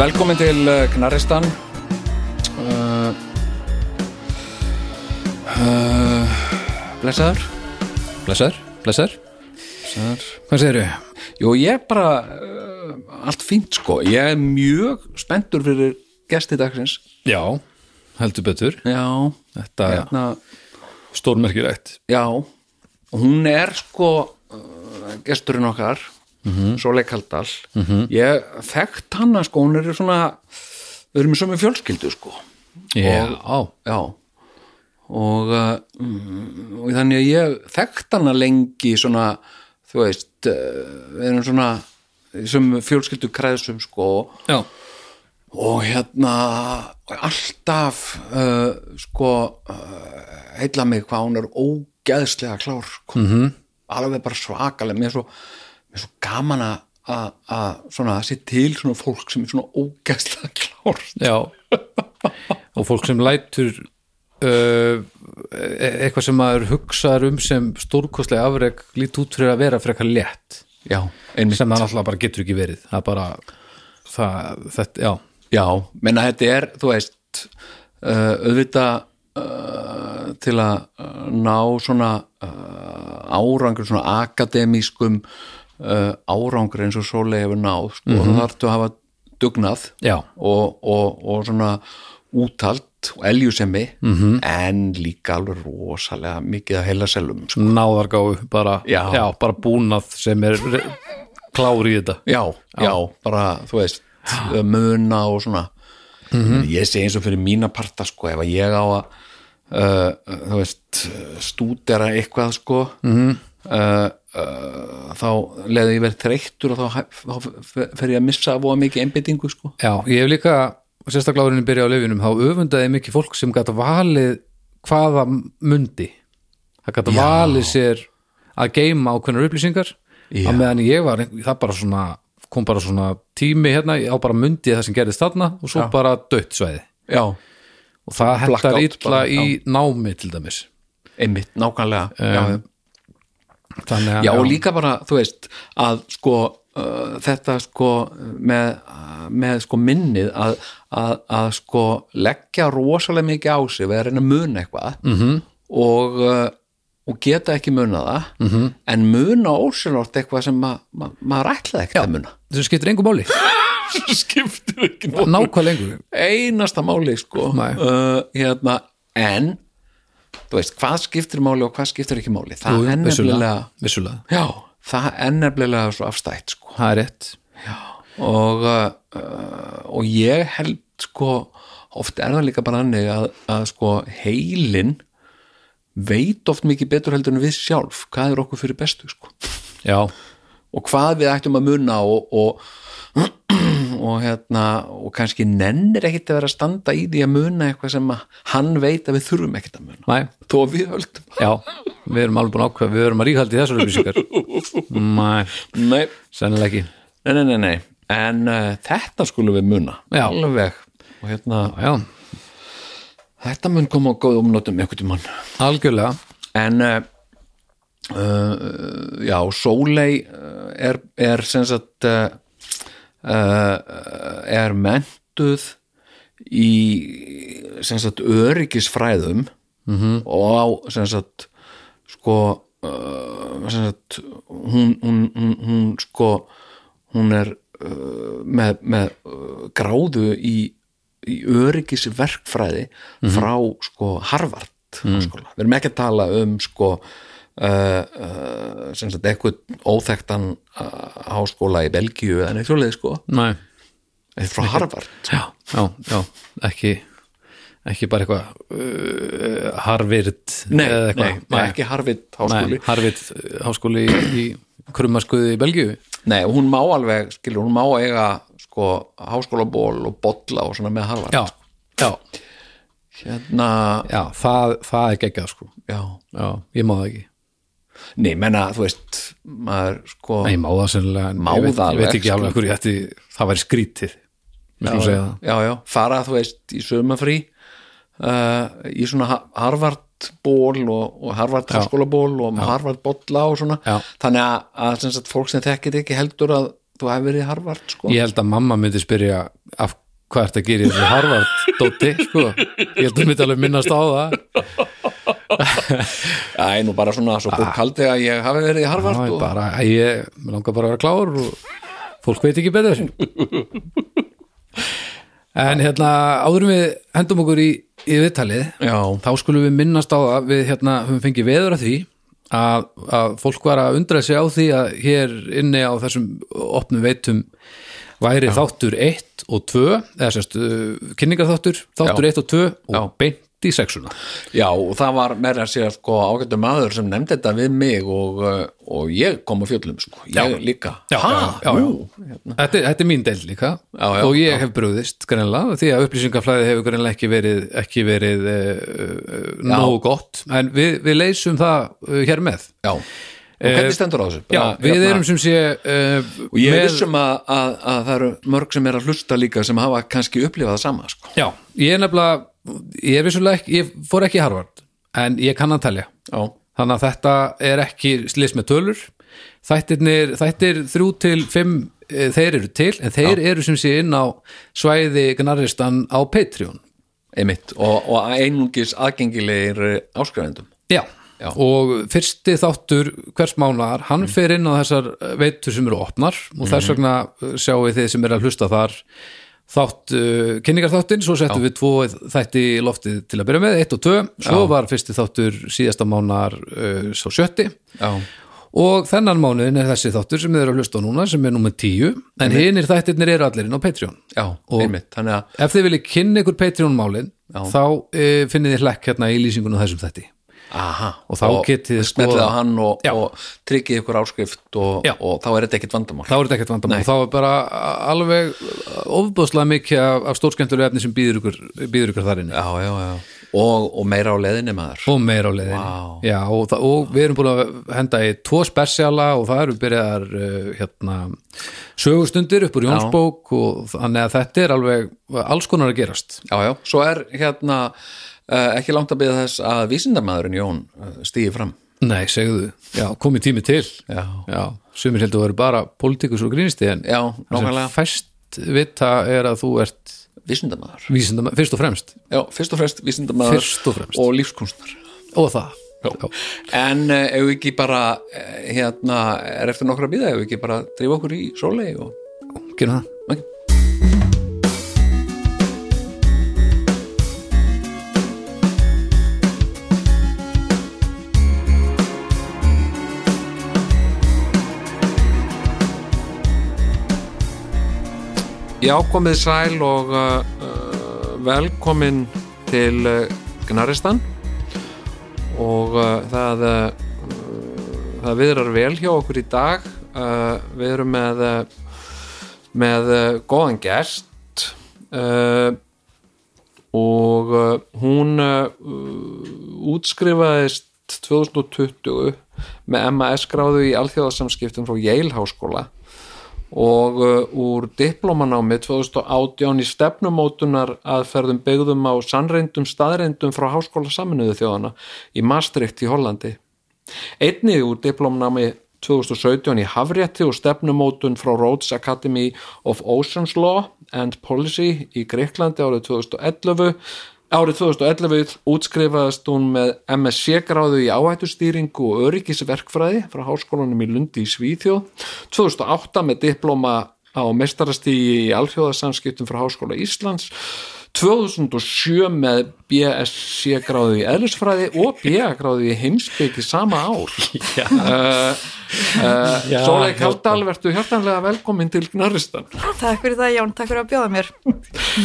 Velkomin til uh, Knaristan uh, uh, Blessaður. Blessaður, blessaður. Blessaður. Hvað segirðu? Jú, ég er bara uh, allt fínt sko. Ég er mjög spenntur fyrir gesti dagsins. Já, heldur betur. Já, Þetta hérna stórmerkilegt. Já, og hún er sko gesturinn okkar mm -hmm. Sólei Kaldal -hmm. ég þekkt hana sko hún er svona, við erum í sömu fjölskyldu sko Já, já og, uh, mm, og þannig að ég þekkt hana lengi svona, þú veist uh, við erum svona sömu fjölskyldu kræðsum sko já, og hérna alltaf uh, sko uh, heilla mig hvað hún er ógeðslega klár sko. -hmm. alveg bara svakalega mér er svo, mér er svo gaman að að- að svona að sé til svona fólk sem er svona ógeðslega klár já. Og fólk sem lætur uh, e- eitthvað sem maður hugsaður um sem stórkostlega afreg lít út fyrir að vera frekar létt. Já, sem það náttúrulega bara getur ekki verið. Það er bara það, þetta, já, Já, menna þetta er, þú veist uh, auðvitað uh, til að uh, ná svona uh, árangur, svona akademískum uh, árangur eins og Sólei hefur náð, sko, mm -hmm. það þarftu að hafa dugnað já, og, og, og svona útalt og eljusemi -hmm. en líka alveg rosalega mikið að heila selum, sko. náðargáfu bara, Já. bara búnað sem er re- klár í þetta já, já, bara, þú veist muna og svona ég segi eins og fyrir mína parta sko, ef að ég á að uh, þú veist, stúdera eitthvað sko uh, uh, þá leði ég verið þreyttur og þá, þá fer ég að missa voða mikið einbyttingu sko. Já, ég hef líka, sérstaklega árinni byrja á lefinum, þá öfundaði mikið fólk sem gæta valið hvaða mundi. Það gæta Já. valið sér að geima ákveðnar upplýsingar. Já. á meðan ég var, það bara svona kom bara svona tími hérna á bara mundi það sem gerðist þarna og svo bara dött já, og það Blackout illa bara, í námi til dæmis. Einmitt, nákvæmlega. Já, þannig að Já, og líka bara, þú veist, að sko uh, þetta sko með, með sko minnið að, að, að sko leggja rosalega mikið á sig við að reyna að muna eitthvað -hmm. og, uh, og geta ekki muna það -hmm. en muna ósynlort eitthvað sem ma, ma, maður ætlaði ekki að muna. Þessu skiptir engu máli. Skiptir ekki lengur einasta máli sko uh, hérna, en þú veist, hvað skiptir máli og hvað skiptir ekki máli það Jú, er vissulega, nefnilega vissulega, Já, það er nefnilega svo afstætt sko. það er rétt og, uh, og ég held sko, oft er það líka bara hannig að, að sko heilin veit oft mikið betur heldur en við sjálf hvað er okkur fyrir bestu sko. já, og hvað við ættum að munna og, og, og hérna og kannski nennir ekkit að vera að standa í því að muna eitthvað sem hann veit að við þurfum ekkit að muna. Næ, þó að við höldum. Já við erum alveg búin að ákveða, við erum að ríkhaldi þessar upplýsingar. Næ, nei, sennilega ekki. Nei, nei, nei, nei. en uh, þetta skulum við muna. Já. alveg. Og hérna já, Þetta mun koma á góðum notum einhvern tímann. Algjörlega. En uh, uh, já, Sóley uh, er, er sem sagt uh, er mentuð í sagt öryggisfræðum -hmm. og á sagt sko sem sagt hún, hún, hún, hún sko hún er uh, með, með gráðu í, í öryggisverkfræði frá sko Harvard háskóla. Við erum ekki að tala um sko uh, sem sagt eitthvað óþekktan uh, háskóla í Belgíu eða neitt svoleiði sko. Þetta er frá Harvard. Já, já, já, ekki ekki bara eitthvað uh, Harvard Nei, eða nei, nei, ekki Harvard háskóli. Nei, Harvard háskóli í, í krummaskuði í Belgíu. Nei, hún má alveg, skilur, hún má eiga sko háskólaból og bolla og svona með Harvard já, já, Hérna, já það, það er geggjað sko. Já. Já, ég má það ekki Nei, menna, þú veist, maður sko Nei, ég má það sennilega en Má ég veit, ég veit alveg, ekki alveg hverju þetta það væri skrítið Við skulum segja það. já, já, fara, þú veist, í sömafrí uh, í svona Ha- Harvard-ból og, og Harvard háskólaból og Harvard-bolla og svona. Já. þannig að, að sagt, fólk sem þekkir ekki heldur að þú hefur verið í Harvard, sko. Ég held að mamma myndi spyrja af hvað ert að gera í þessu Harvard dóti, sko. Ég held að myndi alveg minnast á það Æ, nú bara svona, svo fólk haldi að ég hafi verið í Harvard Já, ég og, bara, ég langar bara að vera klár og fólk veit ekki betur en hérna áðurum við hendum okkur í, í viðtalið já, þá skulum við minnast á það við hérna höfum fengið veður að því að, að fólk var að undra sig á því að hér inni á þessum opnum veitum væri þáttur 1 og 2 eða sérst uh, kynningarþáttur þáttur Já. 1 og 2 og Já. Beint í sexuna. Já, og það var meira að segja sko ágættu maður sem nefndi þetta við mig og, uh, og ég kom á fjöllum, sko, ég Já. líka. Já, Ha? já, Ú, Þetta, þetta er mín deild líka. Og ég hef brugðist greinlega því að upplýsingaflæði hefur greinlega ekki verið, ekki verið uh, nógu gott. En við, við leysum það hér með. Já, og hvernig stendur á þessu? Já, við hérna- erum sem sé uh, og ég er vissum að, að, að það eru mörg sem er að hlusta líka sem hafa kannski upplifað það sama sko. Já, ég er nefnilega ég er vissulega ekki, ég fór ekki í Harvard en ég kann að telja. Já, þannig að þetta er ekki slis með tölur. Þættirnir, þættir þrjú til fimm eh, þeir eru til, en þeir eru sem sé inn á svæði gnarristan á Patreon. Einmitt og, og einungis aðgengilegir áskrifendum Já. Já. og fyrsti þáttur hvers mánar, hann fer inn á þessar veitur sem eru opnar og þess vegna uh, sjáum við þið sem er að hlusta þar þátt uh, kynningarþáttin, svo settum við tvo þætti í loftið til að byrja með, eitt og tvö. Svo var fyrsti þáttur síðasta mánar uh, svo sjötti. Já, og þennan mánuðin er þessi þáttur sem þið eru að hlusta á núna sem er nummer tíu. En hinir þættirnir eru allir inn á Patreon. Já, Og- einmitt. Þannig að ef þið viljið kynna ykkur Patreon málin þá uh, finnið þið hlekk hérna í lýsingunum á þessum þætti Aha, Og þá getið skoðað- á hann og, og tryggið ykkur áskrift og, og þá er þetta ekkit vandamál. Þá er þetta ekkert vandamál, þá er bara alveg ofbúðslega mikið af, af stórskemmtulegu efni sem býður ykkur, býður ykkur þar inni. Já, já, já. Og, og meira á leðinni maður. Og meira á leiðinni. Vá. Já, og, við erum búin að henda í tvo spesiala og það eru byrjaðar uh, hérna, sögustundir upp úr Jónsbók og þannig að þetta er alveg alls konar að gerast. Já, já, svo er hérna ekki langt að byggja þess að vísindamæðurinn Jón uh, stíði fram. Nei, segðu, já, komið tími til. Já, Já, sumir heldur að vera bara pólitíkus og grínisti en já, fæst vita er að þú ert vísindamæður vísindam, fyrst og fremst. Já, fyrst og fremst vísindamæður Fyrst og fremst. og lífskunstnar og það. Já. En ef við ekki bara hérna, er eftir nokkra bíða ef við ekki bara drífa okkur í sólei og Gerum það Já, komið sæl og uh, uh, velkomin til uh, Gnaristan. Og uh, það uh, það viðrar vel hjá okkur í dag. Uh, við erum með með góðan gest. Uh, og hún útskrifaðist 2020 með MAS gráðu í alþjóðasamskiptum frá Yale háskóla og uh, úr diplomanámi 2018 í stefnumótunar aðferðum byggðum á sannreindum staðreindum frá háskóla saminuðu þjóðana í Maastricht í Hollandi Einnig úr diplomnámi 2017 í Hafrétti og stefnumótun frá Rhodes Academy of Oceans Law and Policy í Greiklandi árið 2011. Árið 2011 útskrifaðist hún með MSC gráðu í áhættustýringu og öryggisverkfræði frá háskólanum í Lundi í Svíþjóð. 2008 með diploma á mestarastígi í alþjóðasamskiptum frá Háskóla Íslands 2007 með BSC gráðu í eðlisfræði og BA gráðu í heimspeki sama ár. Uh, uh, Sólei. Kaldal verður hjartanlega velkomin til Gnarristan Takk fyrir það Jón, takk fyrir að bjóða mér.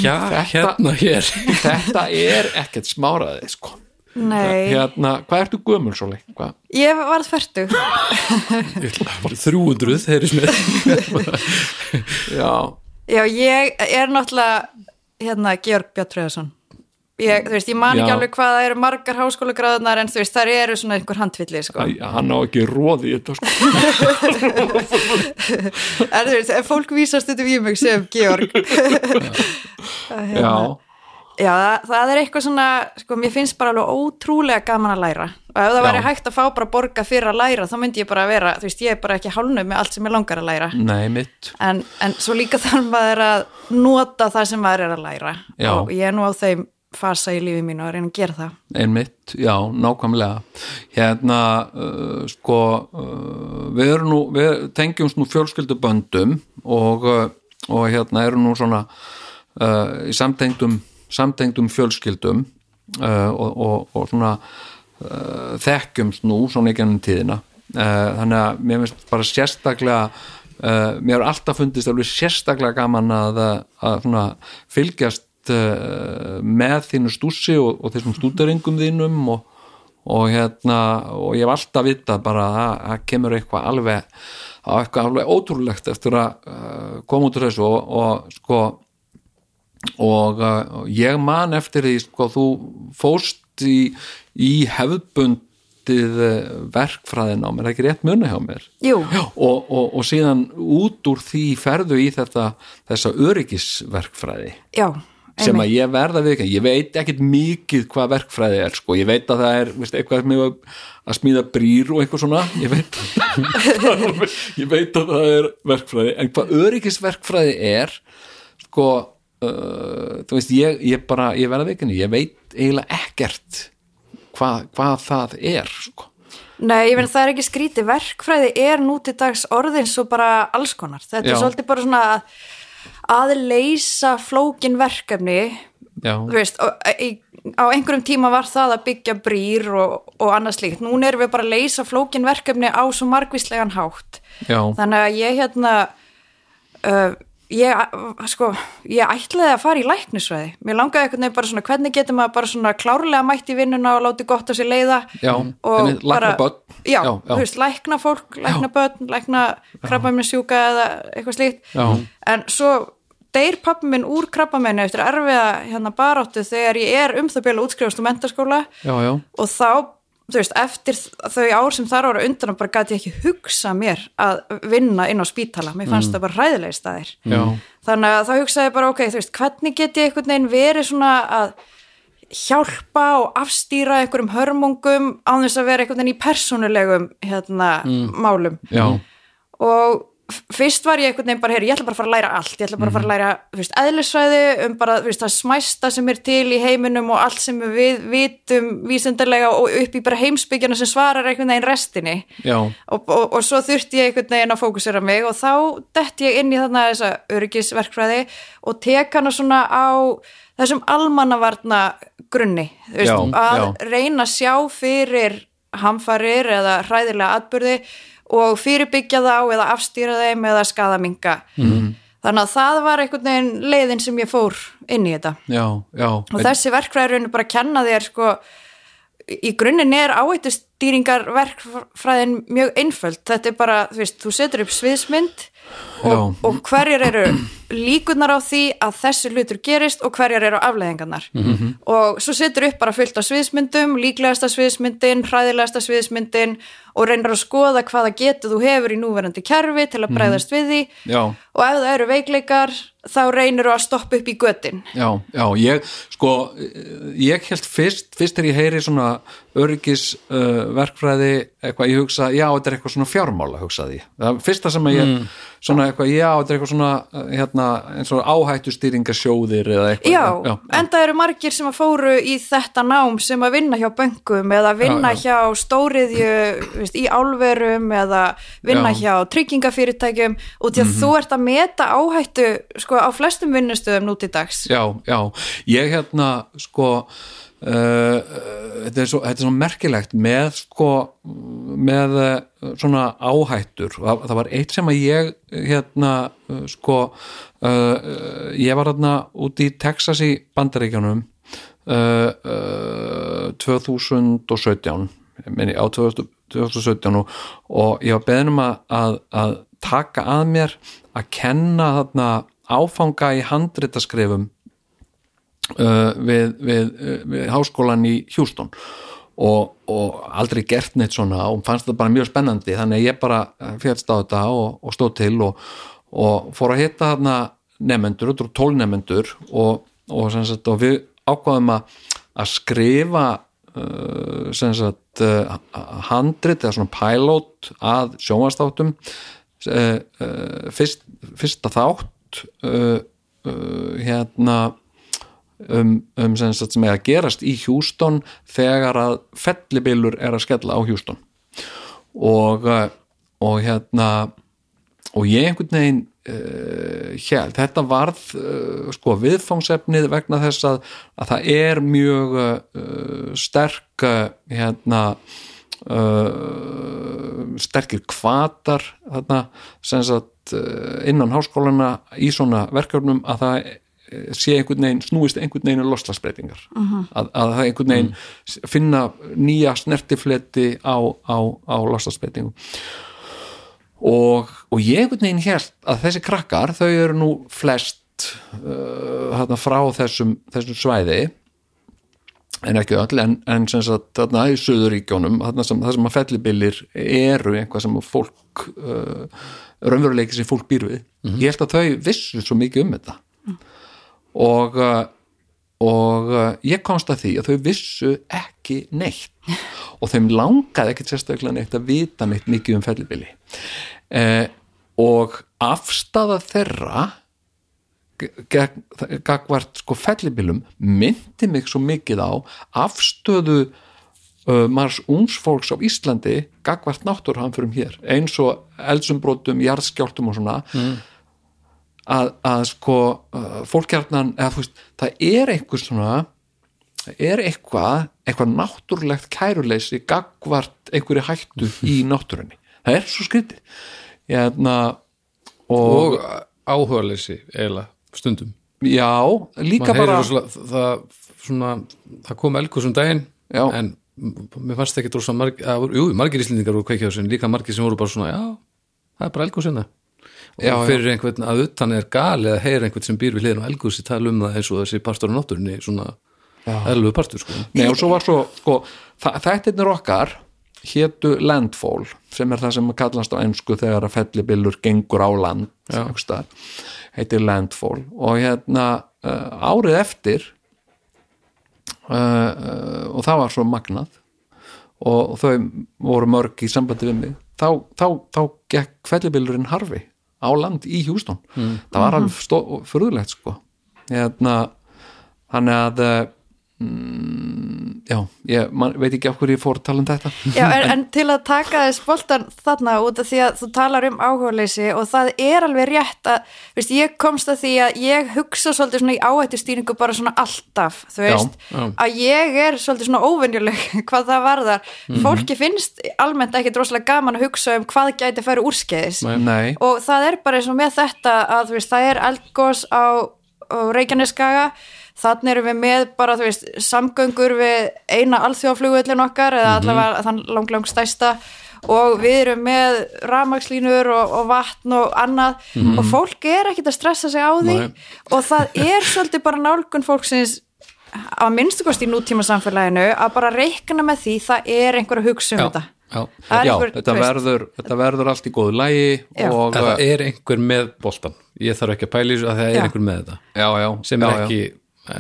Já, hérna hér. þetta er ekkert smáraði sko. Nei, hérna, hvað ertu gömul Sólei? Hvað? ég varð færtug 300 þeirri smið. Já, Já, ég er náttúrulega hérna Georg Björn Tröðarsson ég, veist, ég man ekki Já. alveg hvað það eru margar háskólagráðunar en þú veist, það eru svona einhver handvilli sko. Æ, hann á ekki róði í þetta sko. en þú veist, fólk vísast þetta við mig sem Georg Að, hérna, Já, Já, það, það er eitthvað svona, sko, mér finnst bara alveg ótrúlega gaman að læra. Og ef það Já. væri hægt að fá bara borga fyrir að læra þá myndi ég bara vera, þú veist, ég er bara ekki hálnu með allt sem ég langar að læra. Nei mitt. En, en svo líka þarf maður að nota það sem maður er að læra. Já. og ég er nú á þeim fasa í lífi mínu að reyna að gera það. Einmitt, já, nákvæmlega. Hérna, uh, sko uh, við erum nú við tengjumst nú fjölskylduböndum og, uh, og hérna erum nú svona uh, í samtengdum samtengdum fjölskyldum uh, og, og, og svona uh, þekkjumst nú svona í gennum tíðina. Uh, þannig að mér finnst bara sérstaklega mér er alltaf fundist alveg sérstaklega gaman að, að svona fylgjast með þínu stússi og, og þessum stúderingum þínum og, og hérna og ég hef alltaf vitað bara að það kemur eitthvað alveg á eitthvað alveg ótrúlegt eftir að uh, koma út úr þessu og, og sko og uh, ég man eftir því sko þú fóst í, í hefðbundið uh, verkfræðin á mér, ekki rétt muni hjá mér? Og, og, og síðan út úr því ferðu í þetta þessa öryggisverkfræði. Já, sem að ég verða við ekki, ég veit ekkit mikið hvað verkfræði er sko, ég veit að það er veist, eitthvað með að smíða brýr og eitthvað svona, ég veit ég veit að það er verkfræði, en hvað öryggisverkfræði er sko uh, þú veist, ég, ég bara ég verða ekki, ég veit eiginlega ekkert hvað, hvað það er sko, Nei, ég meina það er ekki skrítið verkfræði er nú til dags orðin svo bara alls konar. Þetta Já. er svolítið bara svona að, að leysa flókin verkefni veist, og, í, á einhverjum tíma var það að byggja brýr og, og annað slíkt. Núna erum við bara að leysa flókin verkefni á svo margvíslegan hátt. já, Þannig að ég hérna uh, ég, sko, ég ætlaði að fara í læknisvæði. Mér langaði einhvern veginn bara svona hvernig getur maður bara svona klárlega mætt í vinnuna og láti gott á sér leiða? Já og börn. Já, já, þú veist, lækna fólk, lækna börn lækna krabbaminn sjúka eða eitthvað slíkt. Já. en svo deyr pappi minn úr krabbamenni eftir erfiða hérna baráttu þegar ég er um það bjölu útskrifast úr mentaskóla já, já, og þá, þú veist, eftir þau ár sem þar ára undan bara gæti ég ekki hugsa mér að vinna inn á spítala, mér fannst það bara hræðilegir staðir. Já, þannig að þá hugsaði ég bara, ok, þú veist, hvernig get ég einhvern veginn verið svona að hjálpa og afstýra einhverjum hörmungum á þess að vera einhvern veginn í persónulegum hérna, málum? Já, og fyrst var ég einhvern veginn bara, heyri, ég ætla bara að fara að læra allt. Ég ætla bara að fara að læra, þú veist, eðlisfræði um bara, þú veist, það smæsta sem er til í heiminum og allt sem við vitum vísindarlega og upp í bara heimsbyggjana sem svarar einhvern veginn restinni. Og, og, og svo þurfti ég einhvern veginn að fókusera mig og þá dett ég inn í þarna þessa öryggisverkfræði og tek hana svona á þessum almannavarna grunni, þú veist, Já, að já. reyna að sjá fyrir hamfarir eða hræðilega atbyrði og fyrirbyggja þá eða afstýra þeim eða skadaminga mm. þannig að það var einhvern veginn leiðin sem ég fór inn í þetta. Já, já. Og þessi verkfræðurinn bara að kenna þér sko, í grunninn er áhættustýringar verkfræðin mjög einföld, þetta er bara þú veist, þú setur upp sviðsmynd og, og hverjar eru líkunar á því að þessi hlutur gerist og hverjar eru afleðingarnar -hmm. og svo setur upp bara fullt af sviðsmyndum líklegasta sviðsmyndin, hræðilegasta sviðsmyndin og reynir að skoða hvaða getu þú hefur í núverandi kerfi til að bregðast við því. Já, og ef það eru veikleikar þá reynir að stoppa upp í götin. Já, já, ég sko, ég held fyrst fyrst þegar ég heyri svona öryggis uh, eitthvað ég hugsa, já þetta er eitthvað svona fjármála hugsaði það fyrsta sem ég Mm. svona eitthvað, já þetta er eitthvað svona uh, hérna, eins og áhættu stýringasjóðir eða eitthvað Já, já, enda eru margir sem að fóru í þetta nám sem að vinna hjá bönkum eða vinna Já, hjá stóriðju veist, í álverum eða vinna Já. Hjá tryggingafyrirtækjum. Út í að þú ert að meta áhættu sko, á flestum vinnustöðum nút í dags já, já, ég hérna sko þetta, er svo, þetta er svo merkilegt með sko með uh, svona áhættur. Það, það var eitt sem að ég hérna sko uh, ég var hérna úti í Texas í Bandaríkjunum uh, uh, 2017 minni, á 2000 2017 og, og ég var beðin um að, að, að taka að mér að kenna þarna áfanga í handritaskrifum uh, við, við, uh, við háskólan í Houston. Og, og aldrei gert neitt svona og fannst það bara mjög spennandi. Þannig að ég bara fjallst á þetta og, og stóð til og, og fór að hitta þarna eru tólnefendur og, sagt, við ákvaðum að, að skrifa uh, sagt uh, handrit eða svona pilot að sjónvastáttum uh, uh, fyrst, fyrsta þátt uh, uh, hérna um, um sagt, sem er að gerast í Hjústón þegar að fellibilur er að skella á Hjústón og, uh, og hérna og ég einhvern veginn uh, hér, þetta varð uh, sko viðfangsefnið vegna þess að, að það er mjög uh, sterk uh, hérna uh, sterkir kvatar þarna sagt innan háskólana í svona verkefnum að það sé einhvern veginn, snúist einhvern veginn loslagsbreytingar að, að það einhvern veginn finna nýja snertifleti á, á, á loslagsbreytingum og, og ég einhvern veginn hélt að þessi krakkar, þau eru nú flest uh, þarna frá þessum, þessum svæði en ekki öll, en, en sem sagt þarna í Suðuríkjónum, þarna sem, sem að fellibilir eru einhvað sem fólk uh, raunveruleiki sem fólk býr við. Ég held að þau vissu svo mikið um þetta og uh, og uh, ég komst að því að þau vissu ekki neitt. Og þeim langaði ekkert sérstaklega neitt að vita neitt mikið um fellibili. Eh, og afstafa þeirra gagvart sko fellibilum myndi mig svo mikið á afstöðu uh, margs ungs fólks á Íslandi gagvart náttúrhanfurum hér. Eins og eldsumbrotum, jarðskjáltum og svona að, að sko uh, fólk hjarnan, eða þú veist það er einhver svona það er eitthvað, eitthvað náttúrulegt kæruleysi gagvart einhverju hættu í náttúrunni. Það er svo skrítið. Hérna, og, og áhugaleysi eiginlega stundum. Já, líka Maður bara rosalega- það, svona, það kom elgur sem daginn Já. en mér fannst ekki margir, að, jú, margir íslendingar voru en líka margir sem voru bara svona, já, það er bara elgur sinna Já, já. fyrir einhvern að utan er gali að heyra einhvern sem býr við hliðin á elgursi tala um það eins og þessi partur á náttúrunni svona eðlugu partur sko. Nei, og svo var svo, sko, þættirnir okkar hétu landfall sem er það sem kallast á ensku þegar að fellibillur gengur á land heitir landfall. Og hérna uh, árið eftir uh, uh, og það var svo magnað og, og þau voru mörg í sambandi við mig þá, þá, þá gekk fellibillurinn harfi á land í Hjústón það var alveg stó, furðulegt sko. Hérna þannig að uh, mm, já, ég man, veit ekki af hverju ég fór að tala um þetta. Já, en, en til að taka þess boltan þarna út af því að þú talar um áhugaleysi og það er alveg rétt að, veist, ég komst að því að ég hugsa svolítið svona í áhættustýringu bara svona alltaf, þú veist, já. að ég er svolítið svona óvenjuleg hvað það varðar. Fólki finnst almennt ekki droslega gaman að hugsa um hvað gæti að færa úrskeiðis. Nei, og það er bara eins og með þetta að þú veist, það er eldgós á, á Reykjaneskaga þannig erum við með bara, þú veist, samgöngur við eina alþjóðaflugvöllin okkar eða allavega þann lang, lang stæsta og við erum með rafmagslínur og, og vatn og annað. Og fólk er ekkit að stressa sig á því. Nei. og það er svolítið bara nálgun fólksins að minnstu kosti í nútíma samfélaginu að bara reikna með því það er einhver að hugsa um Já, þetta. já. Það er já, einhver, þetta verður, þetta verður allt í góðu lægi Já. og það er einhver með boltan ég þarf ekki að pæla í þessu að það er Já. einhver með þetta. Já, já, sem er já, ekki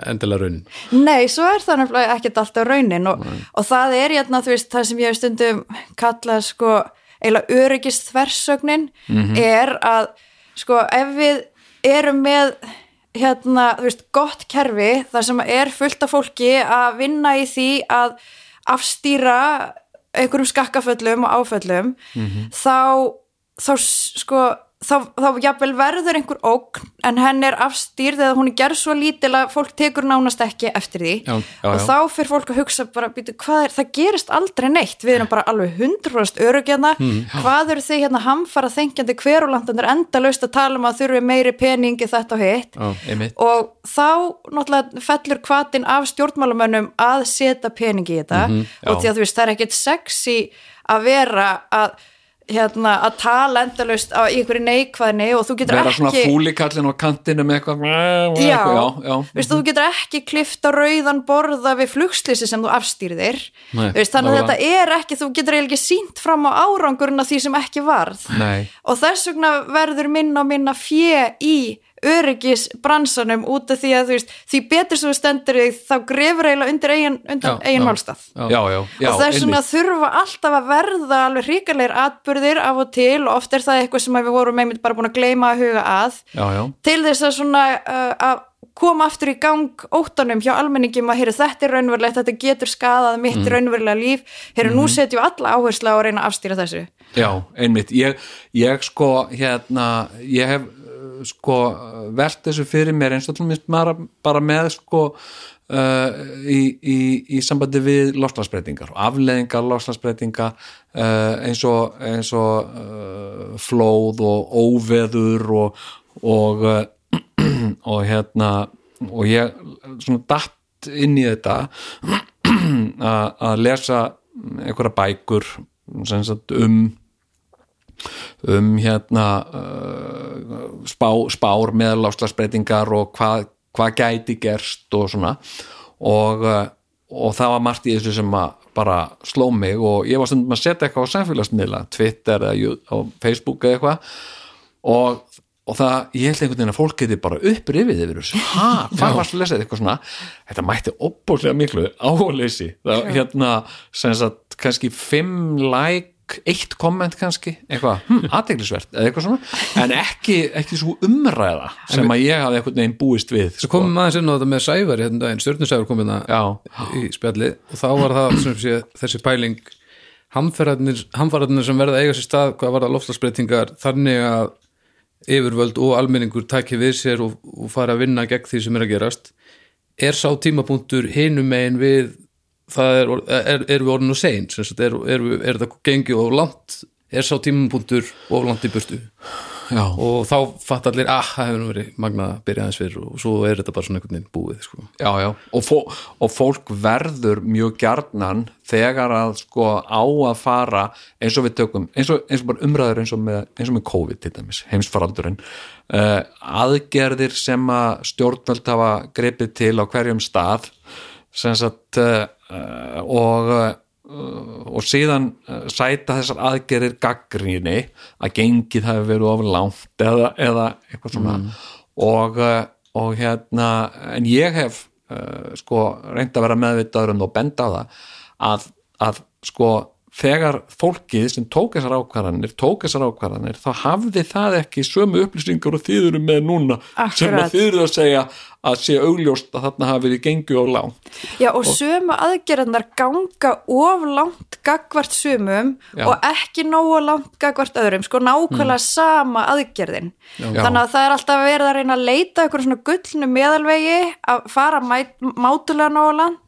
endilega raunin? Nei, svo er það nefnilega ekkert alltaf raunin og, og það er hérna, þú veist, það sem ég hef stundum kallað sko eiginlega öryggist þversögnin er að sko ef við erum með hérna, þú veist, gott kerfi þar sem er fullt af fólki að vinna í því að afstýra einhverjum skakkaföllum og áföllum þá, þá s- sko þá, þá jafnvel verður einhver ógn en henn er afstýrð eða hún er gerð svo lítil að fólk tekur nánast ekki eftir því. Já, já, og þá fyrir fólk að hugsa bara, býtu, hvað er, það gerist aldrei neitt. Við erum bara alveg 100% örugjana Hmm, hvað eru þið hérna hamfara þengjandi hverulandanir endalaust að tala um að þurfi meiri peningi þetta og hitt? Og þá náttúrulega fellur kvatin af stjórnmálamönnum að setja peningi í þetta. Mhm, já. og því að þú veist það er ekkert sexy að vera að hérna að tala endalaust á í einhverju neikvæðni og þú getur vera ekki svona fúlikallin á kantinu með eitthvað, eitthvað Já, já, já. Veistu, þú getur ekki klifta rauðan borða við flugslýsi sem þú afstýrðir. Nei, Veist, þannig að þetta er ekki, þú getur ekki sínt fram á árangurinn af því sem ekki varð. Nei. og þess vegna verður minna og minna fjö í öryggis bransanum út af því að þú veist, því betur sem þú stendur þig þá grefur eiginlega undir eigin, eigin málstað. já, já, já, og þess vegna einmitt. þurfa alltaf að verða alveg hrikalegir atburðir af og til og oft er það eitthvað sem við vorum einmitt bara búin að gleyma að huga að. Já, já, til þess að svona uh, að koma aftur í gang óttanum hjá almenningum að heyra þetta er raunverulegt, þetta getur skadað mitt Mm. raunverulega líf, heyra nú setjum við alla áherslu á að reyna að afstýra þessu. Já, einmitt. Ég, ég sko, hérna ég hef sko velt þessu fyrir mér eins og minnst bara, með sko uh, í, í, í sambandi við loslagsbreytingar og afleðingar loslagsbreytinga uh, eins og, eins og uh, flóð og óveður og og, uh, og hérna og ég svona datt inn í þetta að lesa einhverja bækur um um hérna uh, spá, spár með láslagsbreytingar og hvað hva gæti gerst og svona. Og, uh, og það var margt í þessu sem bara sló mig og ég var stundum að setja eitthvað á samfélagsmiðla, Twitter eða Facebook eða eitthvað. Og, og það, ég held einhvern veginn að fólk geti bara upprifið yfir þessu. Ha, hvað varst að lesa? Eitthvað svona. Þetta mætti opbóðslega miklu áhuleysi það hérna, sem sagt kannski fimm like eitt komment kannski, eitthvað hm, aðteglisvert eða eitthvað svona, en ekki ekki svo umræða sem að ég hafði einhvern veginn búist við Svo komum aðeins inn á þetta með Sævar hérna um daginn, stjörnusævar kom hérna í spjalli og þá var það sem sé, þessi pæling. Hamfæratnir sem verða eiga sér stað hvað var það lofslagsbreytingar þannig að yfirvöld og almenningur tæki við sér og, og fara að vinna gegn því sem er að gerast. Er sá tímapunktur hinum megin við það er, er, er við sein sem sagt, er, er, er þetta gengið of langt er sá tímapunktur of langt í burtu já, og þá fatt allir að það hefur verið magnað að byrja aðeins fyrir og svo er þetta bara svona einhvern veginn búið sko. já, já. Og, fó, og fólk verður mjög gjarnan þegar að sko á að fara eins og við tökum, eins og, eins og bara umræður eins og með, eins og með COVID til dæmis heimsfaraldurinn uh, aðgerðir sem að stjórnvöld hafa greipið til á hverjum stað sem sagt uh, uh, og uh, og síðan uh, sæta þessar aðgerir gaggrinni að gengið hafi verið of langt eða, eða eitthvað svona. Og, uh, og hérna en ég hef uh, sko reynd að vera meðvitaður um það og benda á það að, að sko þegar fólkið sem tók þessar ákvarðanir tók þessar ákvarðanir þá hafði það ekki sömu upplýsingar og þið eru með núna sem Akkurat. að þið eru að segja að sé augljóst að þarna hafi verið gengið á langt Já, og sömu aðgerðarnar ganga of langt gagvart sumum Já. og ekki nógu langt gagvart öðrum, sko nákvæmlega sama aðgerðin. Já. Þannig að það er alltaf verið að reyna að leita ykkur svona gullnu meðalvegi að fara mátulega nógu langt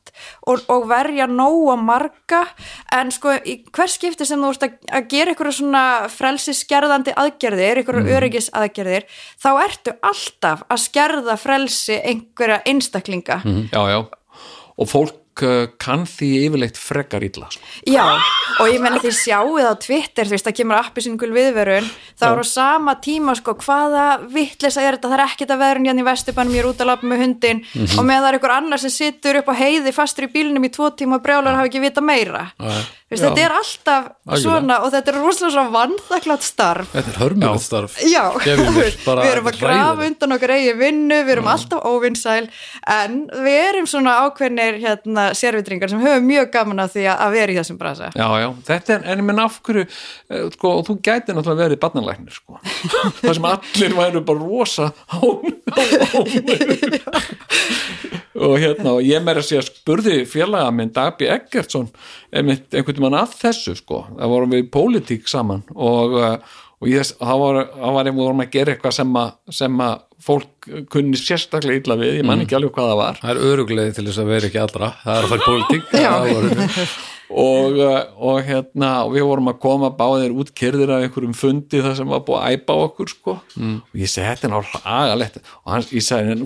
og, og verja nógu marga en sko í hvers skipti sem þú ert að, að gera ykkur svona frelsiskerðandi aðgerðir, ykkur mm. öryggis aðgerðir, þá ertu alltaf að skerða frelsi einhverja einstaklinga. já, já. og fólk uh, kann því yfirleitt frekar illa sko. Já, og ég menna því sjáið á Twitter, þú veist, það kemur appi sinngul viðverun, þá er á sama tíma sko, hvaða vittlisa er þetta? Það er ekkert að verðun hérna í vesturbænum, ég er út að lappa með hundin og með það er ykkur annar sem situr upp á heiði fastur í bílnum í tvo tíma og brjálar hafa ekki vita meira Veist, Já. þetta er alltaf Algjörlega. svona og þetta er rosalega svona vannþakklátt starf. Þetta er hörmulegt starf. Já, við erum að grafa undan okkar eigi vinnu, við erum alltaf óvinnsæl en við erum svona ákveðnir hérna sérvitringar sem höfum mjög gaman að því að vera í þessum brasa. Já, já, þetta er, en ég menn af hverju eh, sko, og þú gæti náttúrulega verið barnalæknir sko. það sem allir væru bara rosa á, á, á og hérna og ég meira að segja spurði félaga minn Dabi Eggertsson einmitt einhvern veginn að þessu sko. Það vorum við í pólitík saman og, uh, og ég, það var, það var einhvern vorum að gera eitthvað sem að, sem að fólk kunni sérstaklega illa við, ég man ekki alveg hvað það var. Það er öruglega til þess að vera ekki allra. Það er að fara í pólitík. Það og, uh, og hérna og við vorum að koma báðir út kyrðir af einhverjum fundi þar sem var búið að æpa okkur sko. mm. og ég segi þetta er náttúrulega agalegt. Og hann, ég segi,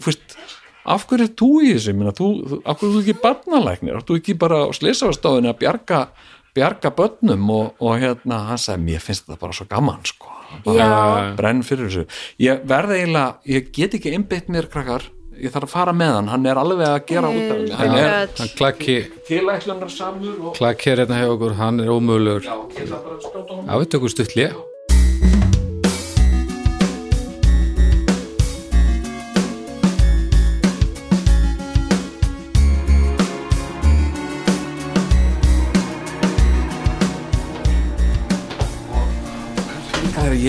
af hverju er þú í þessu, Minna, þú, þú- af hverju er þú ekki barnalæknir, af hverju er þú ekki bara á slisafastáðinu að bjarga bjarga börnum? Og, og hérna hann sagði, mér finnst þetta bara svo gaman sko. bara brenn fyrir þessu. Ég verði eiginlega, ég get ekki einbytt mér krakkar, ég þarf að fara með hann. Hann er alveg að gera út af henni hann er Hann klakki tilætlunar samur og Klakki er hérna hjá okkur, hann er ómögulegur. Já, ég ætla bara að skjóta honum. Já, við tökum stutt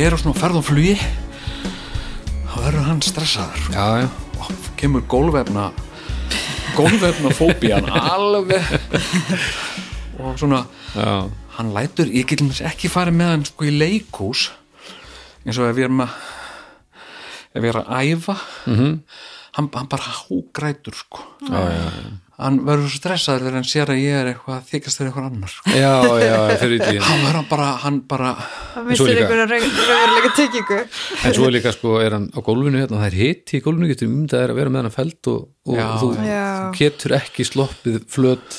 er á svona ferð og flugi þá verður hann stressaður. Já, já. Og kemur gólvefna gólvefna fóbían alveg. Og svona Já, hann lætur, ég get ekki farið með hann sko í leikús eins og ef ég er með ef ég er að æfa. -hmm. hann, hann bara hágrætur sko. Já, já, já. Hann verður svo stressaður þegar hann sér að ég er eitthvað að þykast þeir eitthvað annar sko. Já, já, fyrir í tíðin hann verður hann bara, hann bara það Svo mistir líka- einhverja raunverulega tengingu. En svo er líka sko, er hann á gólfinu hérna, það er hitt í gólfinu, getur umdað að vera með hann feld og, og Já, þú, já. þú getur ekki sloppið flöt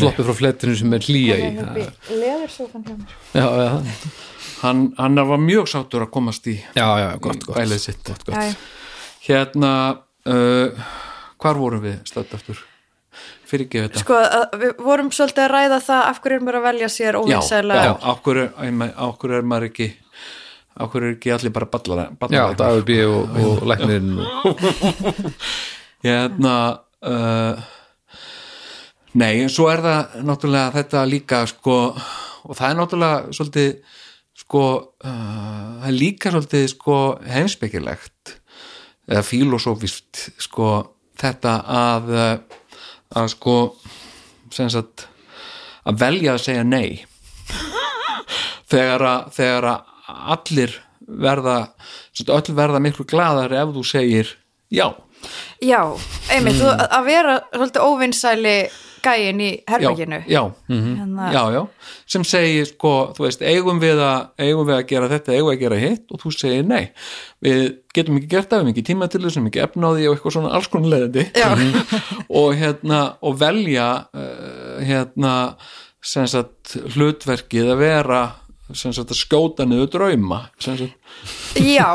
sloppið frá flettinu sem er hlýja í. Já, leðursófan hjá mér. Hann, hann var mjög sáttur að komast í já, já, gott, gott. gott, gott. Hérna uh, hvar vorum við stödd aftur fyrir ekki þetta sko, við vorum svolítið að ræða það af hverju er maður að velja sér já, óvinsæla já, á hverju á hverju er maður ekki á hverju er ekki allir bara ballara, Já, Dagur B. og, og læknirinn og, hérna uh, nei, en svo er það náttúrulega þetta líka sko, og það er náttúrulega svolítið sko uh, það er líka svolítið sko heimspekilegt eða filosófist sko þetta að uh, að sko sagt að velja að segja nei. Þegar að, þegar að allir verða öll verða miklu gladar ef þú segir já. Já, einmitt, þú, að- vera svolítið óvinsæli gæin í herbygginu já, já, Hérna- já, já. Sem segir sko, þú veist, eigum við að eigum við að gera þetta, eigum við að gera hitt? Og þú segir nei, við getum ekki gert það, við hefum ekki tíma til þessum, ekki efna á því og eitthvað svona alls konar leiðandi Já. og hérna, og velja uh, hérna sem sagt hlutverkið að vera sagt að skjóta niður drauma sagt, Já,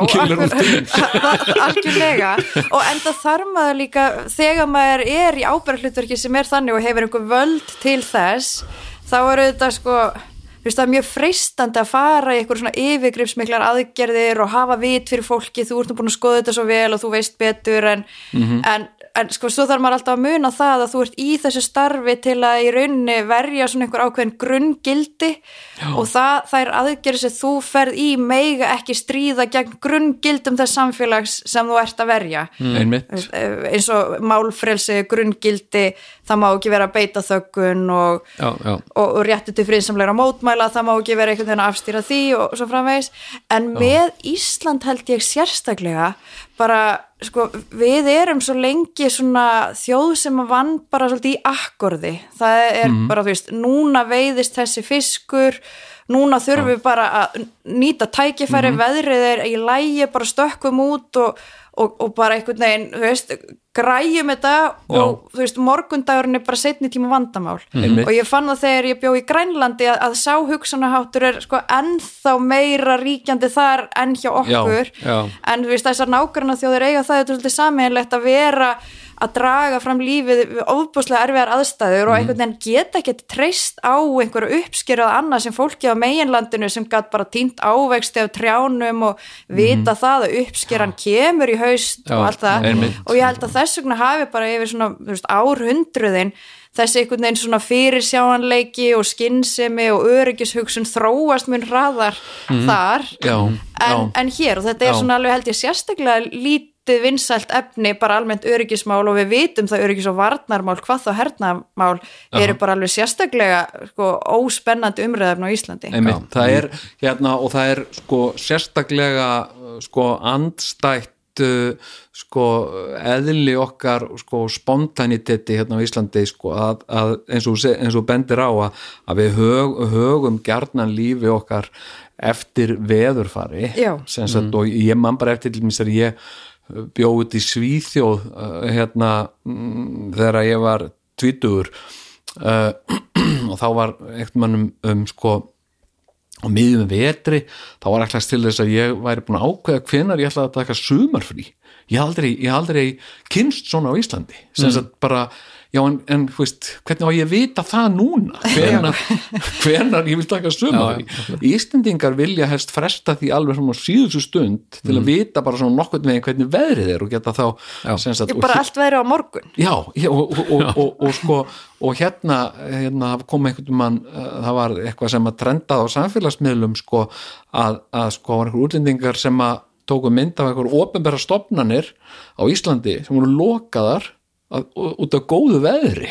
algjörlega. Og enda þarf maður líka þegar maður er í ábyrghlutverki sem er þannig og hefur einhver völd til þess þá er þetta sko það er mjög freistandi að fara í eitthvað svona yfirgripsmiklar aðgerðir og hafa vit fyrir fólki, þú ert nú búin að skoða þetta svo vel og þú veist betur en, en, en sko svo þarf maður alltaf að muna það að þú ert í þessu starfi til að í rauninni verja svona einhver ákveðin grunngildi og það, það er aðgerð sem þú ferð í meiga ekki stríða gegn grunngildum þess samfélags sem þú ert að verja. Eh, eins og málfrelsi, grunngildi það má ekki vera að beita þöggun og, já, já, og, og réttu til friðsamlegra mótmæla, það má ekki vera einhvern veginn að afstýra því og svo framvegis. En með Ísland held ég sérstaklega bara, sko, við erum svo lengi svona þjóð sem að vann bara svolítið í akkorði það er bara, þú veist, núna veiðist þessi fiskur núna þurfum við bara að nýta tækifæri, veðrið er í lægi bara stökkum út og, og, og bara einhvern veginn, þú veist græjum þetta og þú veist morgundagurinn er bara setni tíma vandamál Einmitt. og ég fann það þegar ég bjó í Grænlandi að, að sá hugsanaháttur er sko ennþá meira ríkjandi þar enn hjá okkur já. en þú veist þessar nágranna þjóðir eiga það þetta er svolítið sameinlegt að vera að draga fram lífið ofbúslega erfiðar aðstæður Mhm. og einhvern veginn geta ekki treyst á einhverju uppskerað annað sem fólki á meginlandinu sem gætt bara týnt ávexti af trjánum og vita það að uppskeran kemur í haust Já, og allt það. og ég held að þess vegna hafi bara yfir svona veist, árhundruðin þessi einhvern veginn svona fyrirsjáanleiki og skinnsemi og öryggishugsun þróast mun hraðar þar já, en, en hér. Og þetta er Já. svona alveg held ég sérstaklega lítið vinsælt efni bara almennt öryggismál og við vitum það öryggis og varnarmál hvað þá hernamál eru bara alveg sérstaklega sko, óspennandi umræðafn á Íslandi. Einmitt, það er hérna og það er sko sérstaklega sko andstætt uh, sko eðli okkar sko spontaniteti hérna á Íslandi sko að, að eins, og, eins og bendir á að, að við hög, högum gjarnan lífi okkar eftir veðurfari sem sagt og ég man bara eftir til mér ég bjóð í Svíþjóð uh, hérna mm, þegar ég var tvítugur uh, og þá var eitthvað mann um, um sko á miðjum vetri þá var ekki til þess að ég væri búin að ákveða hvenar ég ætlaði að taka sumarfrí. Ég hef aldrei, aldrei kynst svona á Íslandi. Sem sagt bara já en, en þú veist, hvernig á ég að vita það núna? Hvenar, hvenar ég vil taka sumarfrí Íslendingar vilja helst fresta því alveg svona síðustu stund til að vita bara svona nokkurn veginn hvernig veðrið er og geta þá sem sagt, Ég og bara allt verið á morgun. Já, og, og, og, og, og sko og hérna, hérna kom einhvern mann, uh, það var eitthvað sem að trenda á samfélagsmiðlum sko að, að sko var einhver útlendingar sem að tóku mynd af einhver ofinbæra stofnanir á Íslandi sem voru lokaðar að, út af góðu veðri.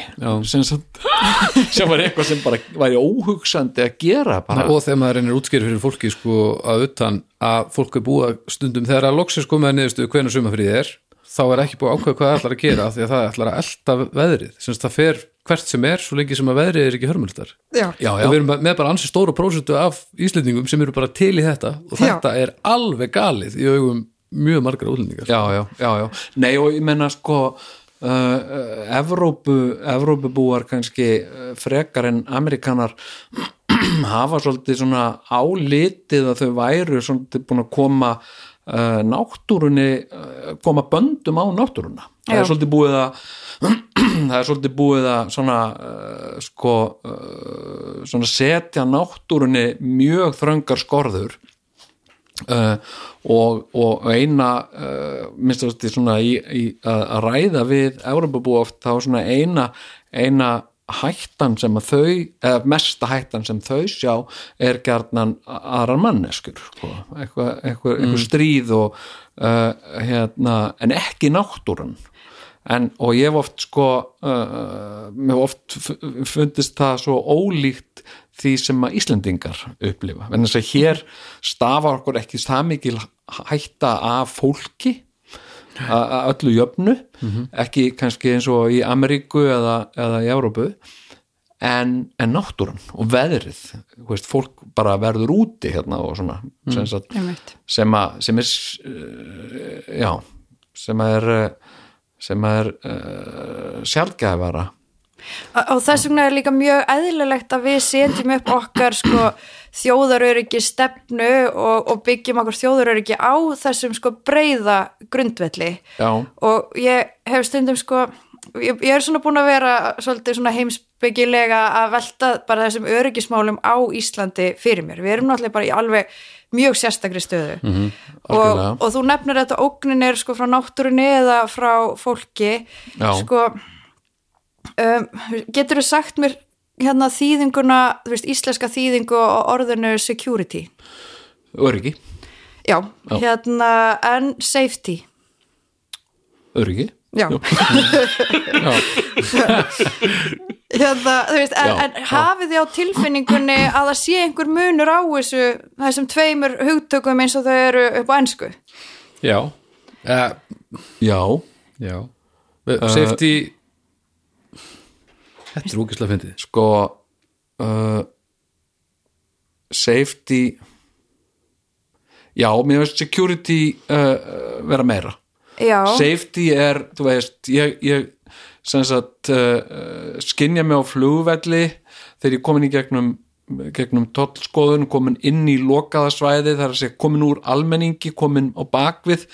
Sem, sagt, sem var eitthvað sem bara væri óhugsandi að gera bara. Og þegar maður reynir útskýri fyrir fólki sko að utan að fólk er búið stundum þegar að loksins komið að niðurstu hvernig sumafríð er þá er ekki búið að ákveða hvað það ætlar að gera af því að það ætlar að elta veðrið. Sem það fer hvert sem er svo lengi sem að veðrið er ekki hörmöldar Já, já, og við erum með bara ansi stóra prósentu af Íslendingum sem eru bara til í þetta. Og Já. þetta er alveg galið í augum mjög margra útlendingar já, já, já, já. Nei og ég menna sko Evrópu, Evrópubúar kannski uh, frekar en Amerikanar hafa svolítið svona álitið að þau væru svolítið búin að koma uh, náttúrunni uh, koma böndum á náttúruna það Já. er svolítið búið að það er svolítið búið að svona uh, sko svona setja náttúrunni mjög þröngar skorður uh, og, og eina uh, minnst að þetta svona í, í, að ræða við Európabú oft þá svona eina eina hættan sem að þau eða mesta hættan sem þau sjá er gjarnan aðrar manneskur sko. eitthvað, eitthvað, eitthvað stríð og uh, hérna, en ekki náttúran en, og ég hef oft sko mér hef oft fu- fundist það svo ólíkt því sem að Íslendingar upplifa, en þess að hér stafar okkur ekki það mikil hætta af fólki að öllu jöfnu ekki kannski eins og í Ameríku eða, eða í Európu en, en náttúran og veðrið veist, fólk bara verður úti hérna og svona sem, sagt, einmitt. sem, að, sem er uh, já, sem að er uh, sem að er uh, sjálfgæfara og þess vegna er líka mjög eðlilegt að við setjum upp okkar sko, þjóðaröryggi stefnu og, og byggjum okkur þjóðaröryggi á þessum sko breyða grundvelli. Já, og ég hef stundum sko ég, ég er svona búin að vera svolítið svona heimsbyggilega að velta bara þessum öryggismálum á Íslandi fyrir mér, við erum náttúrulega bara í alveg mjög sérstakri stöðu. -hmm, og, og þú nefnir þetta ógnin er sko frá náttúrunni eða frá fólki. Já. sko um, getur þú sagt mér hérna þýðinguna, þú veist, íslenska þýðingu og orðinu security? Öryggi. Já, Já. hérna en safety. Öryggi? Já, hérna, þú veist, en, Já, en hafið þið á tilfinningunni að það sé einhver munur á þessu þessum tveimur hugtökum eins og þau eru upp á ennsku já, uh, já, já. Uh, safety þetta er úkislega fyndið. Sko uh, safety já, mér veist security uh, vera meira. Já, safety er, þú veist ég, ég sem sagt uh, skinja mig á flugvelli þegar ég komin í gegnum gegnum tollskoðun, komin inn í lokaða svæði, það er að segja komin úr almenningi, komin á bakvið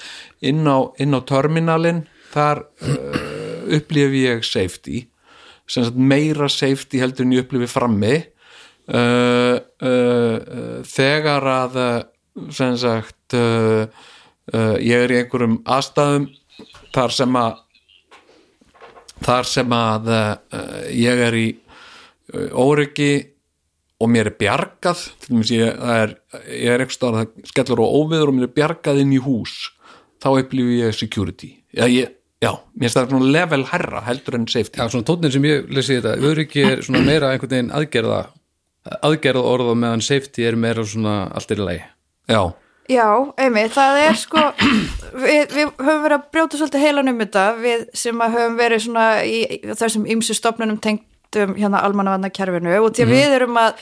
inn á, inn á terminalin þar uh, upplifi ég safety meira safety heldur en ég upplifi frammi. Uh, uh, þegar að sem sagt ég er í einhverjum aðstæðum þar sem að þar sem að ég er í óryggi og mér er bjargað ég, er, ég er það skellur á óviður og mér er bjargað inn í hús þá upplifi ég security. Já, ég, já mér er það svona level herra heldur en safety. Já, svona tónnin sem ég lesi þetta, öryggi er svona meira einhvern veginn aðgerða aðgerða orða meðan safety er meira svona allt er í lagi. já, Já, einmitt, það er sko við, við höfum verið að brjóta svolítið heilan um þetta við sem að höfum verið svona í, í þessum ymsu stofnunum tengdum hérna almannavanna kerfinu og því að við erum að,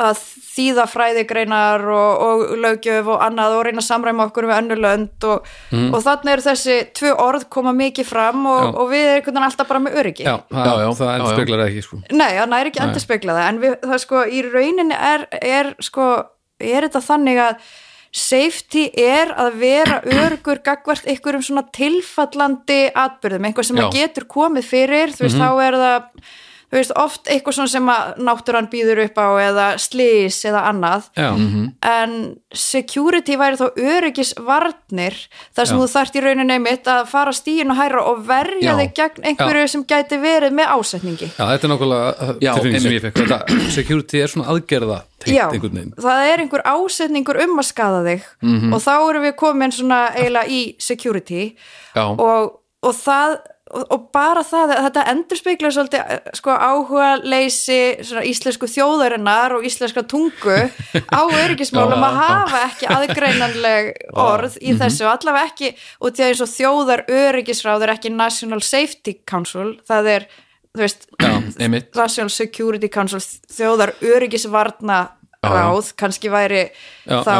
að þýða fræðigreinar og, og lögjöf og annað og reyna að samræma okkur við önnur lönd og, og þannig eru þessi tvö orð koma mikið fram og, og við erum einhvern veginn alltaf bara með öryggi. Já, það, Já, já, það endur já. speklar ekki, sko. Nei, það næri ekki endur spekla það en við, það sko, í rauninni er, er sko, er þetta þannig að safety er að vera örgur gagvart einhverjum svona tilfallandi atbyrðum, einhver sem getur komið fyrir, þú veist, þá er það þú veist, oft eitthvað svona sem að náttúran býður upp á eða slís eða annað Já, en security væri þá öryggisvarnir þar sem Já. þú þarft í rauninni einmitt að fara stíin og hæra og verja Já. þig gegn einhverju sem gæti verið með ásetningi já, þetta er nákvæmlega uh, Já, tilfinning sem einmitt. ég fekk. Þetta, security er svona aðgerða Já, einhvern veginn. það er einhver ásetningur um að skada þig og þá erum við komin svona eiginlega í security já, og, og það og, og bara það, þetta endur speikla svolítið eh, sko áhuga leysi íslensku þjóðarinnar og íslenska tungu á öryggismálum að hafa ekki aðgreinanleg orð í þessu, allavega ekki og því að eins og þjóðar öryggisráð er ekki National Safety Council það er, þú veist National Security Council þjóðar öryggisvarna ráð, kannski væri Já, þá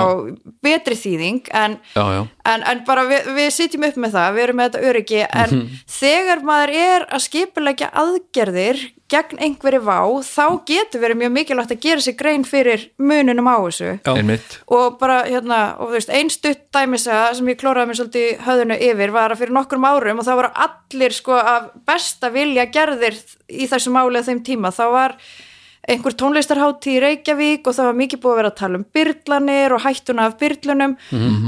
betri þýðing en, já, já, en, en bara við, við sitjum upp með það, við erum með þetta öryggi en Mhm. þegar maður er að skipulegja aðgerðir gegn einhverju vá, þá getur verið mjög mikilvægt að gera sér grein fyrir mununum á þessu. Já. einmitt. Og bara hérna, og þú veist, ein stutt dæmisa sem ég klóraði mér svolítið í höfðinu yfir var að fyrir nokkrum árum og það voru allir sko af besta vilja gerðir í þessu máli á þeim tíma, þá var einhver tónlistarhátti í Reykjavík og það var mikið búið að vera að tala um byrlanir og hættuna af byrlunum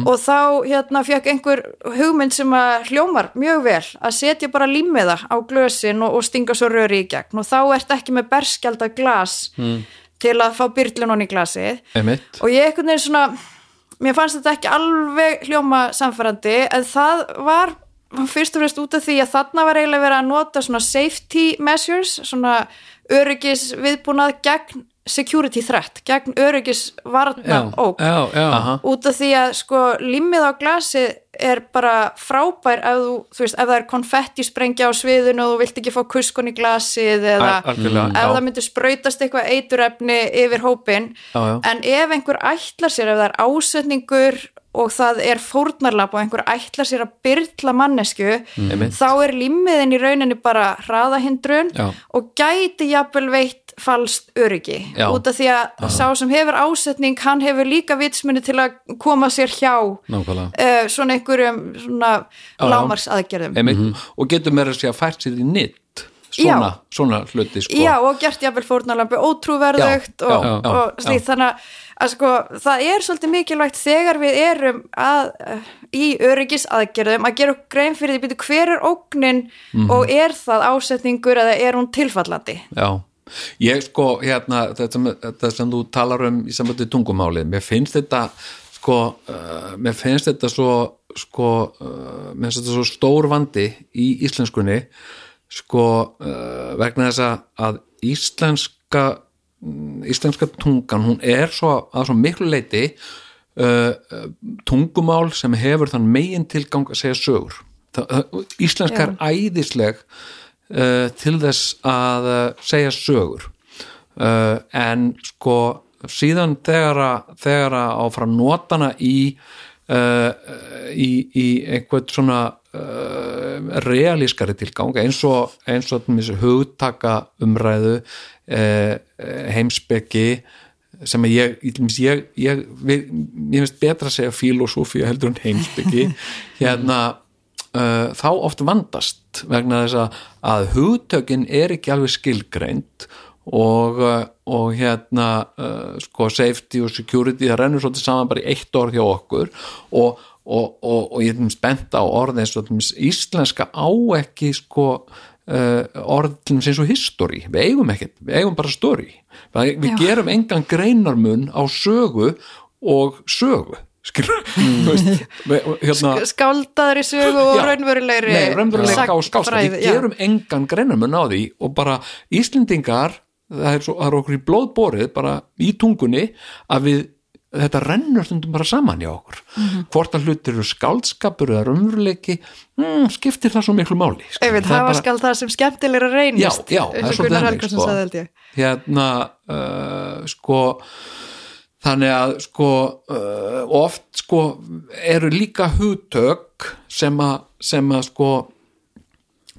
og þá hérna fekk einhver hugmynd sem að hljómar mjög vel að setja bara límiða á glösin og, og stinga svo röri í gegn. Og þá ert ekki með berskjaldað glas til að fá byrlunum í glasið. Einmitt. Og ég einhvern veginn svona mér fannst þetta ekki alveg hljóma samfærandi en það var fyrst og fremst út af því að þarna var eiginlega verið að nota svona safety measures svona öryggis viðbúnað gegn security threat, gegn öryggis varna. Aha. út af því að sko limmið á glasi er bara frábær ef þú, þú veist, ef það er konfetti sprengja á sviðinu og þú vilt ekki fá kuskon í glasið eða Al- algjörlega, ef já. það myndi sprautast eitthvað eiturefni yfir hópin Já, já. en ef einhver ætlar sér ef það er ásetningur og það er fórnarlap og einhver ætlar sér að byrla mannesku Einmitt. þá er limmiðin í rauninni bara hraðahindrun Já. og gæti jafnvel veitt falskt öryggi Já. út af því að sá sem hefur ásetning hann hefur líka vitsmunni til að koma sér hjá Nákvæmlega. uh, svona einhverjum svona Já, já. lámarsaðgerðum einmitt og getur meira að segja fært sér í nitt svona, svona hluti sko. Já, og gert jafnvel fórnarlampi ótrúverðugt Já, og, já, já, og slíkt, þannig að- sko, það er svolítið mikilvægt þegar við erum að, í öryggis aðgerðum að gera grein fyrir því byrju hver er ógnin Mhm. og er það ásetningur eða er hún tilfallandi? Já, ég sko hérna þetta, sem- þú talar um í sambandi tungumálið, mér finnst þetta sko, uh, mér finnst þetta svo sko, uh, mér finnst þetta svo stór vandi í íslenskunni sko, uh, vegna þess að- íslenska mm, íslenska tungan, hún er svo að svo miklu leiti uh, uh, tungumál sem hefur þann megin tilgang að segja sögur. Íslenska er æðisleg uh, til þess að uh, segja sögur. Uh, en sko síðan þegar að áfram notana í uh, í, í einhvern svona uh, realískari tilgang eins og, eins og hugtaka umræðu uh, heimspeki sem að ég, ég, ég, ég, finnst betra að segja filosófía heldur en heimspeki. Hérna uh, þá oft vandast vegna þess að, að hugtökin er ekki alveg skilgreind og, uh, og hérna uh, sko safety og security það rennur svolítið saman bara í eitt orð hjá okkur og, og, og, og ég er spennt á orð eins og íslenska á ekki sko uh, orð til dæmis eins og history. Við eigum ekkert, við eigum bara story. Við, við Já. gerum engan greinarmun á sögu og sögu þú veist, við- hérna, skáldaður í sögu og raunverulegri Nei, raunverulega skálstað, sagnfræði, við gerum engan greinarmun á því og bara Íslendingar það er, svo, það er okkur í blóðborið bara í tungunni að við þetta rennur stundum bara saman hjá okkur Mhm. hvort að hlutir eru skáldskapur eða raunveruleiki, mm, skiptir það svo miklu máli skilur. Einmitt, Það hafa bara- skal það sem skemmtilegra reynist Já, já, það er svolítið Helgason sko. sagði held ég hérna uh, sko þannig að sko uh, oft sko eru líka hugtök sem að sem að sko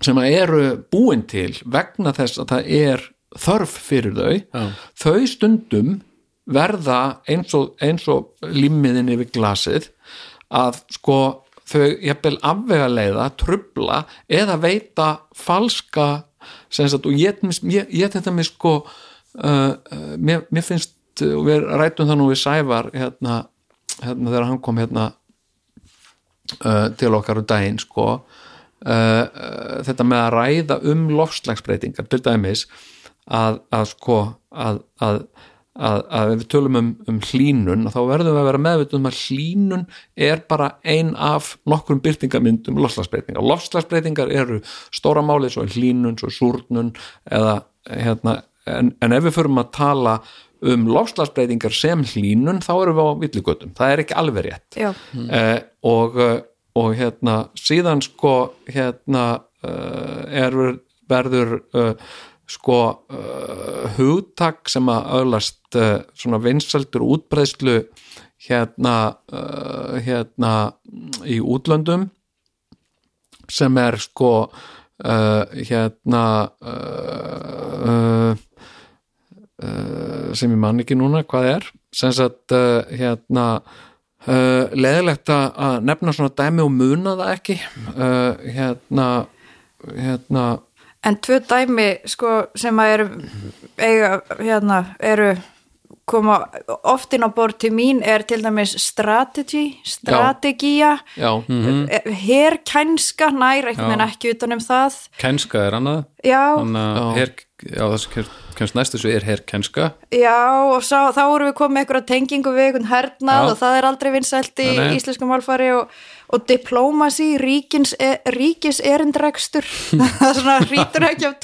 sem að eru búin til vegna þess að það er þörf fyrir þau Já. þau stundum verða eins og, og limmiðin yfir glasið að sko þau jafnvel afvega leiða, trubla eða veita falska sagt og ég, ég, ég þetta mér sko uh, uh, mér, mér finnst og við rætum það nú við Sævar hérna, hérna þegar hann kom hérna uh, til okkar um daginn sko uh, uh, þetta með að ræða um lofslagsbreytingar til dæmis að, að sko að, að, að, að ef við tölum um, um hlínun þá verðum við að vera meðvituð um að hlínun er bara ein af nokkrum byrtingamyndum lofslagsbreytingar lofslagsbreytingar eru stóra málið svo hlínun, svo súrnun eða hérna en, en ef við förum að tala um lofslagsbreytingar sem hlínun þá erum við á villigötum, það er ekki alveg rétt. Eh, og, eh, og hérna síðan sko hérna uh, er verður uh, sko uh, hugtak sem að öðlast uh, svona vinsaldur útbreiðslu hérna uh, hérna í útlöndum sem er sko hérna sem ég man ekki núna hvað er sem sagt hérna leðilegt að nefna svona dæmi og muna það ekki hérna hérna En tvö dæmi sko sem að eru eiga, hérna, eru koma oft inn á borð til mín er til dæmis strategy, strategía. Já, Mhm. herkænska nær einhvern veginn ekki utan um það. Kenska er annað. Já, þannig að Já. það sem kemst næst þessu er her kenska já og sá, þá erum við komið með einhverja tengingu við einhvern hernað Já. og það er aldrei vinsælt í Nei, íslenskum málfari og, og diplomasi, ríkins, e, ríkis erindrekstur það er svona rítur ekki af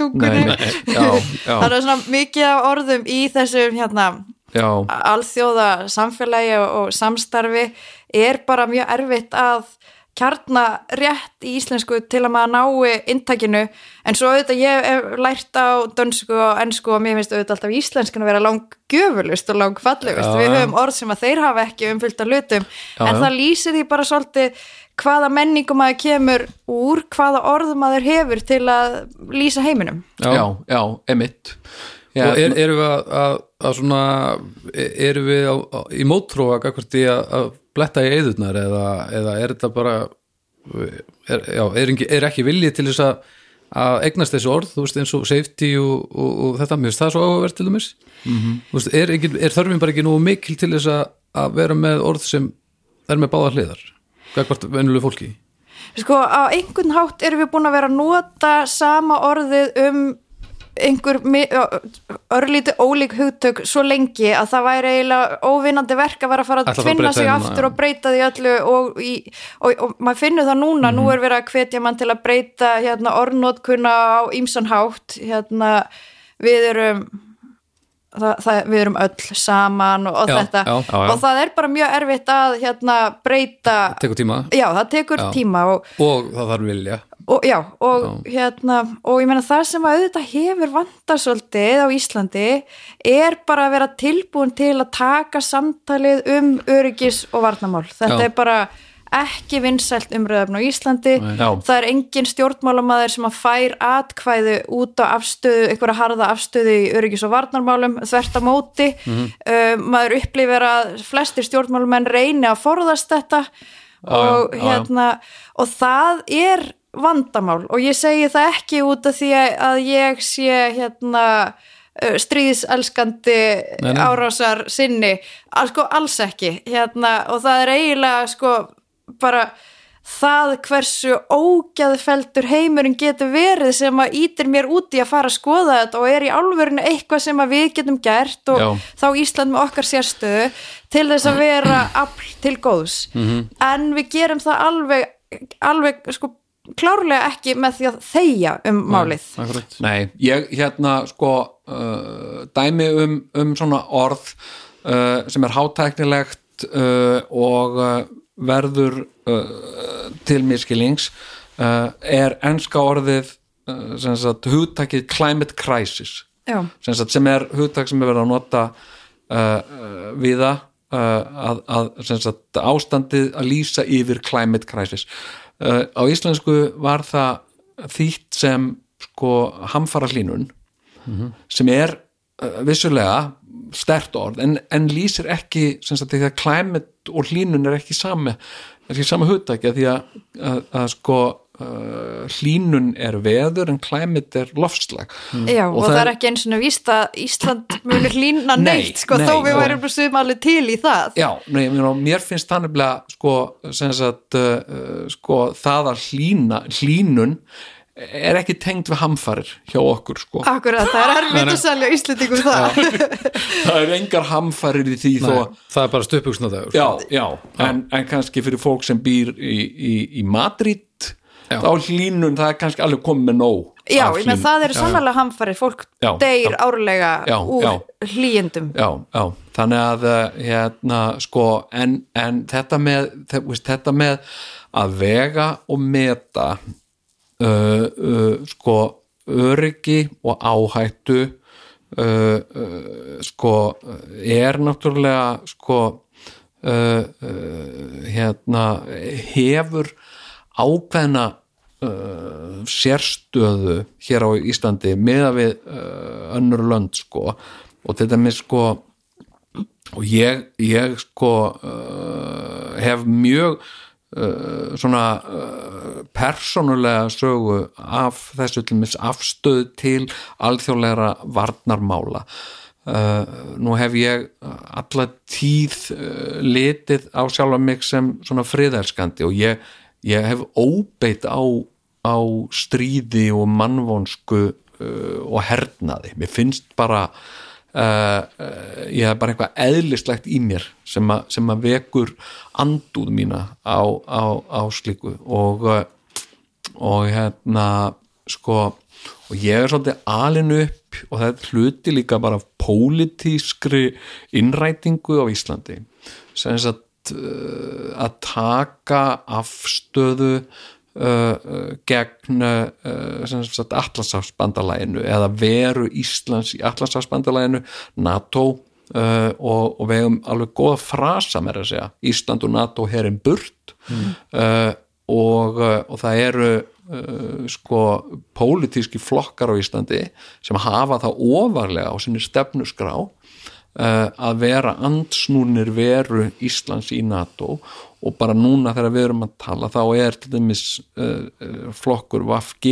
já. það er svona mikið af orðum í þessum hérna já, alþjóða samfélagi og, og samstarfi er bara mjög erfitt að kjarna rétt í íslensku til að maður nái inntakinu. En svo auðvitað ég hef lært á dönsku og ennsku og mér finnst auðvitað alltaf íslenskan að vera lang gjöfulust og lang fallegust Já, við já. höfum orð sem að þeir hafa ekki umfyllt af hlutum. Já, en já. það lýsir því bara svolítið hvaða menningum maður kemur úr hvaða orð maður hefur til að lýsa heiminum. Já, já, emitt já, og er, erum við að, að, að svona erum við á, á, í mótróa að, að bletta í eðurnar eða, eða er þetta bara er, já, er, ekki, er ekki viljið til þess að að eignast þessu orð, þú veist, eins og safety og, og, og þetta, mér finnst það svo áhugavert til dæmis -hmm. veist, er, ekki, er þörfin bara ekki nú mikil til þess að, að vera með orð sem er með báða hliðar gagvart venjulegu fólki Sko á einhvern hátt erum við búin að vera að nota sama orðið um einhver örlítið ólík hugtök svo lengi að það væri eiginlega óvinnandi verk að vera að fara að tvinna sig aftur og breyta því öllu og, í, og, og maður finnur það núna, Mhm. nú er verið að hvetja mann til að breyta hérna, orðnótkunna á ímsan hátt hérna, við erum það, það, við erum öll saman og, og Já, þetta. já, já, og það er bara mjög erfitt að hérna, breyta tekur tíma. Já, það tekur tíma og og það þarf vilja og já, og hérna og ég meina það sem að auðvitað hefur vandar svolítið á Íslandi er bara að vera tilbúin til að taka samtalið um öryggis og varnamál, þetta Já. er bara ekki vinsælt umröðafn á Íslandi Já. það er engin stjórnmálamæður sem að fær atkvæðu út á afstöðu, einhverja harða afstöðu í öryggis og varnarmálum þvert á móti Mhm. um, maður upplifir að flestir stjórnmálamenn reyni að forðast þetta og já, já. hérna og það er vandamál og ég segi það ekki út af því að ég sé hérna uh, stríðselskandi árásar sinni. Sko alls ekki hérna, og það er eiginlega sko bara það hversu ógæðfeldur heimurinn getur verið sem að ítir mér út í að fara að skoða þetta og er í álfurinu eitthvað sem að við getum gert og Já. þá Ísland með okkar sérstöðu til þess að vera afl til góðs. En við gerum það alveg, alveg sko klárlega ekki með því að þegja um málið. Akkurat. Nei, ég hérna sko uh, dæmi um, um svona orð uh, sem er hátæknilegt uh, og uh, verður uh, til miskilings uh, er enska orðið uh, sem sagt hugtakið climate crisis. Já, sem, sagt, sem er hugtak sem er verið að nota uh, uh, við það uh, að, að sem sagt, ástandið að lýsa yfir climate crisis uh, á íslensku var það þýtt sem sko hamfara hlínun sem er uh, vissulega stert orð en, en lýsir ekki sem sagt, því að climate og hlínun er ekki sami er ekki sama hugtaki því að, að, að sko uh, hlínun er veður en climate er loftslag. Já og, Og það, það er ekki eins og víst að Ísland munir hlýna Nei, neitt sko nei, þó við værum bara sum alveg til í það. Já, nei, mér, mér finnst það nefnilega sko, sem sagt, uh, sko það að hlína, hlínun er ekki tengd við hamfarir hjá okkur sko. Akkurat, það er erfitt að selja Íslandingum það. Það er engar hamfarir í því þó Nei, að það er bara stöpuksnadagur Já, já, en, en kannski fyrir fólk sem býr í, í, í Madrid Já. þá hlínun, það er kannski alveg komið með nóg Já, ég með það eru sannlega hamfarið, fólk Já, deyr já. árlega Já, úr já. hlýjendum já, já, þannig að uh, hérna, sko, en, en þetta með, þe- veist, þetta með að vega og meta uh, uh, sko öryggi og áhættu uh, uh, sko er náttúrulega sko uh, uh, hérna hefur ákveðna uh, sérstöðu hér á Íslandi meða við uh, önnur lönd sko. Og þetta með sko og ég, ég sko uh, hef mjög uh, svona uh, persónulega sögu af þessu til mis afstöð til alþjóðlegra varnarmála. Uh, nú hef ég alla tíð uh, litið á sjálfa mig sem svona friðelskandi og ég, ég hef óbeitt á, á stríði og mannvonsku uh, og hernaði. Mér finnst bara Uh, uh, ég hef bara eitthvað eðlislegt í mér sem, a, sem að vekur andúð mína á, á, á slíku. Og, uh, og hérna sko og ég er svolítið alin upp og það hluti líka bara af pólitískri innrætingu á Íslandi. Sem sagt uh, að taka afstöðu uh, uh, gegn Atlasafsbandalæginu eða veru Íslands í Atlasafsbandalæginu NATO og, og við hefum alveg góða frasa með að segja Ísland og NATO herin burt uh, og, og það eru sko pólitíski flokkar á Íslandi sem hafa það ofarlega á sinni stefnusgrá að vera andsnúnir veru Íslands í NATO og bara núna þegar við erum að tala þá er til dæmis uh, flokkur VAFG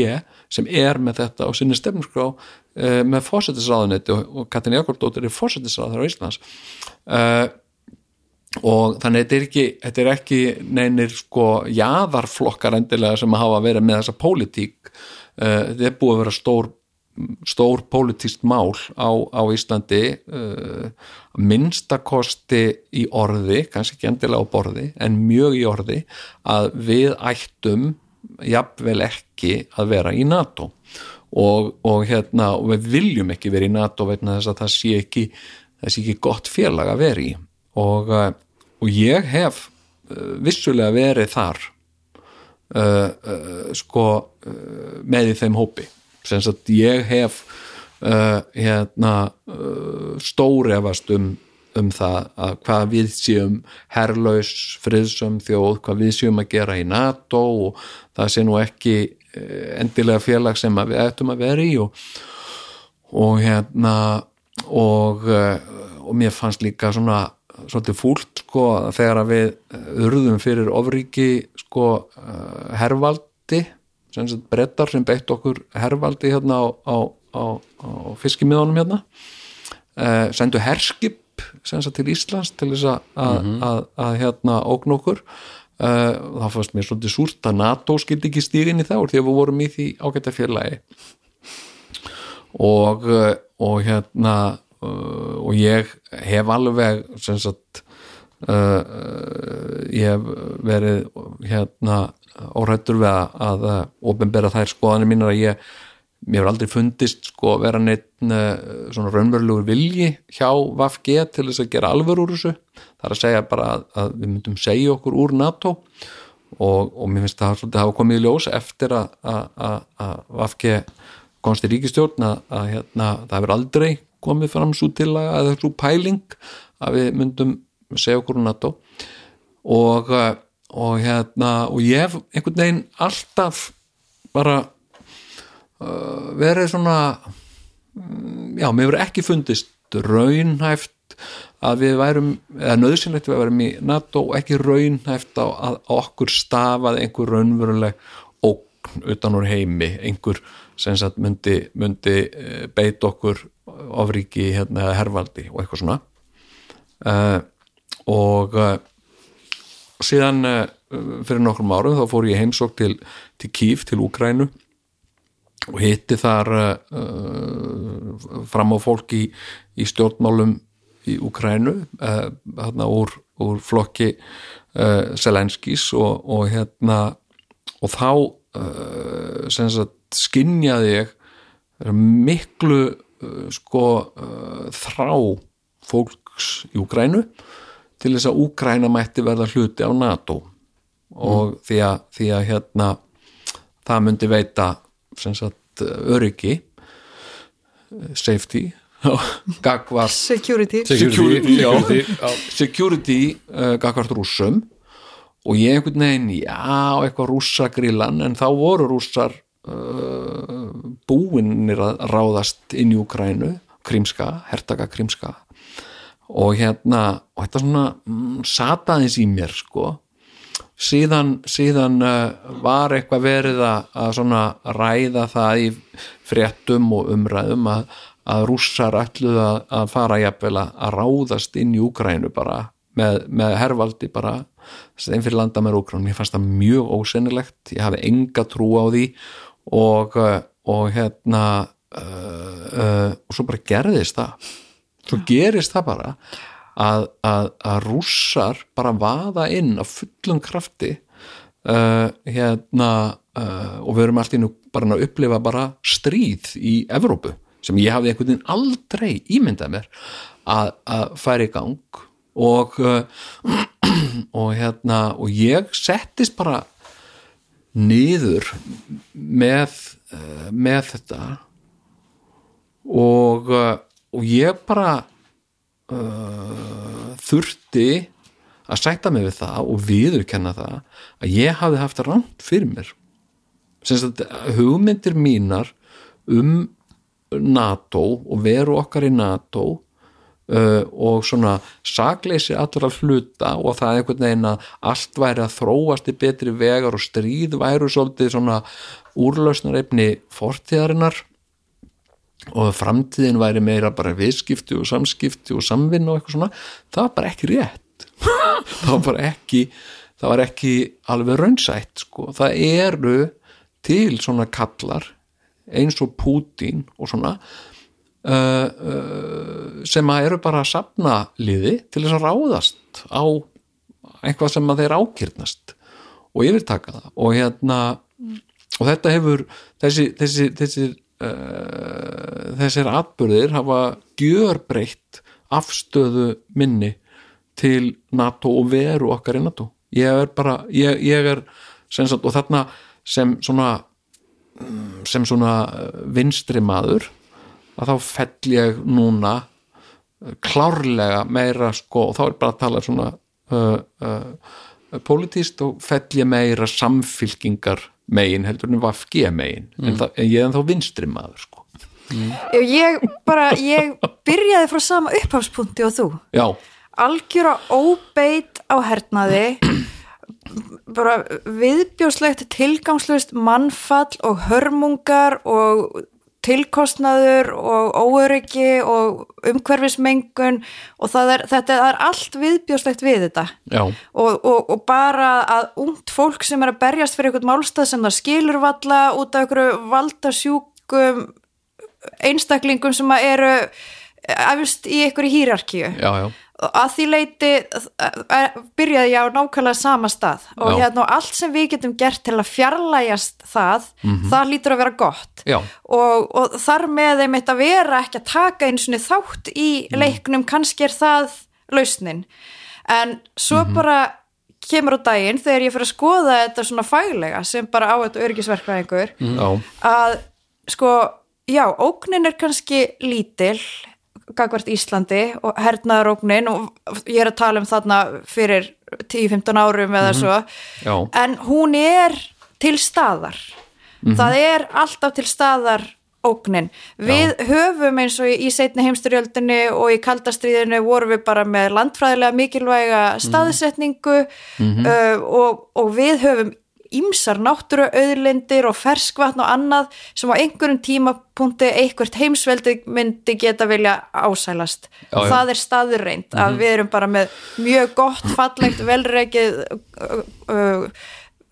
sem er með þetta á sinni stefnusgrá uh, með fósettisráðunetti og, Katrin Jakobdóttir er fósettisráður á Íslands. Uh, og þannig þetta er ekki, þetta er ekki neinir sko jaðarflokkar endilega sem hafa verið með þessa pólitík. Þetta er búið að vera stór stór pólitíst mál á, á Íslandi uh, minnstakosti í orði, kannski ekki endilega á borði en mjög í orði að við ættum jafnvel ekki að vera í NATO. Og, og hérna og við viljum ekki vera í NATO vegna þess að það sé ekki það sé ekki gott félag að vera í. Og, uh, og ég hef uh, vissulega verið þar uh, uh, sko með í þeim hópi sem sagt ég hef uh, hérna uh, stórefast um, um það að hvað við séum herlaus, friðsum þjóð, hvað við séum að gera í NATO og það sé nú ekki uh, endilega félag sem við ættum að vera í og, og hérna og, uh, og mér fannst líka svona svolítið fúlt sko þegar að við eh, urðum fyrir ofríki sko uh, hervaldi sem brettar sem beitt okkur hervaldi hérna á, á, á, á fiskimiðunum hérna uh, sendu herskip til Íslands til þess að, að, að, að hérna ógn okkur. Uh, þá fannst mér svolítið súrt að NATO skildi ekki stíðin í þá því að við vorum í því ágæta félagi. Og, uh, og hérna uh, og ég hef alveg sem sagt uh, uh, ég hef verið hérna órættur við að, að ofinbera þær skoðanir mínar að ég mér hefur aldrei fundist sko vera neitt svona raunverulegur vilji hjá VFG til þess að gera alvör úr þessu. Það er að segja bara að, að við myndum segja okkur úr NATO og, og mér finnst það að hafa komið í ljós eftir að, að, VFG komst í ríkistjórn að, hérna, það hefur aldrei komið fram svo til að svo pæling að við myndum segja okkur úr NATO. Og, eh, og hérna og ég hef einhvern veginn alltaf bara uh, verið svona mm, já, mér hefur ekki fundist raunhæft að við værum, eða nöðsynlegt við værum í NATO og ekki raunhæft á að okkur stafaði einhver raunveruleg ógn utan úr heimi, einhver sem sagt myndi, myndi eh, beit okkur ofríki hérna, hervaldi og eitthvað svona. Uh, og uh, síðan uh, fyrir nokkrum árum þá fór ég heimsók til, til Kíf, til Úkrænu og hitti þar uh, fram á fólk í, í stjórnmálum í Ukrænu uh, hérna úr, úr flokki uh, Selenskis og, og hérna og þá skinjaði ég miklu sko þrá fólks í Ukrænu til þess að Ukræna mætti verða hluti á NATO. Og því, að, því að hérna það myndi veita sem sagt öryggi safety gagvart security. Security, Security, já. security uh, gagvart rússum. Og ég einhvern veginn, já, eitthvað rússagrillan en þá voru rússar uh, búinir að ráðast inn í Ukrænu krímska, hertaka krímska og hérna og þetta svona mm, sataðins í mér sko. Síðan, síðan uh, var eitthvað verið að, að svona ræða það í fréttum og umræðum að, að rússar ætluðu að, að fara jafnvel að, ráðast inn í Úkrænu bara með, með hervaldi bara einn fyrir landa með Úkrænu, mér fannst það mjög ósennilegt, ég hafi enga trú á því. Og, uh, og hérna uh, uh, og svo bara gerðist það svo gerist það bara að, að, að rússar bara vaða inn á fullum krafti uh, hérna uh, og við erum alltaf inn bara að upplifa bara stríð í Evrópu sem ég hafði einhvern veginn aldrei ímyndað mér að, að færa í gang. Og uh, og hérna og ég settist bara niður með uh, með þetta. Og uh, og ég bara uh, þurfti að sætta mig við það og viðurkenna það að ég hafði haft rámt fyrir mér. Hugmyndir mínar um NATO og veru okkar í NATO uh, og svona sakleysi allra hluta og það er einhvern veginn að allt væri að þróast í betri vegar og stríð væru svolítið svona úrlausnarefni fortíðarinnar og framtíðin væri meira bara viðskipti og samskipti og samvinna og eitthvað svona, það var bara ekki rétt. Það var bara ekki það var ekki alveg raunsætt sko, það eru til svona kallar eins og Pútín og svona uh, uh, sem að eru bara að sapna liði til þess að ráðast á eitthvað sem að þeir ákýrnast og yfirtaka það. Og hérna og þetta hefur þessi, þessi, þessi uh, þessir atbyrðir hafa gjörbreytt afstöðu minni til NATO og veru okkar í NATO. Ég er bara, ég, ég er sagt, og þarna sem svona mm, sem svona vinstri maður að þá fell ég núna uh, klárlega meira sko og þá er bara að tala svona uh, uh, politíst og fell ég meira samfylkingar megin heldur en vafge megin. En, það, en ég er þá vinstri maður sko. Ég bara, ég byrjaði frá sama upphafspunkti og þú. Já, algjöra óbeit á hernaði bara viðbjóslegt tilgangslust mannfall og hörmungar og tilkostnaður og óöryggi og umhverfismengun og er, þetta er allt viðbjóslegt við þetta. Og, og, og bara að ungt fólk sem er að berjast fyrir eitthvað málstað sem það skilur valla út af einhverju valdasjúkum einstaklingum sem eru efst í einhverju hýrarkíu já, já, að því leiti eh, byrjaði ég á nákvæmlega sama stað. Og hérna og allt sem við getum gert til að fjarlægjast það það lítur að vera gott. Og, og þar með þeim að vera ekki að taka eins og þátt í leiknum kannski er það lausnin. En svo bara kemur á daginn þegar ég fyrir að skoða þetta svona faglega sem bara á þetta örgisverkvæðingur já, að sko, já, ógnin er kannski lítil gagvart Íslandi og hernaðarógnin og ég er að tala um þarna fyrir 10-15 árum eða svo. Já. en hún er til staðar. Það er alltaf til staðar ógnin. Við höfum eins og í, setni heimstyrjöldinni og í kaldastriðinu vorum við bara með landfræðilega mikilvæga staðsetningu uh, og, og við höfum ímsar náttúruauðlindir og ferskvatn og annað sem á einhverjum tímapunkti einhvert heimsveldi myndi geta vilja ásælast. Já, já. Það er staðurreind að við erum bara með mjög gott, fallegt, velreikið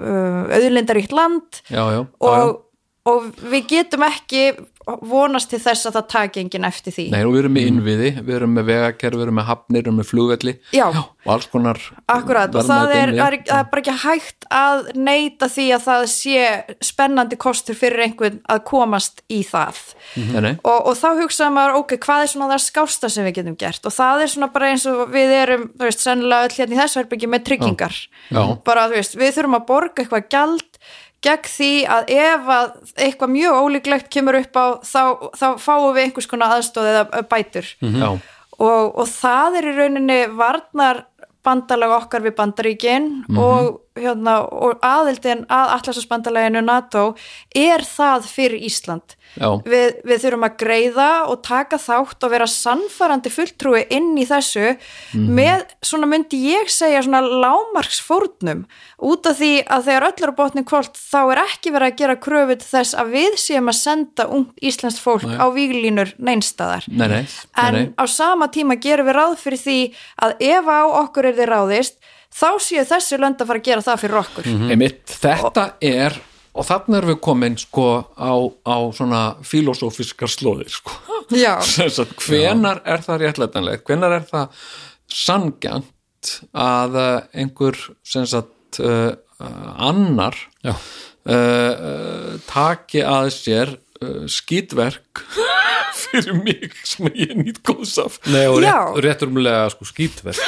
auðlindaríkt land já. og, og við getum ekki vonast til þess að það taki enginn eftir því. Nei, við erum með innviði, við erum með vegakerfi, við erum með hafnir, við erum með flugvelli. Já. og alls konar Akkurat, og það er, er, er bara ekki hægt að neyta því að það sé spennandi kostur fyrir einhvern að komast í það. Nei, nei, og, og þá hugsaðum maður, ok, hvað er svona það skásta sem við getum gert? Og það er svona bara eins og við erum, þú veist, sennilega öll hérna í þessu herbyggi með tryggingar. Já. bara, þú veist, við þurfum að borga eitthvað gjald gegn því að ef að eitthvað mjög ólíklegt kemur upp á þá, þá fáum við einhvers konar aðstóð eða bætur. Já, og, og það er í rauninni varnar bandalag okkar við bandaríkin og, hérna, og aðildin að Atlasasbandalæginu NATO er það fyrir Ísland. Við, við þurfum að greiða og taka þátt og vera sannfarandi fulltrúi inn í þessu með svona myndi ég segja svona lámarksfórnum út af því að þegar öll eru á botni kvöld þá er ekki verið að gera kröfu til þess að við séum að senda ungt íslenskt fólk Nei. á víglínur neinstæðar nei, nei, en á sama tíma gerum við ráð fyrir því að ef á okkur er þið ráðist þá séu þessi lönd að fara að gera það fyrir okkur. Einmitt, þetta er og þarna erum við komin sko á, á svona filosófiskar slóðir sko. Hvenar er það réttlætanlegt? Hvenar er það sangjant að uh, einhver sagt uh, annar uh, uh, taki að sér uh, skýtverk fyrir mig sem ég nýtt góðs af. Nei, og rétt, rétturumlega sko skítverk.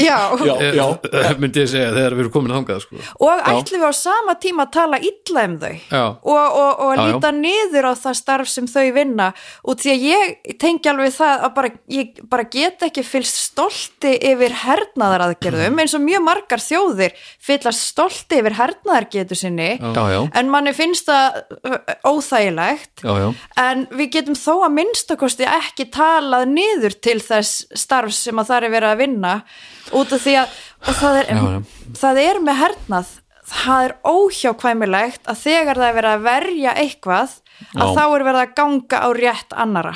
Já, já. já, myndi ég segja þegar við erum komin þangað sko. og ætlum við á sama tíma að tala illa um þau? Já. og, og, og líta niður á það starf sem þau vinna? Út því að ég tengi alveg það að bara, ég bara get ekki fylst stolti yfir hernaðaraðgerðum eins og mjög margar þjóðir fyllast stolti yfir hernaðargetu sinni. Já, já, en manni finnst það ö, óþægilegt. Já, já. en við getum þó að minnstakosti ekki talað niður til þess starfs sem að það er verið að vinna út af því að það er, Já, það er með hernað. Það er óhjákvæmilegt að þegar það er verið að verja eitthvað að þá er verið að ganga á rétt annara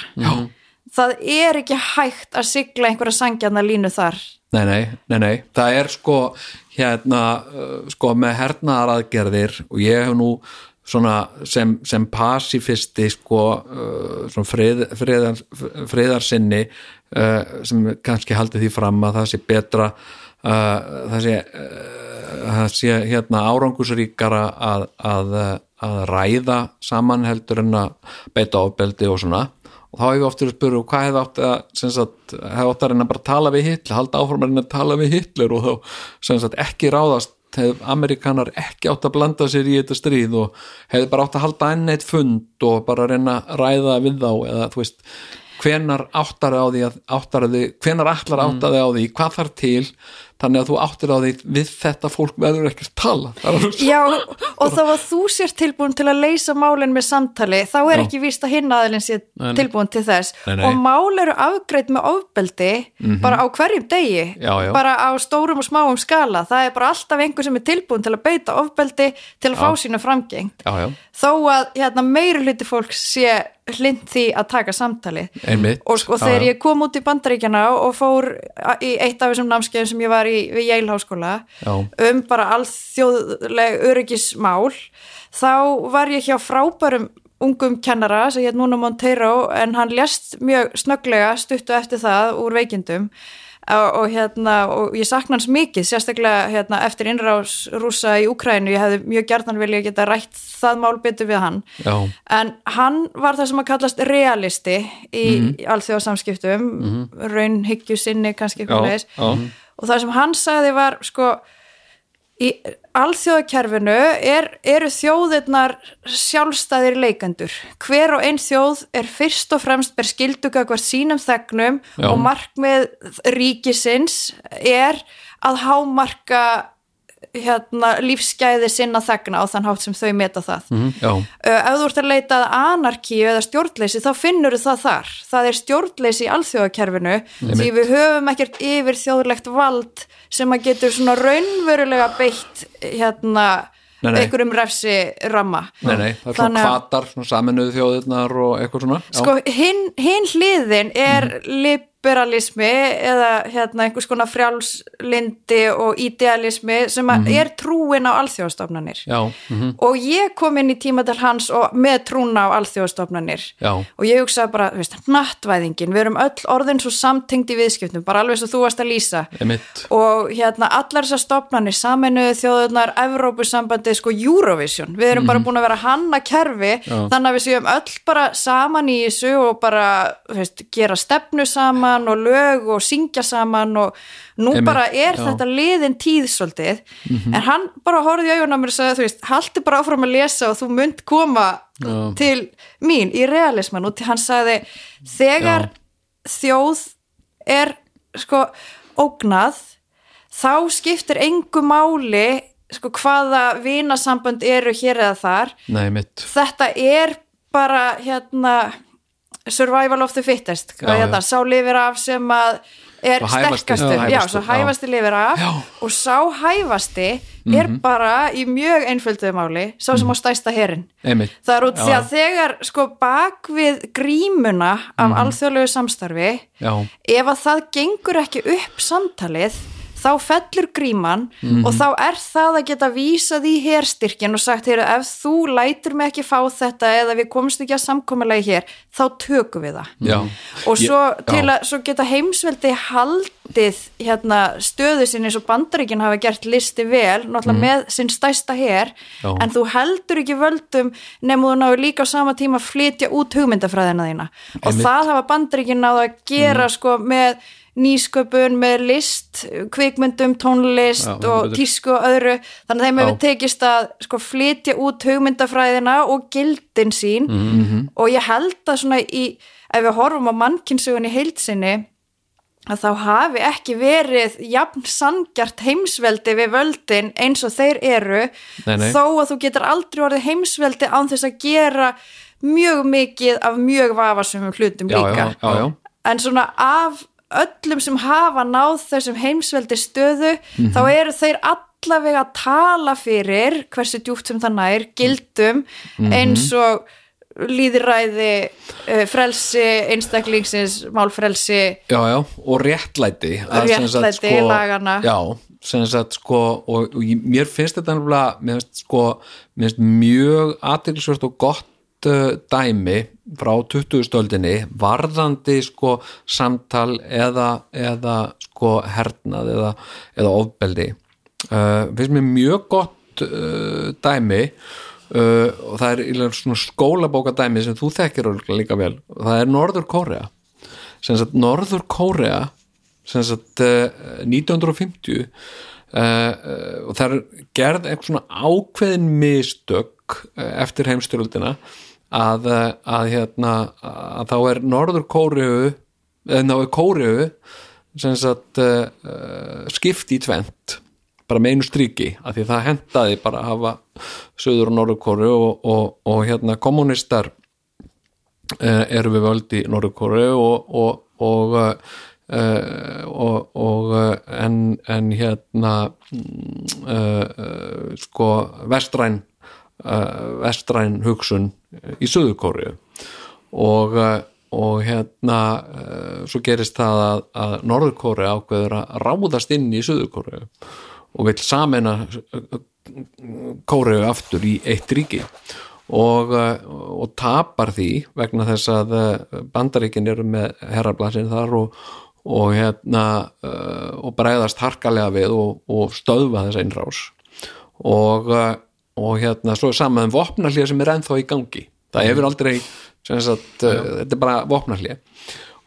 það er ekki hægt að sigla einhverja sangjarna línu þar. Nei, nei, nei, nei, það er sko hérna, uh, sko með hernaðaraðgerðir og ég hef nú svona sem, sem pasifisti sko uh, frið, friðar, friðarsinni uh, sem kannski haldið því fram að það sé betra uh, það sé uh, það sé hérna árangusríkara að, að, að ræða saman heldur en að beita ofbeldi og svona. Og þá hef ég oftur að spyrja hvað hefði átt að hefði átt að reyna bara að tala við Hitler halda áfram að tala við Hitler og þá sagt ekki ráðast hefði Amerikanar ekki átt að blanda sér í þetta stríð og hefði bara átt að halda enn eitt fund og bara reyna að ræða við þá eða þú veist hvenar áttar á því að áttar því, hvenar allar Mm. áttar á því hvað þarf til þannig að þú áttir á því við þetta fólk verður ekki að tala Já, og þá að þú sér tilbúin til að leysa málinn með samtali, þá er Já. ekki víst að hinn aðilinn sé Nei, nei. tilbúin til þess Nei, nei. og mál eru afgreitt með ofbeldi bara á hverjum degi Já, já. bara á stórum og smáum skala það er bara alltaf einhver sem er tilbúin til að beita ofbeldi til að fá sína framgengt já, já, þó að hérna, meiri hluti fólks sé hlind því að taka samtali og sko þegar ég kom út í bandaríkjana og fór í eitt af þessum námskeiðum sem ég var í við Yale háskóla Já. um bara alþjóðleg öryggismál þá var ég hjá frábærum ungum kennara sem hétt núna Monteiro en hann lést mjög snögglega stuttu eftir það úr veikindum og, og hérna og ég sakna hans mikið sérstaklega hérna eftir innrás rúsa í Úkrænu, ég hefði mjög gjarnan vilja geta rætt það mál betur við hann já, en hann var það sem að kallast realisti í mm -hmm. alþjóðasamskiptum mm -hmm. raunhyggju sinni kannski eitthvað leis já, og það sem hann sagði var sko í alþjóðakerfinu er, eru þjóðirnar sjálfstæðir leikendur hver og einn þjóð er fyrst og fremst ber skilduga hvert sínum þegnum Já. og markmið ríkisins er að hámarka hérna, lífsgæði sinna þegna á þann hátt sem þau meta það. Já, Uh, ef þú ert að leita að anarkíu eða stjórnleysi þá finnur það þar. Það er stjórnleysi í alþjóðakerfinu því við höfum ekkert yfir þjóðlegt vald sem að getur svona raunverulega beitt hérna Nei, nei. einhverjum refsi ramma nei, nei, það er svona kvatar saminuðu þjóðirnar og eitthvað svona. Já, sko hinn hin hliðin er liberalismi eða hérna einhvers konar frjálslindi og idealismi sem að er trúin á alþjóðastofnanir. Já, mhm, og ég kom inn í tíma til hans og með trúna á alþjóðastofnanir. Já, og ég hugsaði bara, veist, nattvæðingin við erum öll orðin svo samtengt í viðskiptum bara alveg svo þú varst að lýsa. Einmitt. Og hérna allar þessar stofnanir saminuðu þjóðurnar, Evrópusambandi sko Eurovision, við erum bara búin að vera hanna kerfi, Já. þannig að við séum öll bara saman í þessu og bara veist, gera stefnu saman og lög og syngja saman og nú Einmitt, bara er já. Þetta liðin tíð svolítið, en hann bara horfði í augun á mér og sagði, þú veist, haldi bara áfram að lesa og þú mynd koma Já. til mín í realisman og hann sagði, þegar þjóð er sko ógnað þá skiptir engu máli sko hvaða vinasambönd eru hér eða þar. Nei, þetta er bara hérna survival of the fittest Já, hérna, sá lifir af sem að er sterkastur, Já, svo hæfasti lifir af Já. Mhm. og sá hæfasti er bara í mjög einfölduðu máli sá sem á stæsta herin einmitt, Það er út því að þegar sko bak við grímuna af alþjóðlegu samstarfi já, ef að það gengur ekki upp samtalið þá fellur gríman og þá er það að geta vísað í herstyrkin og sagt hér ef þú lætur mig ekki fá þetta eða við komumst ekki að samkomulegi hér þá tökum við það. Já. Og svo að svo geta heimsveldi haldið hérna, stöðu sinni eins og bandaríkin hafa gert listi vel, náttúrulega með sinn stæsta Já. en þú heldur ekki völdum nema þú náður líka á sama tíma að flytja út hugmyndafræðina þína. Og Einmitt. það hafa bandaríkin náðu að gera sko með nýsköpun, með list kvikmyndum, tónlist Já, og tísku og öðru. Þannig að þeim hefur tekist að sko flytja út hugmyndafræðina og gildin sín. Mhm. og ég held að svona í, ef við horfum á mannkynsugun í heilsinni að þá hafi ekki verið jafn sangjart heimsveldi við völdin eins og þeir eru Nei, nei. þó að þú getur aldrei orðið heimsveldi án þess að gera mjög mikið af mjög vafasumum hlutum já, líka já, já, en svona af öllum sem hafa náð þessum heimsveldi stöðu Mhm. þá eru þeir allavega að tala fyrir hversu djúpt sem það nær gildum Mhm. eins og líðræði eh, frelsi einstaklingsins málfrelsi já, já, og réttlæti Réttlæti, laganna. já, sem sagt sko og, og mér finnst þetta nefnilega mér finnst sko, mér finnst mjög aðtilsvört og gott uh, dæmi frá 20. stöldinni varðandi sko samtal eða, eða sko hernað eða, eða ofbeldi uh, finnst mér mjög gott uh, dæmi uh, og það er svona skólabóka dæmi sem þú þekkir líka vel. Og það er Norður Kórea. Sem sagt Norður Kórea sem sagt uh, 1950 uh, og það er gerð eitthvað svona ákveðin mistök uh, eftir heimstyröldina að, eh, að hérna að þá er Norður Kóriðu eða þá er Kóriðu sem sagt skipt í tvent bara með einu stríki af því það hentaði bara að hafa Suður og Norður Kóru og, og, og hérna kommunistar uh, eru við völd í Norður Kóru og og, og, og, og uh, en, en hérna mm, uh, sko vestræn uh, vestræn hugsun í Suður Kóru og uh, og hérna svo gerist það að, að Norður Kóru ákveður að ráðast inn í Suður Kóru og vil samena Kóru aftur í eitt ríki. Og, uh, og tapar því vegna þess að uh, bandaríkin eru með herrablasin þar og, og hérna uh, og bregðast harkalega við og, og stöðva þess einrás og, uh, og hérna svo er saman um vopnarlið sem er ennþá í gangi. Það hefur aldrei sagt, uh, þetta er bara vopnarlið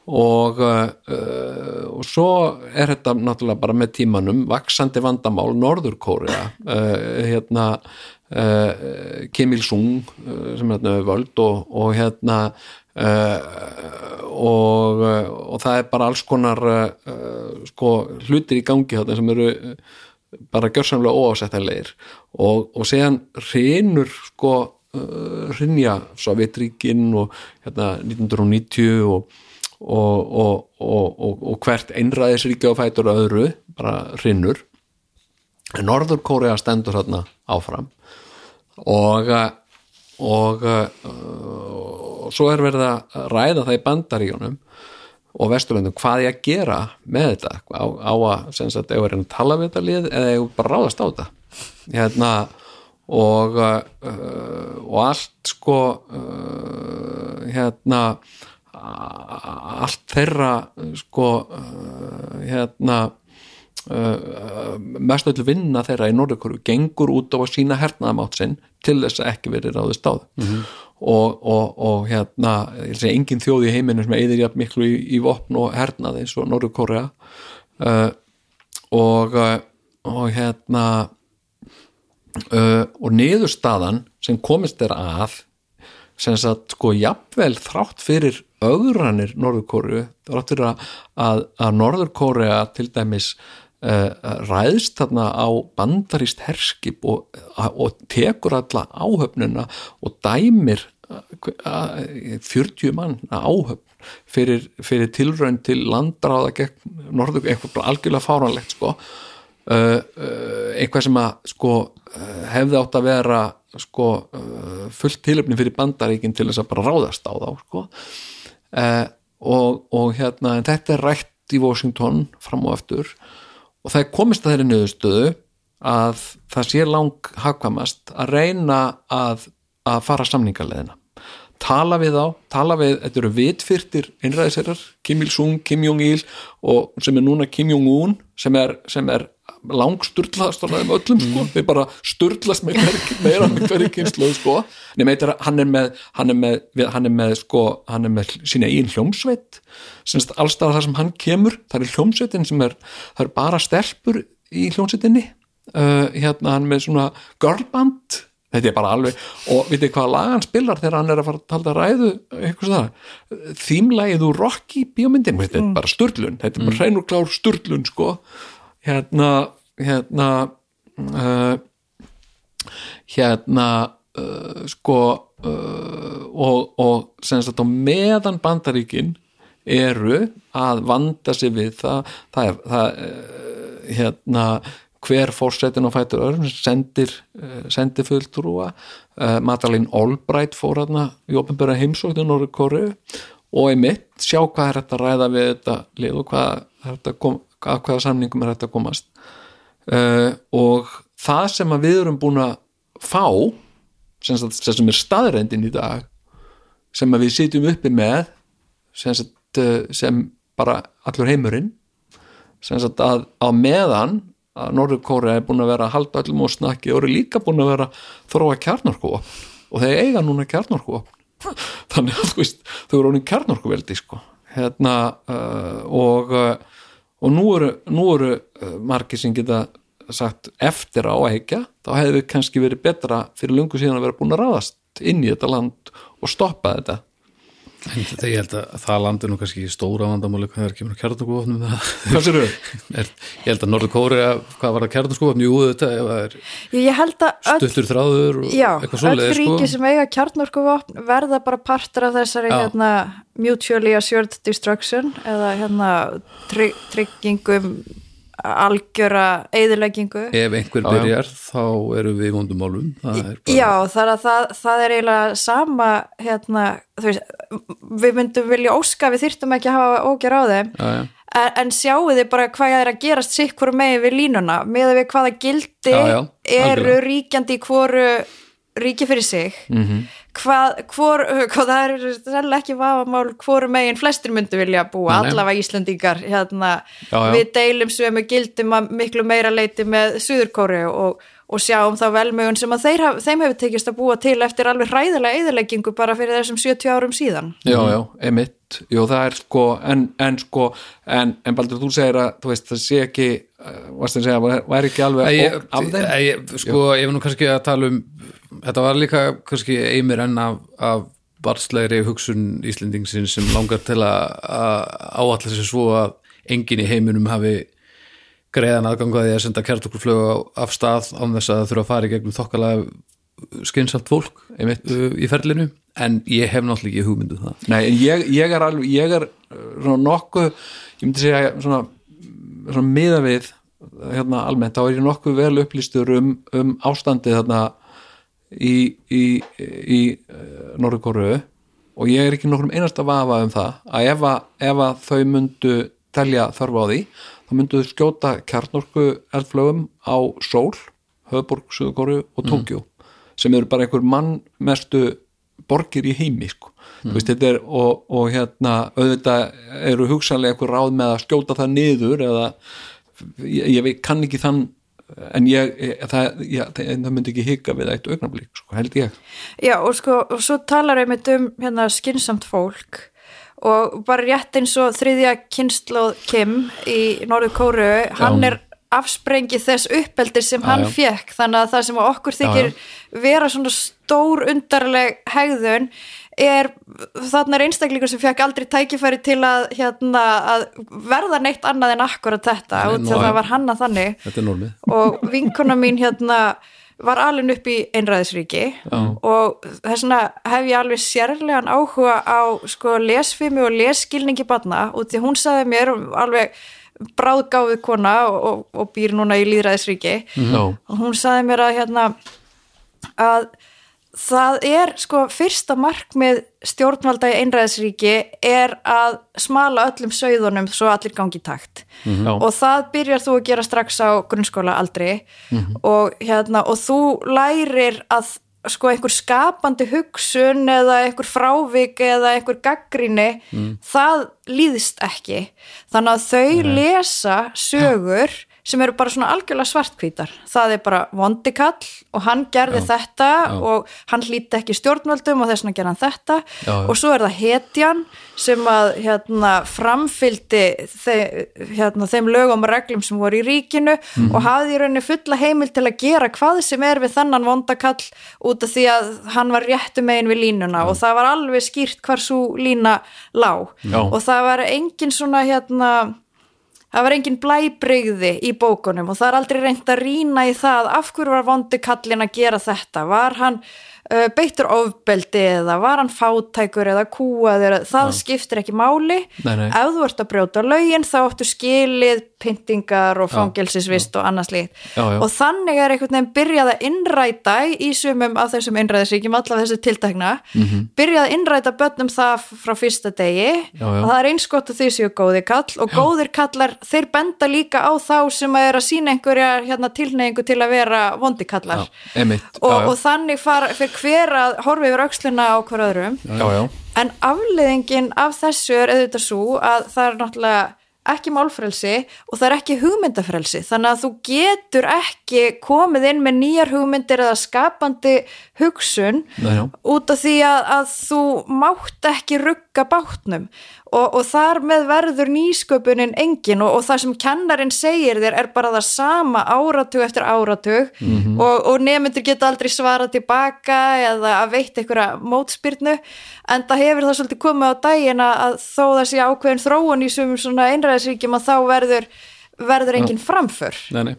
og, uh, og svo er þetta náttúrulega bara með tímanum vaksandi vandamál Norður Kórea uh, hérna uh, Kim Il-sung uh, sem hérna við völd og, og hérna uh, og, uh, og það er bara alls konar uh, sko hlutir í gangi þetta sem eru uh, bara gjörsamlega óásættanlegir. Og, séðan hrinur sko uh, hrinja Sovjetríkin og hérna 1990 og og, og, og, hvert einræðisríkja og fætur öðru bara hrinnur en Norður Kórea stendur þarna áfram. Og og, svo er verið að ræða það í bandaríunum og vesturlöndum. Hvað ég að gera með þetta? Á, á að, sem sagt, ef við erum að tala við þetta lið eða ef við bara ráðast á þetta? Hérna og uh, og allt sko uh, hérna allt þeirra sko uh, hérna uh, mest öllu vinna þeirra í Norðurkóru gengur út á að sína hernaðamátt sinn til þess að ekki verið ráðist á það -hmm. og, og, og hérna ég segja, engin þjóð í heiminu sem eðir jafn miklu í, í vopn og hernaði eins og Norðurkórea uh, og uh, og hérna uh, og niðurstaðan sem komist er að sem sagt sko jafnvel þrátt fyrir öðranir Norðurkóru þrátt fyrir að, að, að Norðurkórea til dæmis uh, ræðst þarna á bandarist herskip og, og tekur alla áhöfnuna og dæmir uh, 40 mann áhöfn fyrir, fyrir tilraun til landráða gegn Norður, eitthvað algjörlega fáranlegt sko. Uh, uh, eitthvað sem að sko hefði átt að vera sko fullt tilöfni fyrir bandaríkin til þess að bara ráðast á þá sko uh, og, og hérna þetta er rætt í Washington fram og aftur. Og það er komist að þeirri nöðustöðu að það sé lang hagkvamast að reyna að, að fara samningarleðina tala við á, tala við, þetta eru vitfyrtir einræðisherrar, Kim Il-sung, Kim Jong-il og sem er núna Kim Jong-un sem er, sem er langsturlaðast á næðum öllum sko, þeir bara sturlast með hver, meira með hverju kynslu sko, nema eitthvað hann er með hann er með, hann er með sko hann er með sína einn hljómsveit. Semst allstað það sem hann kemur það er hljómsveitin sem er, það er bara stelpur í hljómsveitinni. Uh, hérna hann með svona girlband. Þetta er bara alveg, og veitir hvað lag hann spilar þegar hann er að fara að tala ræðu eitthvað svona, þýmlægið úr Rocky bíómyndin, þetta er bara sturlun þetta er bara hrein og klár sturlun sko hérna hérna uh, hérna uh, sko uh, og, og sem sagt á meðan bandaríkin eru að vanda sig við það, það er það, hérna hver fórsetin og fætur öðrum sendir, sendir fulltrúa Madalín Albright fór hérna í ofinbæra heimsóknu Norður Kóru og einmitt sjá hvað er þetta að ræða við þetta lið og hvað er þetta kom, að hvaða samningum er þetta að komast. Uh, og það sem við erum búin að fá sem, sem er staðrendin í dag sem við sitjum uppi með sem, sagt, sem bara allur heimurinn sem að á meðan að Norður Kóra er búin að vera að halda öllum og snakki og eru líka búin að vera að þróa kjarnorku og þeir eiga núna kjarnorku þannig að veist, þau eru honin kjarnorkuveldi sko. Hérna uh, og uh, og nú eru, nú eru margir sem geta sagt eftir á að heikja þá hefði kannski verið betra fyrir lungu síðan að vera búin að ráðast inn í þetta land og stoppa þetta En þetta, ég held að það landi nú kannski í stóra vandamáli hvað er kemur kjarnarskófnum hvað sér þau? er, ég held að Norður Kóri hvað var það kjarnarskófn, jú þetta er Ég held að öll, stuttur þráður og já, eitthvað öll ríki sko. sem eiga kjarnorkuvopn verða bara partur af þessari hérna, mutually assured destruction eða hérna try, tryggingum algjöra eyðileggingu ef einhver Já, já. byrjar þá erum við í vondum málum það er bara, Já, það er, það, það er eiginlega sama hérna, veist, við myndum vilja óska við þyrftum ekki að hafa ógjör á þeim já, já. en, en sjáu þið bara hvað er að gerast sitt hvoru megin við línuna með við hvaða gildi Já, já, eru ríkjandi í hvoru ríki fyrir sig Mhm. hvað, hvor, hvað það er sérlega ekki vafamál hvoru megin flestir myndu vilja búa, Nei, allavega Íslandingar hérna, Já, já. við deilum sömu gildum að miklu meira leiti með Suðurkóri og, og sjáum þá velmögun sem að þeir, haf, þeim hefur tekist að búa til eftir alveg hræðilega eðileggingu bara fyrir þessum 70 árum síðan já, já, emitt jú, það er sko, en, en sko en, en Baldur, þú segir að, þú veist, það sé ekki uh, varst að segja, var, var ekki alveg Ég, ógn af þeim? ég, sko, ég var nú kannski að tala um þetta var líka kannski eimir enn af, af barnslegri hugsun Íslendingsin sem langar til að áalla sér svo að enginn í heiminum hafi greiðan aðgangaði að senda kjartokurflögu af stað án þess að þurfa að fara í gegnum þokkalega skynnsamt fólk Einmitt. í ferlinu en ég hef náttúrulega ekki hugmyndu það Nei, en ég, ég er alveg, ég er uh, svona nokkuð, ég myndi segja svona, svona miða við hérna almennt, þá er ég nokkuð vel upplýstur um, um ástandið þarna í, í, í uh, Norðurkóru og ég er ekki nokkur um einasta vafa um það að ef að, ef að þau myndu telja þörf á því, þá myndu þau skjóta kjarnorku eldflögum á Sól, Höfborg, Suðurkóru og Tókjó sem eru bara einhver mannmestu borgir í heimi sko. mm. veist, þetta er og, og hérna auðvitað eru hugsanlega einhver ráð með að skjóta það niður eða ég, ég kann ekki þann en ég, ég það, ég, það, myndi ekki hika við eitt augnablík, sko, held ég Já, og sko, og svo talar einmitt um hérna skinsamt fólk og bara rétt eins og þriðja kynnslóð Kim í Norður Kóru hann Já. er afsprengi þess uppeldi sem Já, hann já. fekk þannig að það sem okkur þykir vera svona stór undarleg hegðun er þarna er einstaklingur sem fekk aldrei tækifæri til að, hérna, að verða neitt annað en akkurat þetta út já. það var hanna þannig. Og vinkona mín hérna var alveg upp í einræðisríki. Og þess vegna hef ég alveg sérlegan áhuga á sko lesfimi og lesskilningi barna. Og því hún sagði mér alveg bráðgáfið kona og, og, og býr núna í líðræðisríki Já. og hún sagði mér að hérna að það er sko fyrsta markmið stjórnvalda í einræðisríki er að smala öllum sögðunum svo allir gangi takt. Já. og það byrjar þú að gera strax á grunnskóla aldrei og, hérna, og þú lærir að sko einhver skapandi hugsun eða einhver frávik eða einhver gaggrinni það líðist ekki. Þannig að þau lesa sögur sem eru bara svona algjörlega svartkvítar það er bara vondikall og hann gerði þetta og hann hlýtti ekki stjórnvöldum og þess vegna gerði hann þetta Já, já. og svo er það hetjan sem að hérna, framfyldi þe hérna, þeim lögum og reglum sem voru í ríkinu Mhm. og hafði í rauninni fulla heimil til að gera hvað sem er við þennan vondakall út af því að hann var réttu megin við línuna og það var alveg skýrt hvar svo lína lá Já. og það var engin svona hérna það var engin blæbrigði í bókunum og það er aldrei reynd að rýna í það af hverju var vondi kallin að gera þetta. Var hann uh, beittur ofbeldi eða var hann fátækur eða kúaður, það skiptir ekki máli. Nei, nei. ef þú ert að brjóta lögin þá áttu skilið pyntingar og fangelsisvist og annars líkt Já, já. og þannig er einhvern veginn byrjað að innræta í sumum af þessum innræðisríkjum allavega þessu tiltakna Mhm. byrjað að innræta börnum það frá fyrsta degi Já, já. að það er eins gott að þið séu góðir kall og góðir kallar, þeir benda líka á þá sem að er að sína einhverja hérna, tilneyingu til að vera vondi kallar emitt, og, já, já. og þannig far, fyrir hver að horfa yfir öxluna á hver öðrum já, já. en afleiðingin af þessu er auðvitað svo að það er náttúrulega ekki málfrelsi og það er ekki hugmyndafrelsi. Þannig að þú getur ekki komið inn með nýjar hugmyndir eða skapandi hugsun Nei, út af því að, að þú mátt ekki rugga bátnum. Og, og þar með verður nýsköpunin engin og, og það sem kennarinn segir þér er bara það sama áratug eftir áratug. Og, og nemyndur geta aldrei svarað tilbaka eða að veitt einhverja mótspyrnu. En það hefur það svolítið komið á daginn að þó það sé ákveðin þróun í sumum svona einræðisríkjum að þá verður verður engin framför. Nei, nei.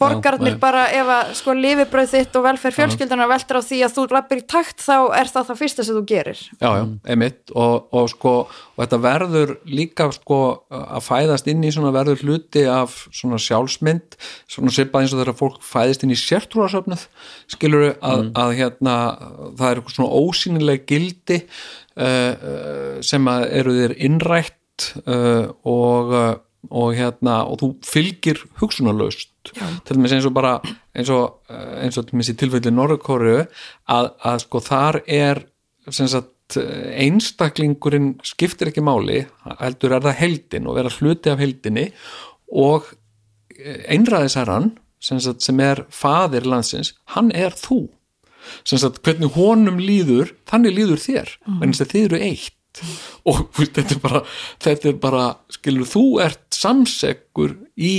Borgarnir nei. bara ef að sko lifibrauð þitt og velferð fjölskyldunar veldur á því að þú lappir í takt þá er það það fyrsta sem þú gerir. Já, já, einmitt. Og, og sko, og þetta verður líka sko að fæðast inn í svona verður hluti af svona sjálfsmynd svona svipað eins og þegar fólk fæðist inn í sértrúarsöfnuð skilur að, að hérna það er eitthvað svona ósýnileg gildi uh, uh, sem að eru þér innrætt uh, og uh, og hérna, og þú fylgir hugsunarlaust til dæmis eins og bara eins og, uh, eins og til dæmis í tilfelli Norðurkóru að, að sko þar er sagt einstaklingurinn skiptir ekki máli heldur er það heldin og vera hluti af heldinni og einræðisæran sem, sem er faðir landsins, hann er þú. Sem sagt hvernig honum líður þannig líður þér, mm. en þess að þið eru eitt. Og þetta er bara þetta er bara, skilur, þú ert samsekkur í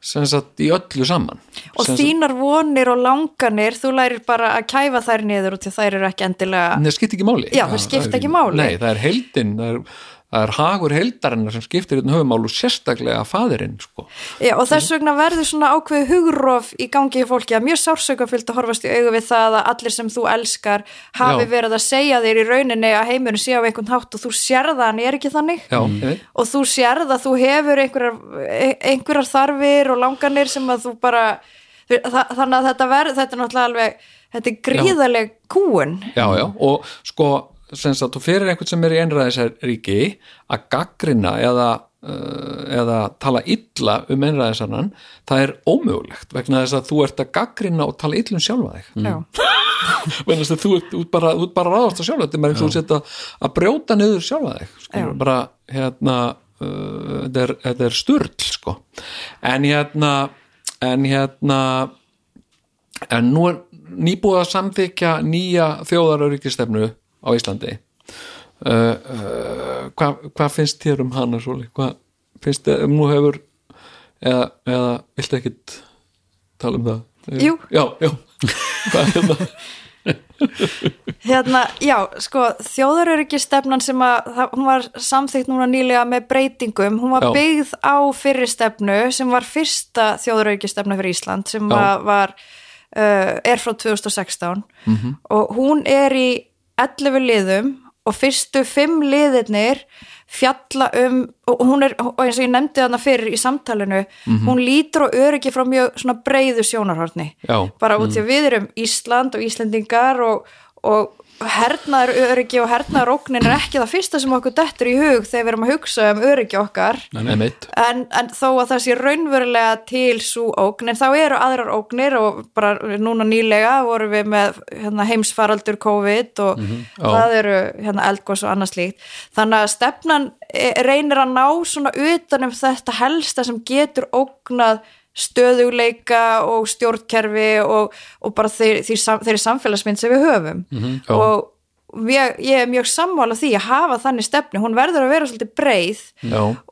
sem sagt í öllu saman og sagt- þínar vonir og langanir þú lærir bara að kæfa þær niður og til þær eru ekki endilega Nei, það skiptir ekki máli Já, það skipta ekki máli. Nei, það er heldin, það er, það er hagur heldarinnar sem skiptir einn höfumál og sérstaklega faðirinn, sko. Já, og þess vegna verður svona ákveðu hugrof í gangi í fólki að mjög sársökafyllt að horfast í augu við það að allir sem þú elskar hafi Já. verið að segja þér í rauninni að heimurinn sé á einhvern hátt og þú sérða hann er ekki þannig. Já, mm. og þú sérð að þú hefur einhverjar, einhverjar þarfir og langanir sem að þú bara þa þannig að þetta verður, þetta er náttúrulega alveg þetta er gríðaleg kúun já, já, og sko sem sagt, þú fyrir einhvern sem er í einræðisríki að gaggrina eða, uh, eða tala illa um einræðisarnan, það er ómögulegt vegna þess að þú ert að gaggrina og tala illa um sjálfa þig Já. vegna þess að þú ert, út bara, út bara ráðast á sjálfa þetta er bara eins og þú setja að brjóta niður sjálfa þig Já. bara hérna uh, þetta er, þetta er sturl sko en hérna en hérna en nú er nýbúið að samþykja nýja þjóðaröryggistefnu á Íslandi uh, uh, hvað hva finnst þér um hana svo hvað finnst þér, um nú hefur eða, eða viltu ekkit tala um það? Jú. Já, já, hvað hérna Hérna, já, sko, þjóðaröryggistefnan sem að, það, hún var samþykkt núna nýlega með breytingum, hún var Já. byggð á fyrri stefnu sem var fyrsta þjóðaröryggistefna fyrir Ísland sem var, var uh, er frá 2016 Mhm. og hún er í 11 liðum og fyrstu 5 liðirnir fjalla um, og hún er, og eins og ég nefndi þarna fyrir í samtalinu, Mhm. hún lítur á öryggi frá mjög svona breiðu sjónarhorni Já. bara út því að við erum Ísland og Íslendingar og, og hernaður öryggi og hernaður ógnin er ekki það fyrsta sem okkur dettur í hug þegar við erum að hugsa um öryggi okkar Einmitt. en, en þó að það sé raunverulega til svo ógn, en þá eru aðrar ógnir og bara núna nýlega vorum við með hérna, heimsfaraldur COVID og já. það eru hérna, eldgós og annað slíkt þannig að stefnan eh, reynir að ná svona utan um þetta helsta sem getur ógnað stöðuleika og stjórnkerfi og, og bara þeir, þeir, þeirri samfélagsmynd sem við höfum. Já. og ég, ég er mjög sammála því að hafa þannig stefnu, hún verður að vera svolítið breið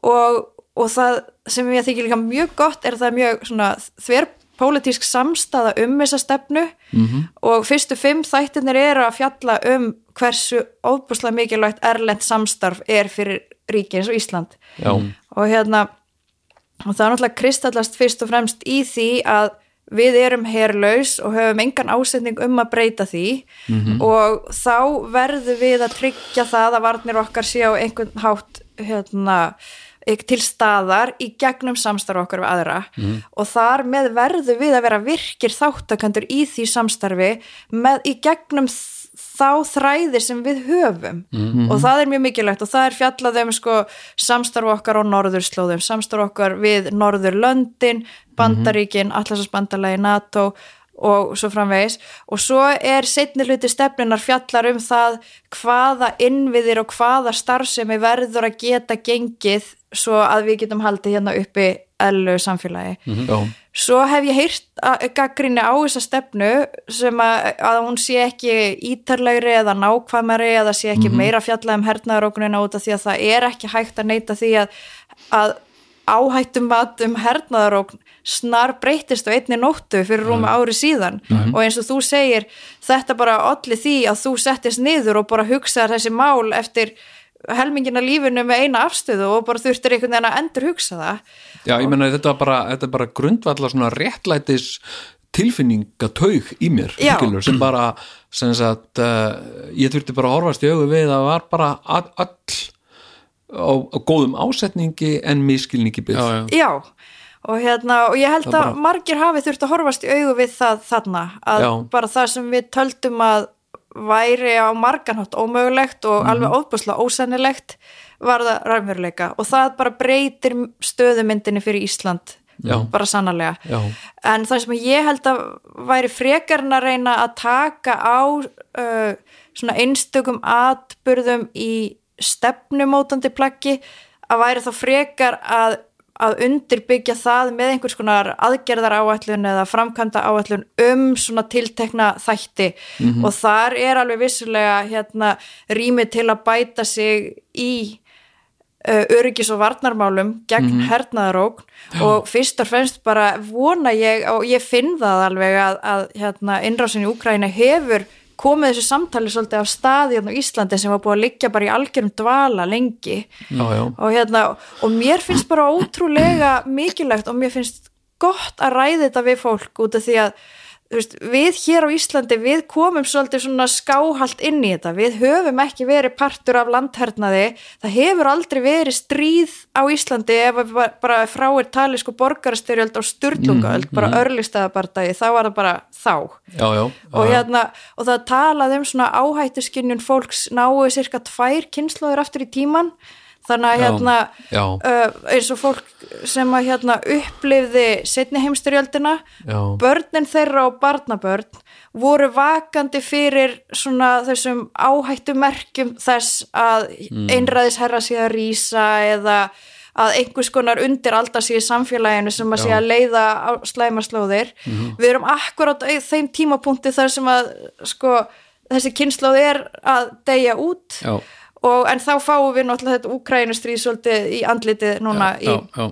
og, og það sem ég þykir líka mjög gott er að það mjög svona þver pólitísk samstaða um þessa stefnu. -hmm. og fyrstu fimm þættinir eru að fjalla um hversu óbúslega mikilvægt erlend samstarf er fyrir ríki eins og Ísland. Já, og hérna og það er náttúrulega kristallast fyrst og fremst í því að við erum herlaus og höfum engan ásetning um að breyta því. Og þá verðum við að tryggja það að varnir okkar sé á einhvern hátt hérna, til staðar í gegnum samstarf okkar við aðra. Og þar með verðum við að vera virkir þáttakandur í því samstarfi með í gegnum þ- þá þræði sem við höfum. Og það er mjög mikilvægt og það er fjallað um sko samstarf okkar á norðurslóðum, samstarf okkar við norðurlöndin, bandaríkin, allarsasbandalagi NATO og svo framvegis. Og svo er setni hluti stefnunar fjallar um það hvaða innviðir og hvaða starfsemi verður að geta gengið svo að við getum haldið hérna uppi eðlu samfélagi. Já, Svo hef ég heyrt gaggrinni á þessa stefnu sem að, að hún sé ekki ítarlegri eða nákvæmari eða sé ekki meira fjallað um hernaðarókunina út af því að það er ekki hægt að neyta því að, að áhættum mat um hernaðarókn snar breytist á einni nóttu fyrir rúmi ári síðan. Og eins og þú segir þetta bara allir því að þú settist niður og bara hugsaðar þessi mál eftir helmingina lífinu með eina afstöðu og bara þurftir einhvern veginn að endur hugsa það já, ég menna þetta var bara, þetta er bara grundvallar svona réttlætis tilfinningataug í mér Já. skilur, sem bara sem sagt, uh, ég þurfti bara að horfast í augu við að var bara all, all á, á góðum ásetningi en miskilningi byggð já, já. Já, og hérna og ég held Það að bara- margir hafi þurft að horfast í augu við það þarna að Já. bara það sem við töldum að væri á marganhátt ómögulegt og Mhm. alveg óbúslega ósennilegt var það ræmveruleika og það bara breytir stöðumyndinni fyrir Ísland Já. bara sannarlega Já. en það sem ég held að væri frekarn að reyna að taka á uh, svona einstökum atburðum í stefnumótandi plaggi að væri þá frekar að, að undirbyggja það með einhvers konar aðgerðar áætlun eða framkvæmda áætlun um svona tiltekna þætti. Og þar er alveg vissulega hérna rými til að bæta sig í uh, öryggis og varnarmálum gegn hernaðarókn og fyrst og fremst bara vona ég og ég finn það alveg að, að hérna, innrásin í Úkraina hefur komið þessu samtali svolítið af staði hérna á Íslandi sem var búið að liggja bara í algjörum dvala lengi. Já, já, og, hérna, og mér finnst bara ótrúlega mikilvægt og mér finnst gott að ræði þetta við fólk út af því að veist, við hér á Íslandi við komum svolítið svona skáhalt inn í þetta, við höfum ekki verið partur af landhernaði, það hefur aldrei verið stríð á Íslandi ef við bara- frá er talið sko borgarastyrjöld og styrlungaöld, bara örlistæðabardagi, þá var það bara þá. Já, já, og hérna, og það talaði um svona áhættuskinnjun fólks náu cirka tvær kynnslóður aftur í tíman þannig að Já, hérna já. Uh, eins og fólk sem að hérna upplifði setni heimstyrjöldina Já. börnin þeirra og barnabörn voru vakandi fyrir svona þessum áhættumerkjum þess að mm. einræðisherra sé að rísa eða að einhvers konar undir alda sé í samfélaginu sem að sé að leiða á slæmaslóðir við erum akkurat á þeim tímapunkti þar sem að sko þessi kynnslóð er að deyja út já, og en þá fáum við náttúrulega þetta Úkrænustríð svolítið í andlitið núna já, í já,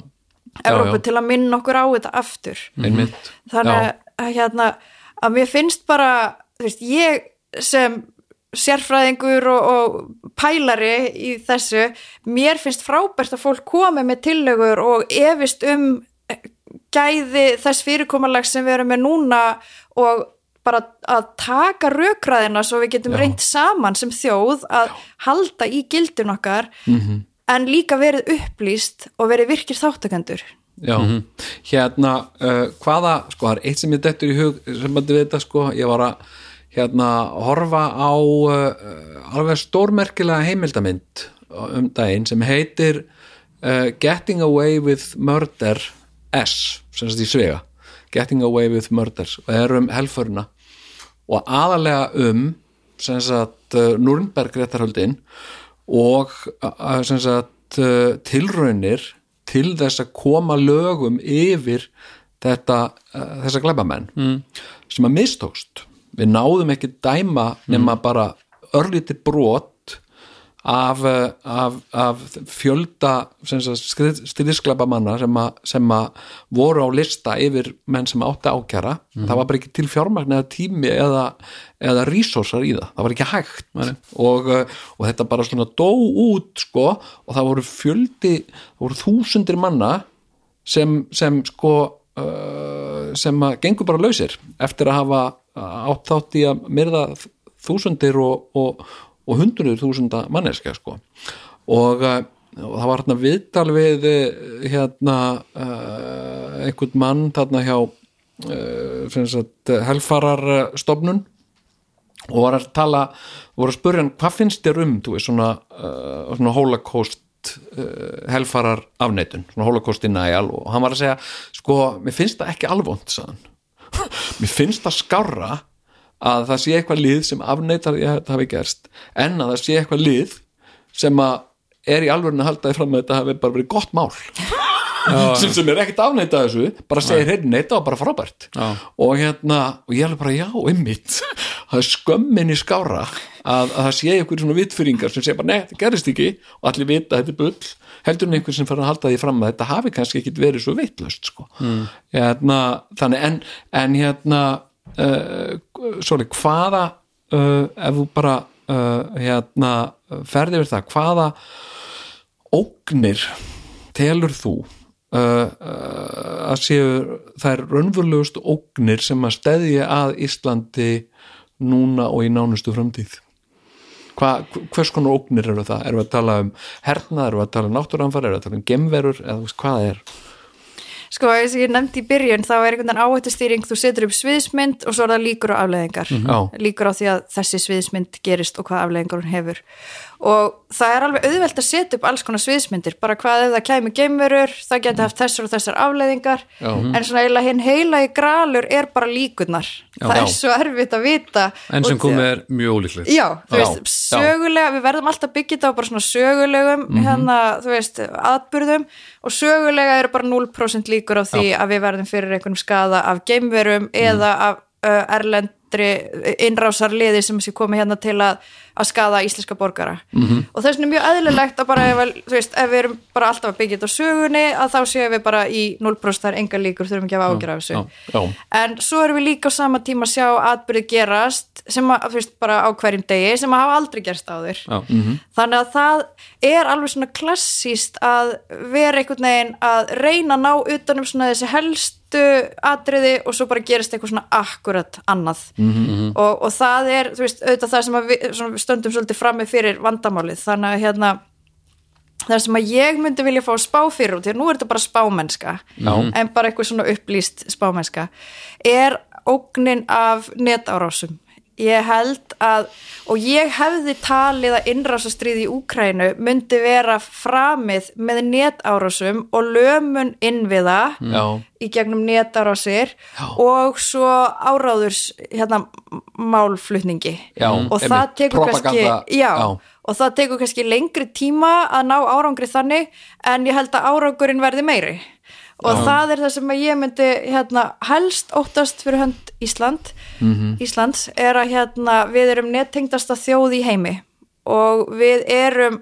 Evrópu já. til að minna okkur á þetta aftur. Einmitt. Þannig að hérna að mér finnst bara, veist, ég sem sérfræðingur og, og pælari í þessu mér finnst frábært að fólk komi með tillögur og efist um gæði þess fyrirkomulag sem við erum með núna og bara að taka rökræðina svo við getum Já. reynt saman sem þjóð að halda í gildin okkar -hmm. en líka verið upplýst og verið virkir þáttakendur já. hérna uh, hvaða, sko, það er eitt sem ég dettur í hug sem að við þetta, sko, ég var að hérna horfa á uh, alveg stórmerkilega heimildamind um daginn sem heitir uh, Getting Away with Murder S, sem sagt í svega Getting Away with Murders og er um helföruna og aðalega um sem sagt uh, Nürnberg réttarhöldin og uh, sem sagt uh, tilraunir til þess að koma lögum yfir þetta, uh, þessa glæbamenn mm. sem að mistókst við náðum ekki dæma nema bara örlítið brot af, uh, af, af fjölda styrðisklaba manna sem, að, voru á lista yfir menn sem átti ákjara það var bara ekki til fjármagn eða tími eða, eða resursar í það, það var ekki hægt. Og, uh, og þetta bara svona dó út sko og það voru fjöldi, það voru þúsundir manna sem, sem sko uh, sem að gengur bara lausir eftir að hafa átt þátt í að myrða þúsundir og, og, og hundruður þúsunda manneska sko. Og, og það var hérna viðtal við uh, hérna uh, einhvern mann þarna hjá uh, helfararstofnun og var að tala voru að spurja hann hvað finnst þér um veist svona, uh, svona holocaust helfarar afneitun svona holocaust denial? Og hann var að segja sko, mér finnst það ekki alvont mér finnst það skárra að það sé eitthvað lið sem afneitar því að þetta hafi gerst en að það sé eitthvað lið sem að er í alvörinu að halda því fram að þetta hafi bara verið gott mál. Sem, sem er ekkert afneitað þessu bara segir heyrðu neita og bara frábært. Og hérna, og ég alveg bara já, ymmit það er skömmin í skára að, að það sé ykkur svona vitfyringar sem segir bara, nei, þetta gerist ekki. Og allir vita að þetta er bull heldur en einhver sem fyrir að halda því fram að þetta hafi kannski ekkit verið svo vitlaust sko. mm. hérna, þannig en, en hérna uh, sorry, hvaða uh, ef þú bara uh, hérna, ferði yfir það hvaða ógnir telur þú að séu þær raunverulegust ógnir sem að steðja að Íslandi núna og í nánustu framtíð Hva, hvers konar ógnir eru það? Erum við að tala um hernað, erum við að tala um náttúranfar, erum við að tala um gemverur eða hvað það er? Sko, eins og ég nefndi í byrjun, þá er einhvern veginn áhættustýring, þú setur upp sviðsmynd og svo er það líkur á afleðingar. Já. Líkur á því að þessi sviðsmynd gerist og hvað afleðingar hún hefur. Og það er alveg auðvelt að setja upp alls konar sviðsmyndir, bara hvað ef það kæmi geimverur, það geti haft þessar og þessar afleðingar, Já. en svona eiginlega hinn heila í gralur er bara líkurnar. Það Já. er svo erfitt að vita. en sem komið er mjög ólíklegt. Já, þú Já, veist, sögulega, við verðum alltaf byggjit á bara svona sögulegum hérna, þú veist, atburðum. Og sögulega eru bara 0% líkur á því að við verðum fyrir einhvernum skada af geimverum eða af uh, erlendri innrásarliði sem sé komið hérna til að, að skada íslenska borgara. Og þess vegna er mjög eðlilegt að bara, ef, veist, ef við erum bara alltaf að byggja þetta á sögunni að þá séum við bara í 0% það er enga líkur, þurfum ekki að hafa ágjör af þessu. Já, en svo erum við líka á sama tíma að sjá atbyrði gerast sem að, veist, bara á hverjum degi sem að hafa aldrei gerst áður. Já. þannig að það er alveg svona klassíst að vera einhvern veginn að reyna að ná utanum svona þessi helstu atriði og svo bara gerist eitthvað svona akkurat annað. Og, og það er, þú veist, auðvitað það sem við, stöndum svolítið frammi fyrir vandamálið, þannig að hérna það sem að ég myndi vilja fá spá fyrir út, því að nú er þetta bara spámennska Já. en bara eitthvað svona upplýst spámennska er ógnin af netárásum ég held að og ég hefði talið að innrásastrið í Úkrænu myndi vera framið með netárásum og lömun innviða já, í gegnum netárásir og svo áráðurs hérna málflutningi. Já, og það tekur kannski já. og það tekur kannski lengri tíma að ná árangri þannig en ég held að árangurinn verði meiri og það er það sem ég myndi hérna, helst óttast fyrir hönd Ísland. Mhm. Íslands er að hérna, við erum nettengdasta þjóð í heimi. Og við erum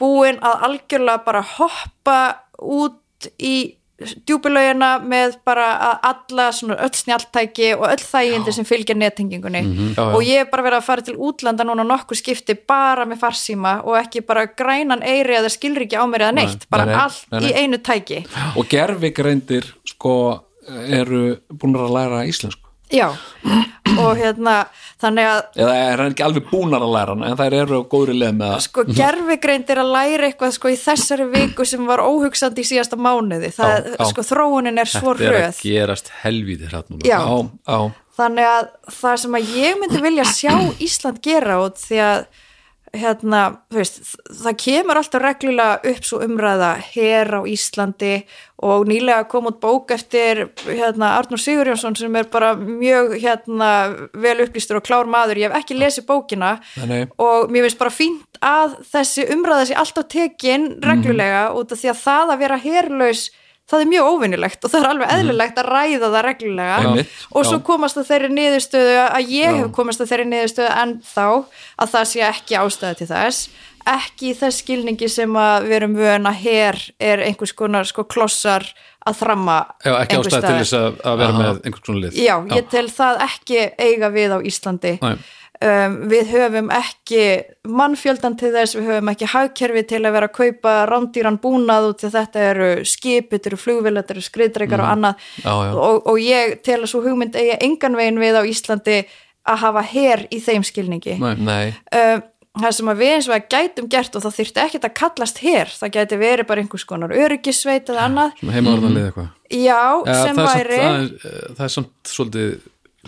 búin að algjörlega bara hoppa út í djúpilaugina með bara alla svona öll snjáltæki og öll þægindi sem fylgja nettengingunni. Mhm. já, já. og ég hef bara verið að fara til útlanda núna nokkuð skipti bara með farsíma og ekki bara grænan eiri eða skilri ekki á mér eða neitt, bara nei, nei, allt nei, í einu tæki. Og gerfigreindir sko eru búin að læra íslensku já, og hérna þannig að eða er hann ekki alveg búnar að læra hana en þær eru á góðri leið með það? Sko gerfigreind er að læra eitthvað sko í þessari viku sem var óhugsandi í síðasta mánuði, það, Já, já. sko þróunin er svo þetta er hröð. að gerast helvíti hratt núna. Já. já, já, þannig að það sem að ég myndi vilja sjá Ísland gera út því að hérna, veist, það kemur alltaf reglulega upp svo umræða hér á Íslandi og nýlega kom út bók eftir hérna, Arnur Sigurjónsson sem er bara mjög hérna, vel upplýstur og klár maður, ég hef ekki lesið bókina Nei, og mér finnst bara fínt að þessi umræða sé alltaf tekin reglulega út af því að það að vera herlaus það er mjög óvinnilegt og það er alveg eðlilegt að ræða það reglulega. Einmitt, og svo já. komast að þeirri niðurstöðu að ég hef komast að þeirri niðurstöðu en þá að það sé ekki ástæða til þess. Ekki þess skilningi sem að við erum vön að her er einhvers konar sko klossar að þramma Já, ekki einhvers ástæð til þess að, að vera með einhvers konar lið. Já, ég tel það ekki eiga við á Íslandi. Nei. Um, við höfum ekki mannfjöldan til þess, við höfum ekki hagkerfi til að vera að kaupa rándýran búnað út til þetta eru skip, þetta eru flugvél, þetta eru skriðdreikar og annað Mhm. Já, já. Og, og ég tel að svo hugmynd eigi engan veginn við á Íslandi að hafa her í þeim skilningi Nei. nei um, það sem við eins og að gætum gert og það þyrfti ekkert að kallast her það gæti verið bara einhvers konar öryggissveit eða annað, Svona heimavarnarlið eitthvað já, Já, sem það, væri samt, það, er, það er samt svolítið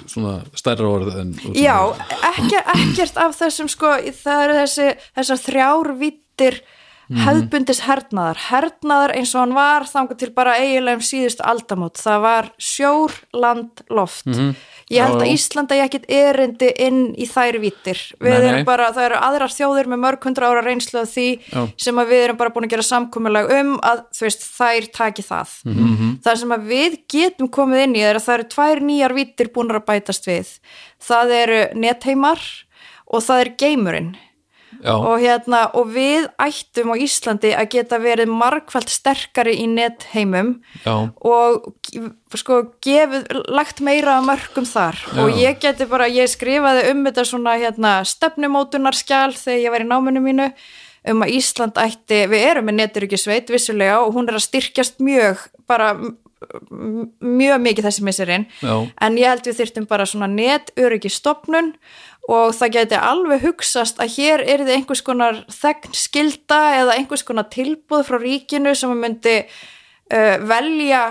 svona stærra orð en Já, ekki, ekkert af þessum sko, það eru þessi, þessar þrjár vittir hefðbundis hernaðar. Hernaðar eins og hann var þangar til bara eiginlega um síðustu aldamót. Það var sjór, land, loft. Ég held Já, að. Íslanda ég ekkit erindi inn í þær vítir við Nei, nei. erum bara, það eru aðrar þjóðir með mörg hundra ára reynslu af því Já. sem að við erum bara búin að gera samkomulag um að veist, þær taki það. Mhm. það sem að við getum komið inn í er að það eru tvær nýjar vítir búin að bætast við. Það eru netheimar og það er geimurinn já, og, hérna, og við ættum á Íslandi að geta verið margfald sterkari í netheimum já, og sko gefið, lagt meira að mörgum þar. Og ég geti bara, ég skrifaði um þetta svona hérna stefnumótunarskjál þegar ég var í náminu mínu um að Ísland ætti, við erum með neturíkisveit vissulega og hún er að styrkjast mjög bara mjög mikið þessi misserinn Já. en ég held við þyrftum bara svona neturíkistofnun og það geti alveg hugsast að hér er þið einhvers konar þegn skilda eða einhvers konar tilbúð frá ríkinu sem myndi uh, velja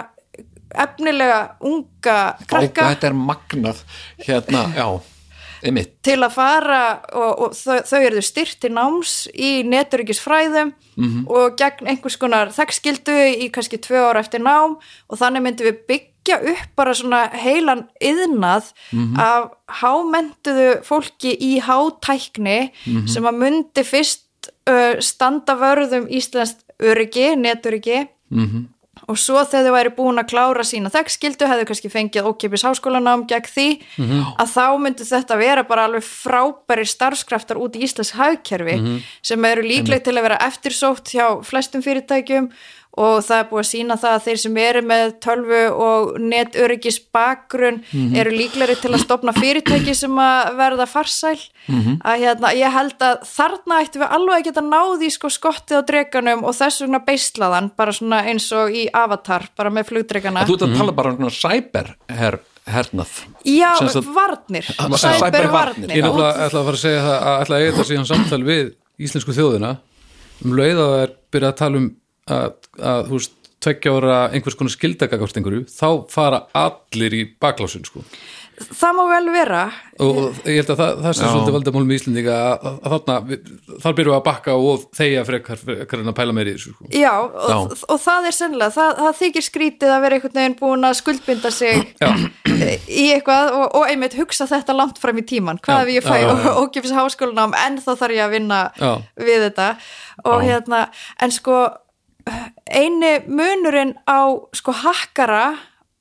efnilega unga krakka. Þetta er magnað. Hérna, já, einmitt til að fara og, og þau, þau eru styrt til náms í neturíkisfræðum Mhm. og gegn einhvers konar þekkskildu í kannski tvö ára eftir nám og þannig myndum við byggja upp bara svona heilan yðnað Mhm. af hámentuðu fólki í hátækni Mhm. sem að myndi fyrst uh, standa vörðum Íslands öryggi, neturyggi Mhm. Og svo þegar þau væri búin að klára sína þekkskildu, hefðu kannski fengið ókipis háskólanám gegn því að þá myndi þetta vera bara alveg frábæri starfskraftar út í Íslands hagkerfi sem eru líkleg til að vera eftirsótt hjá flestum fyrirtækjum og það er búið að sína það að þeir sem eru með tölvu og netöryggis bakgrunn eru líklegri til að stopna fyrirtæki sem að verða farsæl. Að hérna, ég held að þarna ættum við alveg að geta náði sko skottið á dreganum og þess vegna beislaðan bara svona eins og í Avatar bara með flugdregana þú ert að tala bara um svona cyber her, hernað. Já, varnir, Cybervarnir. cybervarnir Ég ætla að fara að segja það að ætla að eiga þetta síðan samtal við íslensku þjóðina. Um leið að það er byrjað að tala um að, að þú veist, tveggja ára einhvers konar skildagagvart einhverju, þá fara allir í baklásin sko. Það má vel vera. Og og ég held að það, það sé svolítið valdamálum í Íslendinga að, að, að þarna, við, þar byrjum við að bakka og þegja frekar, frekar en að pæla meiri í þessu sko. Já, og, og það er sennilega, það, það þykir skrítið að vera einhvern veginn búin að skuldbinda sig Já, í eitthvað og, og einmitt hugsa þetta langt fram í tíman hvað Já, ef ég fæ já, já, já. ógifis háskólanám en þá þarf ég að vinna Já. við þetta. Og hérna, en sko eini munurinn á sko hakkara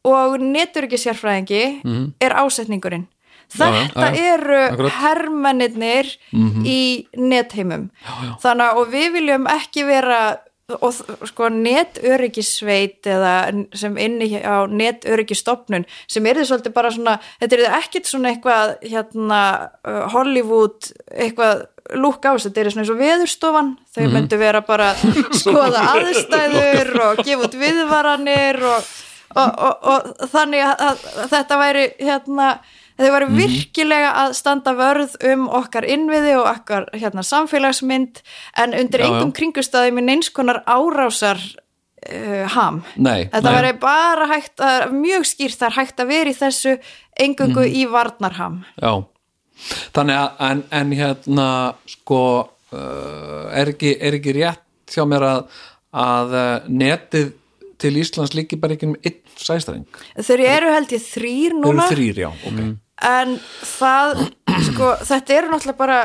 og neturikisjárfræðingi er ásetningurinn þetta Mhm. já, já. eru Akkurat. hermennirnir í netheimum þannig að við viljum ekki vera og sko netöryggisveit eða sem inni á netöryggisstofnun sem er þið svolítið bara svona þetta er ekkit svona eitthvað hérna uh, Hollywood eitthvað lúk á þessu, þetta er svona eins og veðurstofan þau myndu vera bara skoða aðstæður og gefa út viðvaranir og, og, og, og þannig að, að þetta væri hérna þau væri virkilega að standa vörð um okkar innviði og okkar hérna, samfélagsmynd en undir engum kringustæðum í neins konar árásar uh, ham. Nei, Þetta væri bara hægt að, mjög skýrt það er hægt að vera í þessu engungu Mhm. í varnarham. Já, þannig að en, en hérna sko uh, er, ekki, er ekki rétt hjá mér að, að uh, netið til Íslands líki bara ekki um einn sæstreng? Þau eru held ég þrýr núna. þrýr, já, ok. En það, sko, þetta eru náttúrulega bara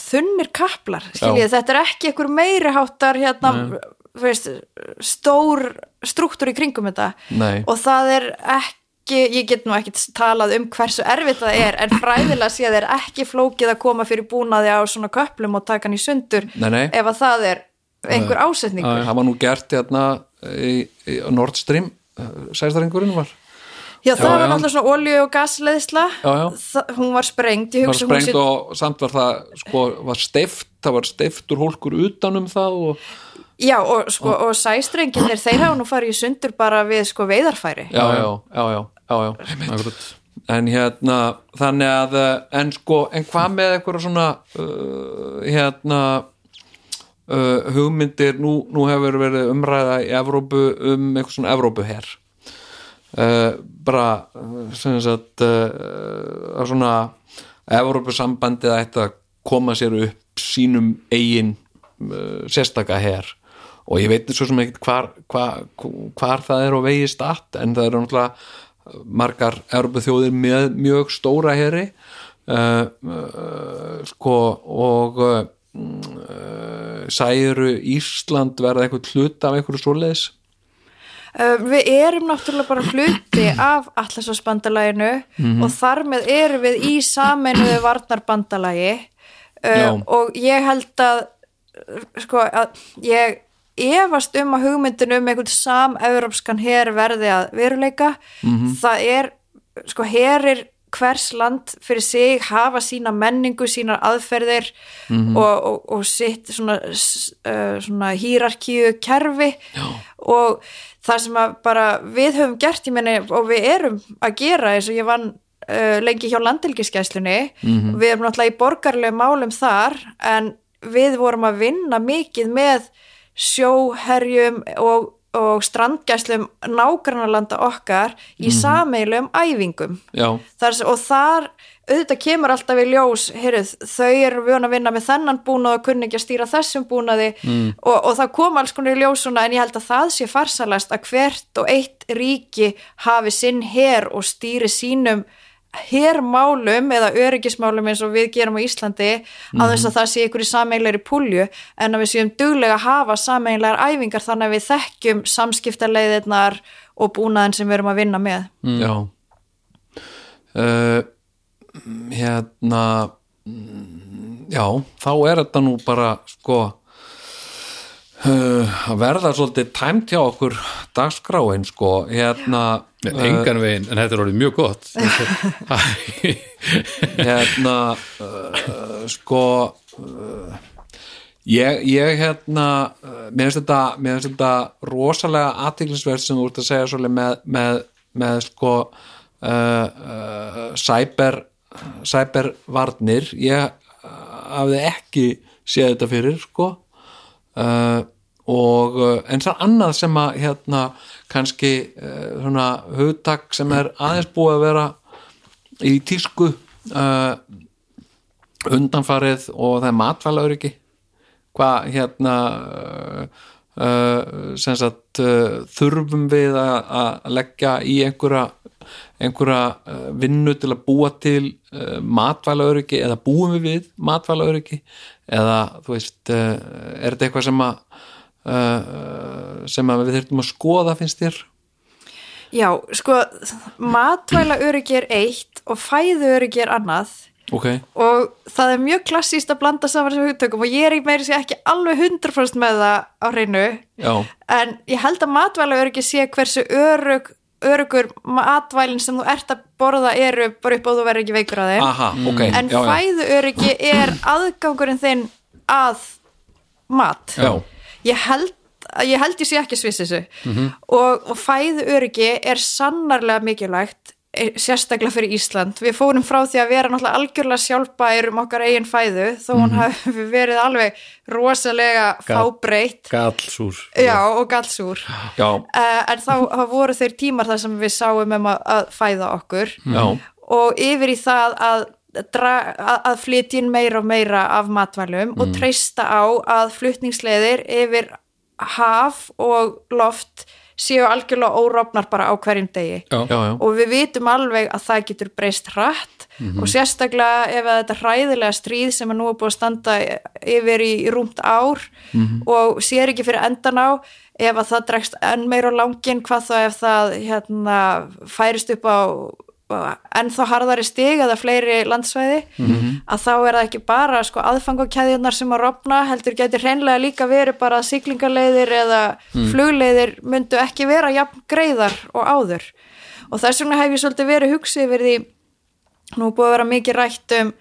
þunnir kaplar, skiljið, þetta er ekki einhver meiri háttar hérna, veist, stór struktúr í kringum þetta. Nei. og það er ekki ég get nú ekki talað um hversu erfitt það er en fræðilega sé að það er ekki flókið að koma fyrir búnaði á svona köplum og taka hann í sundur Nei, nei. ef að það er einhver ásetningur. Það var nú gert hérna í, í Nord Stream sæstrengurinn var. Já, það Já, var náttúrulega svona olju og. Það, hún var sprengt, ég var hugsa hún sprengt og samt var það sko, var steift, það var steiftur hólkur utan um það og Já, og, sko, og sæstrenginir, þeir hafa nú farið í sundur bara við sko veiðarfæri. Já, já, já, já, já, já. en hérna þannig að, eh, en sko en hvað með eitthvað svona uh, hérna uh, hugmyndir, nú, nú hefur verið umræða í Evrópu um eitthvað svona Evrópuher. Uh, bara sem sagt að svona Evrópusambandið ætti að koma sér upp sínum eigin sérstaka her. Og ég veit svo sem ekkert hvar, hvar, hvar það er og vegi statt en það eru náttúrulega margar Európa þjóðir með mjög stóra heri uh, uh, sko og uh, særu Ísland verða einhvern hlut af einhverju svoleiðis? Uh, við erum náttúrulega bara hluti af allarsvarsbandalaginu og þar með erum við í sameinuðu varnarbandalagi. Uh, og ég held að uh, sko að ég efast um að hugmyndin um einhvern sam-európskan her verði að veruleika. Það er sko herir hvers land fyrir sig hafa sína menningu, sínar aðferðir og, og, og sitt svona, uh, svona hýrarkíu kerfi. Já. og það sem að bara við höfum gert, ég meni, og við erum að gera eins og ég vann uh, lengi hjá landhelgiskæslunni við erum náttúrulega í borgarlega málum þar en við vorum að vinna mikið með sjóherjum og, og strandgæslum nágrannarlanda okkar í mm sameilum æfingum. Þar, og þar auðvitað kemur alltaf í ljós heyrðu, þau eru vön að vinna með þennan búnað og kunni ekki að stýra þessum búnaði mm. og, og það kom alls konar í ljós svona, en ég held að það sé farsalast að hvert og eitt ríki hafi sinn her og stýri sínum hermálum eða öryggismálum eins og við gerum á Íslandi að þess að það sé ykkur í sameiginlegri púlju en að við séum duglega að hafa sameiginlegar æfingar þannig að við þekkjum samskiptaleiðirnar og búnaðin sem við erum að vinna með. Já. Uh, hérna mm, já, þá er þetta nú bara sko að verða svolítið tæmt hjá okkur dagskráin sko. Hérna uh, engan veginn, en þetta er orðið mjög gott. Hérna uh, sko uh, ég, ég hérna mér finnst þetta, þetta rosalega aðtiklisverð sem þú ert að segja svolítið með, með, með sko uh, cyber cybervarnir. Ég hafði ekki séð þetta fyrir sko uh, og uh, en það annað sem að hérna kannski uh, svona hugtak sem er aðeins búið að vera í tísku uh, undanfarið og það er matvælauriki hvað hérna sagt uh, þurfum við að leggja í einhverja einhverja uh, vinnu til að búa til matvælauriki eða búum við við matvælauriki eða veist er þetta eitthvað sem að sem að við þurfum að skoða finnst þér? Já, sko, matvæla öryggi er eitt og fæðu öryggi er annað ok, og það er mjög klassíst að blanda saman þessum hugtökum og ég er í meiri sér ekki alveg 100% með það á hreinu. Já, en ég held að matvæla öryggi sé hversu örug, örugur matvælin sem þú ert að borða eru bara upp og þú verður ekki veikur að þeim. Aha, ok. En já, já. fæðu öryggi er aðgangurinn þinn að mat. Já. ég held ég held ég sé ekki sviss þessu. Og, og fæðu öryggi er sannarlega mikilvægt sérstaklega fyrir Ísland. Við fórum frá því að vera náttúrulega algjörlega sjálfbær um okkar eigin fæðu þó hún hafi verið alveg rosalega fábreytt. gallsúr. Já, og gallsúr. Já, uh, en þá, voru þeir tímar þar sem við sáum um að, að fæða okkur. Já, og yfir í það að að, að flytja inn meira og meira af matvælum og treysta á að flutningsleiðir yfir haf og loft séu algjörlega órofnar bara á hverjum degi. Já, já. og við vitum alveg að það getur breyst hratt. Og sérstaklega ef að þetta hræðilega stríð sem er nú búið að standa yfir í, í rúmt ár og sér ekki fyrir endan á ef að það dregst enn meira á langin hvað þá ef það hérna, færist upp á ennþá harðari stig eða fleiri landsvæði að þá er það ekki bara sko, aðfangakæðjunar sem að rofna heldur getur hreinlega líka verið bara að siglingaleiðir eða flugleiðir myndu ekki vera jafn greiðar og áður. Og þess vegna hef ég svolítið verið hugsið yfir því nú búið að vera mikið rætt um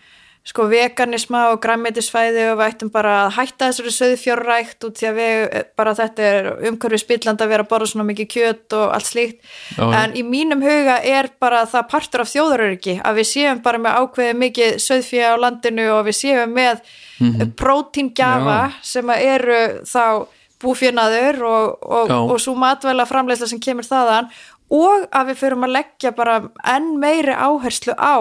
sko veganisma og græmmetisfæði og við ættum bara að hætta þessari söðfjörrækt út því að við bara þetta er umhverfið spilland að vera að borða svona mikið kjöt og allt slíkt. Já, en í mínum huga er bara það partur af þjóðaröryggi að við séum bara með ákveðið mikið söðfjö á landinu og við séum með mm Mhm. prótíngjafa sem eru þá búfjönaður og, og, og svo matvæla framleiðsla sem kemur þaðan og að við förum að leggja bara enn meiri áherslu á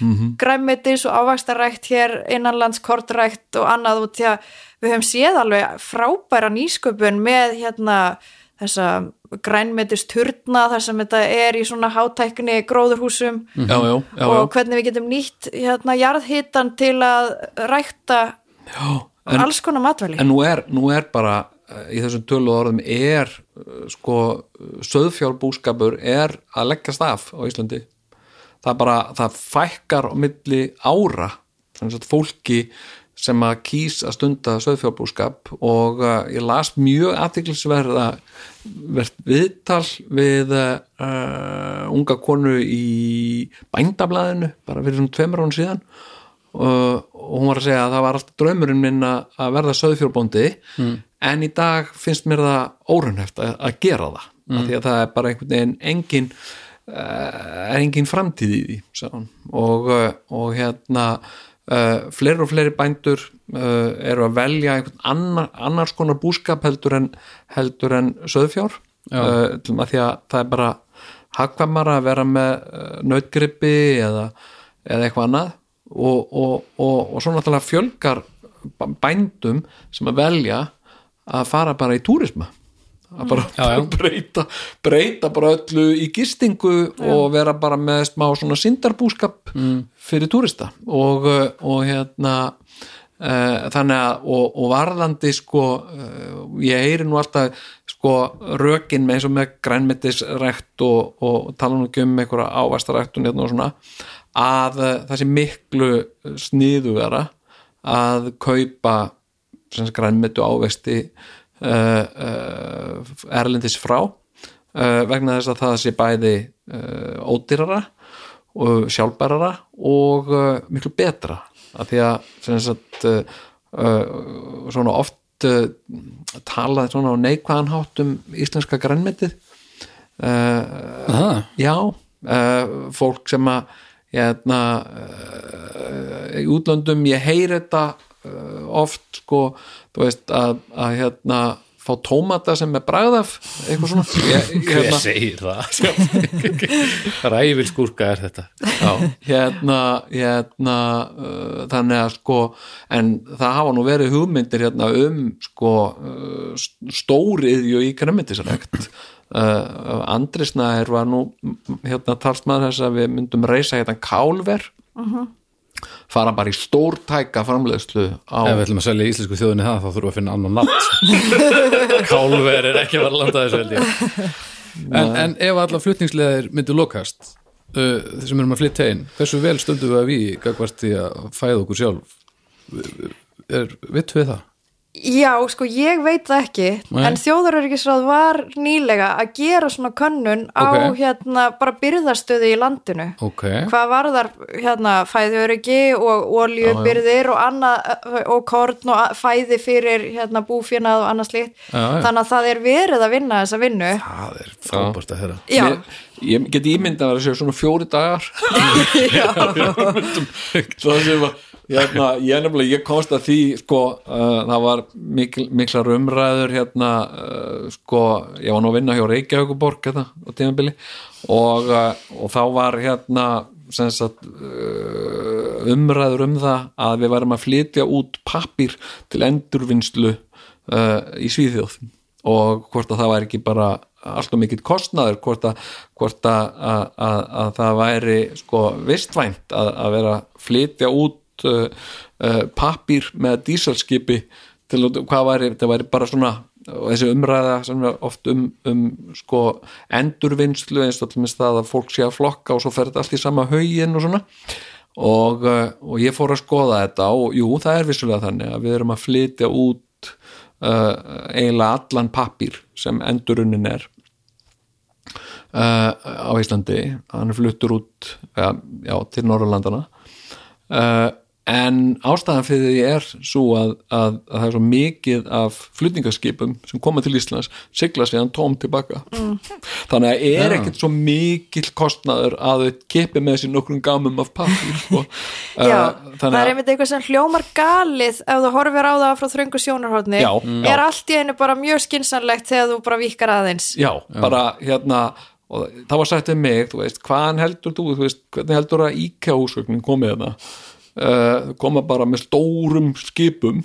Mhm. græmmetis og ávaxtarækt hér innanlandskortrækt og annað og því að við höfum séð alveg frábæra nýsköpun með hérna þessa grænmetis turna þar sem þetta er í svona hátækni gróðurhúsum já, já, já, já. og hvernig við getum nýtt hérna jarðhitan til að rækta já. En, alls konar matvæli en nú er, nú er bara í þessum tölu orðum er eh, sko söðfjárbúskapur er að leggjast af á Íslandi. Það bara, það fækkar á milli ára sem sagt fólki sem að kýs að stunda söðfjárbúskap og uh, ég las mjög aðtiklisverða verð viðtal við uh, unga konu í bændablaðinu bara fyrir svona tveimur án síðan. Og, og hún var að segja að það var alltaf draumurinn minn að að verða söðfjárbóndi mm. En í dag finnst mér það órunheft að, að gera það mm. af því að það er bara einhvern veginn engin er engin framtíð í því hún. og, uh, og hérna uh, fleiri og fleiri bændur uh, eru að velja einhvern annar, annars konar búskap heldur en heldur en söðfjár uh, til að því að það er bara hagkvæmara að vera með nautgrippi eða, eða eitthvað annað og, og, og, og svo náttúrulega fjölgar bændum sem að velja að fara bara í túrisma. Að bara Já, já. breyta breyta bara öllu í gistingu og vera bara með smá svona syndarbúskap fyrir túrista. Og, uh, og hérna uh, þannig að og, og varðandi sko uh, ég heyri nú alltaf sko rökin með eins og með grænmetisrækt og, og tala nú ekki um einhverja ávastaræktun hérna og svona að uh, það sé miklu sniðugara að kaupa grænmetu ávesti uh, uh, erlendis frá uh, vegna þess að það sé bæði ódýrara og sjálfbærara og miklu betra. Af því að sagt svona oft talað svona á neikvæðan hátt um íslenska grænmetið já, fólk sem að hérna uh, í útlöndum ég heyri þetta oft sko, þú veist að, að hérna fá tómata sem er bragðaf eitthvað svona. Ég, ég, Hver hérna, segir það? Ræfil skúrka er þetta. Já, hérna, hérna uh, þannig að sko en það hafa nú verið hugmyndir hérna um sko uh, stóriðju í kremmetisrækt uh, Andrisnæður var nú hérna talsmaður þess að við myndum reysa hérna kálver fara bara í stórtæka framleiðslu á Ef við ætlum að selja íslensku þjóðinni það þá þurfum við að finna annan nafn Kálver er ekki að vera landa þessu held ég. En, en ef allar flutningsleðir myndu lokast uh, sem erum að flytja inn hversu vel stundum við að við gagvart því að fæða okkur sjálf? Er, vittu við það? Já, sko, ég veit það ekki Nei. en þjóðaröryggisráð var nýlega að gera svona könnun á Ok. hérna bara byrðastöðu í landinu. Ok, hvað varðar hérna fæðuöryggi og oljubyrðir og annað og korn og fæði fyrir hérna búfjönað og annað slíkt. Já, já. þannig að það er verið að vinna þessa vinnu. Það er frábært að herra Já, Mér, ég get ímynda að vera sér svona fjóri dagar. Það sem að hérna, ég nefnilega, ég komst að því sko, uh, það var mikil, miklar umræður hérna uh, sko, ég var nú að vinna hjá Reykjavíkuborg hérna, á tímabili og, uh, og þá var hérna sagt uh, umræður um það að við værum að flytja út pappír til endurvinnslu uh, í Svíþjóð og hvort að það væri ekki bara alltaf mikill kostnaður hvort að, hvort að, að, að, að það væri sko vistvænt að vera að flytja út uh, uh, pappír með dísalskipi til að hvað væri, það væri bara svona og þessi umræða oft um, um sko endurvinnslu eins og til minnst það að fólk sé að flokka og svo fer þetta allt í sama haugin og svona. Og, uh, og ég fór að skoða þetta og jú, það er vissulega þannig að við erum að flytja út uh, eiginlega allan pappír sem endurunnin er uh, á Íslandi. Hann er fluttur út ja, já, til Norrlandana uh, en ástæðan fyrir því er svo að, að, að það er svo mikið af flutningaskipum sem koma til Íslands sigla síðan tóm tilbaka mm. þannig að er Já. ekkert svo mikill kostnaður að þau kipi með sér nokkrum gamum af pappír sko. já Uh, það er einmitt eitthvað sem hljómar galið ef þú horfir á það frá þröngu sjónarhóðni Já, mm. er allt í einu bara mjög skinsanlegt þegar þú bara vikar aðeins já, bara hérna og það var sagt um mig, þú veist, hvaðan heldur þú, þú veist, hvernig heldur að IKEA úsögnin komið uh, koma bara með stórum skipum.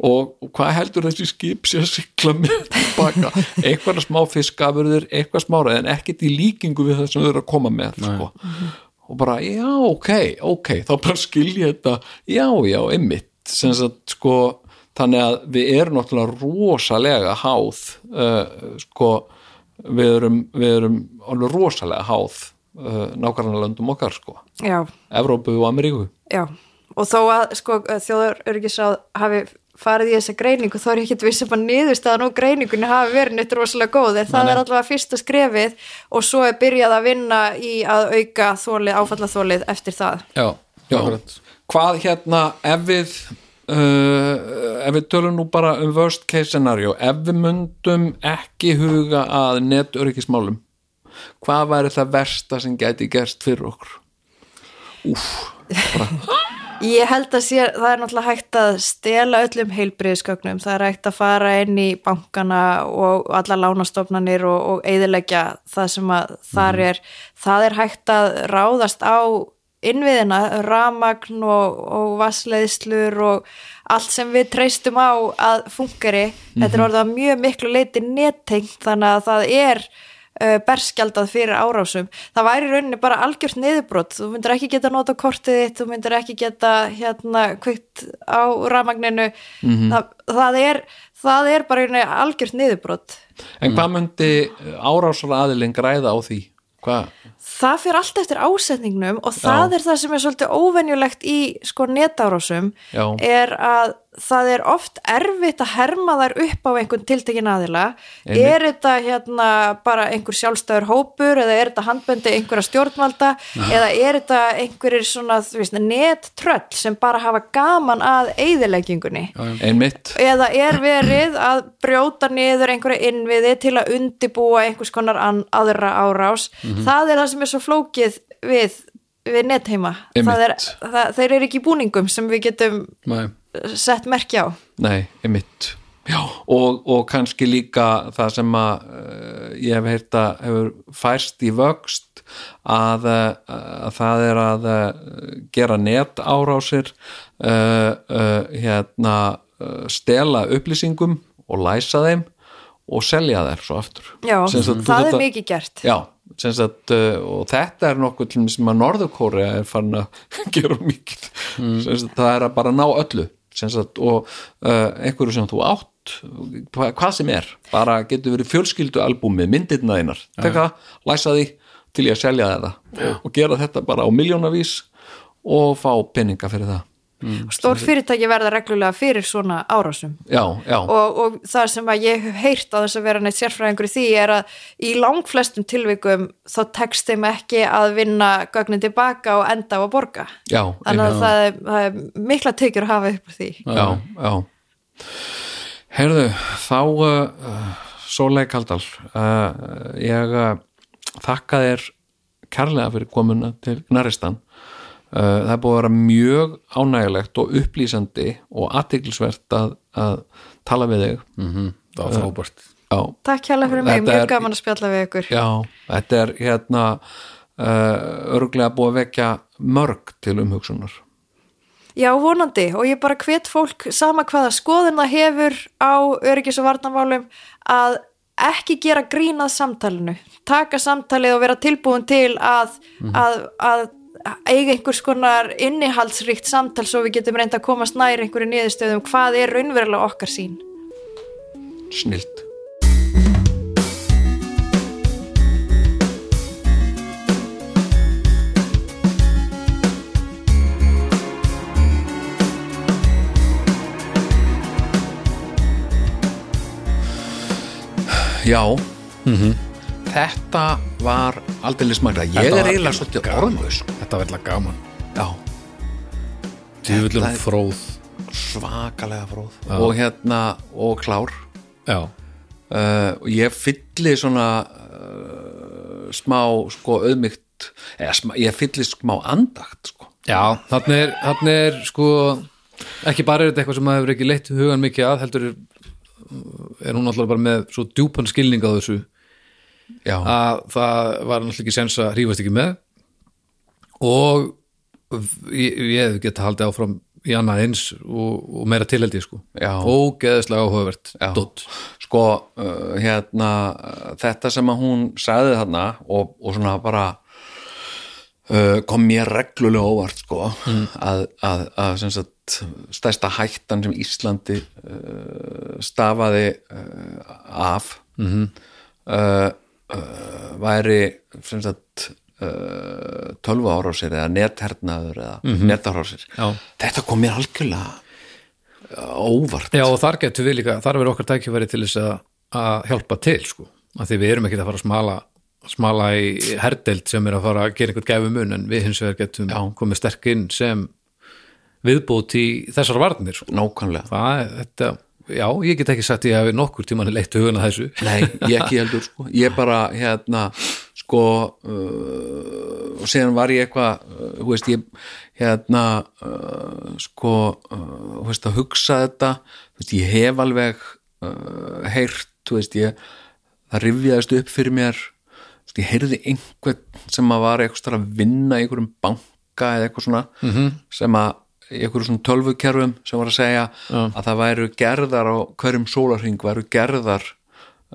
Og, og hvað heldur þessi skip sé að sigla með tilbaka eitthvað smá fiskafurðir, eitthvað smára en ekkert í líkingu við það sem þau eru að koma með sko. og bara, já, ok, ok þá bara skilja þetta, já, já, einmitt, sagt, sko þannig að við erum náttúrulega rosalega háð uh, sko, við erum, við erum alveg rosalega háð uh, nákvæmlega löndum okkar, sko. Já, Evrópu og Ameríku já. Og þó að sko, þjóðar örgisráð hafi farið í þessa greiningu þá er ég ekkert viss um að niðurstaðan og greiningunni hafi verið neitt rosalega góð. En það er allavega fyrsta skrefið og svo er byrjað að vinna í að auka þólið, áfallaþólið eftir það. Já, Já. hvað hérna ef við uh, ef við tölum nú bara um worst case scenario ef við myndum ekki huga að netöryggismálum hvað væri það versta sem gæti gerst fyrir okkur Ég held að sé, það er náttúrulega hægt að stela öllum heilbriðskögnum, það er hægt að fara inn í bankana og alla lánastofnanir og, og eiðilegja það sem að þar er, það er hægt að ráðast á innviðina, ramagn og, og vassleiðslur og allt sem við treystum á að fungari, þetta er orðið að mjög miklu leiti nettengt þannig að það er uh, berskjaldað fyrir árásum það væri rauninni bara algjört niðurbrot. Þú myndir ekki geta nota kortið þitt þú myndir ekki geta hérna kvikt á rafmagninu. Það, það, er, það er bara rauninni algjört niðurbrot. En hvað myndi árásar aðilinn græða á því? Hvað, það fyrir allt eftir ásetningnum og það Já. er það sem er svolítið óvenjulegt í sko netárásum er að það er oft erfitt að herma þær upp á einhvern tiltekin aðila. Einmitt. er þetta hérna bara einhver sjálfstæður hópur eða er þetta handböndi einhverja stjórnvalda eða er þetta einhverjir svona nettröll sem bara hafa gaman að eyðileggingunni? Einmitt. Eða er verið að brjóta niður einhverja innviði til að undibúa einhvers konar aðra árás? Það er það sem er svo flókið við, við netheima það er, það, þeir eru ekki búningum sem við getum Nei. Sett merki á. Nei, einmitt. Já, og, og kannski líka það sem að uh, ég hef heyrt að hefur færst í vöxt að, uh, að það er að uh, gera net árásir uh, uh, hérna stela upplýsingum og læsa þeim og selja þær svo aftur. Já, þú það þetta- er mikið gert. Já, uh, og þetta er nokkuð sem að Norðurkóri er farin að gera mikið. Sem sagt, það er að bara ná öllu sagt, og uh, einhverju sem þú átt hva, hvað sem er, bara getur verið fjölskyldu albúmi, myndirna einar teka, læsa því til ég að selja þetta og gera þetta bara á miljónavís og fá peninga fyrir það stór fyrirtæki verða reglulega fyrir svona árásum. Já, já, og, og það sem að ég hef heyrt á þess að vera neitt sérfræðingur í því er að í langflestum tilvikum þá tekst þeim ekki að vinna gögnin tilbaka og enda á að borga. Já, þannig að það er, það er mikla tekjur að hafa upp á því. Já, já. Heyrðu, þá uh, Sólei Kaldal uh, ég uh, þakka þér kærlega fyrir komuna til Gnaristan. uh, það er búið að vera mjög ánægilegt og upplýsandi og aðtiklisvert að, að tala við þig. Það var frábært. já, Takk hérlega fyrir mig, Þetta mjög er- gaman að spjalla við ykkur. Já, þetta er hérna uh, örglega búið að vekja mörg til umhugsunar. Já, vonandi. Og ég bara hvet fólk sama hvaða skoðun það hefur á öryggis og varnamálum að ekki gera grínað samtalinu. Taka samtalið og vera tilbúin til að, að, að eiga einhvers konar innihaldsríkt samtal svo við getum reynda að komast nær einhverju niðurstöðum hvað er raunverulega okkar sín snilt. Já Þetta var aldrei smagra Ég er eiginlega svolítið orðlaus. Þetta var eitthvað gaman. Já, djúvillum fróð. Svakalega fróð. Og hérna, og klár. Já, uh, ég fylli svona uh, smá sko auðmygt eða smá, ég fylli smá andakt sko. Já þannig er, þarna er sko ekki bara er þetta eitthvað sem maður hefur ekki leitt hugan mikið að heldur er, er hún alltaf bara með svo djúpan skilning á þessu Já. að það var náttúrulega ekki sens að hrífast ekki með og ég, ég hef geta haldið áfram í annað eins og, og meira tilheldi sko. Já. ógeðslega áhugavert Já. dótt sko uh, hérna þetta sem að hún sagði þarna og, og svona bara uh, kom mér reglulega óvart sko að, að, að sem sagt, stærsta hættan sem Íslandi uh, stafaði uh, af -hmm. uh, uh, væri sem sagt uh, tölvu árásir eða nethernaður eða mm netárásir Já. þetta kom mér algjörlega óvart Já, og þar getur við líka, þar verður okkar tækifæri til þess að, að hjálpa til sko. að því við erum ekki að fara að smala smala í herdeld sem er að fara að gera einhvern gæfi mun en við hins vegar getum Já. komið sterk inn sem viðbót í þessar varnir sko. nákvæmlega það er þetta já, ég get ekki sagt ég hafi nokkur tímann leitt huguna þessu Nei, ég ekki heldur sko. ég bara hérna sko uh, og síðan var ég eitthvað uh, þú veist ég hérna uh, sko uh, þú veist að hugsa þetta þú veist ég hef alveg uh, heyrt þú veist ég það rifjaðist upp fyrir mér ég heyrði einhvern sem að var eitthvað að vinna í einhverjum banka eða eitthvað svona -hmm. sem að í einhverjum svona tölvukerfum sem var að segja að það væru gerðar á hverjum sólarhring væru gerðar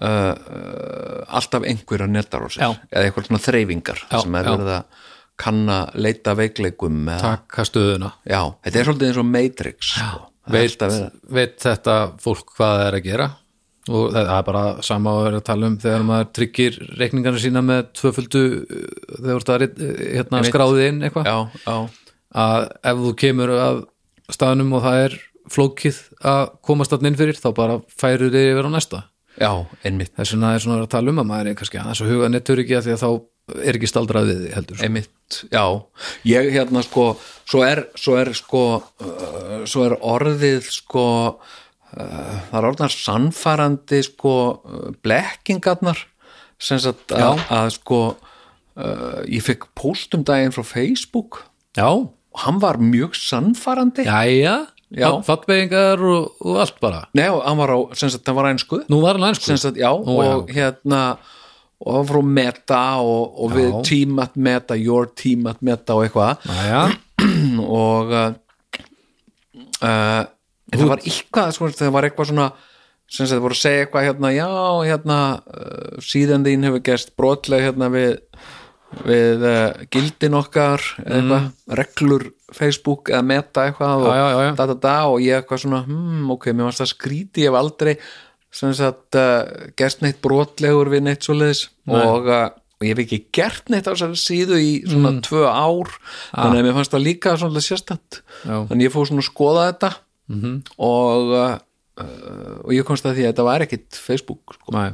uh, uh, alltaf einhverja netar á sér Já. eða eitthvað svona þreyfingar sem er verið að kanna leita veikleikum taka stöðuna. Já, þetta er svolítið eins og Matrix sko. Það er veit, veit þetta fólk hvað það er að gera? Og það er bara sama að vera að tala um þegar maður tryggir reikningarna sína með tvöföldu uh, þegar þú ert að rit- hérna, Einmitt. skráði inn eitthvað að ef þú kemur að staðnum og það er flókið að komast þarna inn fyrir þá bara færur þig yfir á næsta. Já, einmitt. Þess vegna er svona að tala um að maður er kannski aðeins að huga nettur ekki að því að þá er ekki staldrað við heldur. Sko. einmitt, já. Ég hérna sko, svo er svo er sko uh, svo er orðið sko uh, það er orðnar sannfærandi sko uh, blekkingarnar sem sagt að, að sko uh, ég fekk póst um daginn frá Facebook. Já, og hann var mjög sannfærandi. Jæja Já. fattbeigingar og, og allt bara. Nei, hann var á, sem sagt, hann var einsku nú var hann sem sagt, já, Ó, og hérna og hann frá meta og, og við Já. team at meta, your team at meta og eitthvað. Jæja, og uh, uh, en það var eitthvað sko, það var eitthvað svona sem sagt, það voru að segja eitthvað hérna, já, hérna uh, síðan þín hefur gerst brotleg hérna við við uh, gildin okkar eða eitthvað, reglur Facebook eða meta eitthvað og, Mm. Já, já, já. Da, da, da, og ég eitthvað svona hmm, ok, mér varst það skríti, ég hef aldrei sem sagt uh, gerst neitt brotlegur við neitt svoleiðis og, uh, og ég hef ekki gert neitt á þessari síðu í svona Mm. tvö ár þannig að mér fannst það líka svona sérstætt þannig ég fór svona að skoða þetta -hmm. og og ég komst að því að þetta var ekkit Facebook sko. Nei,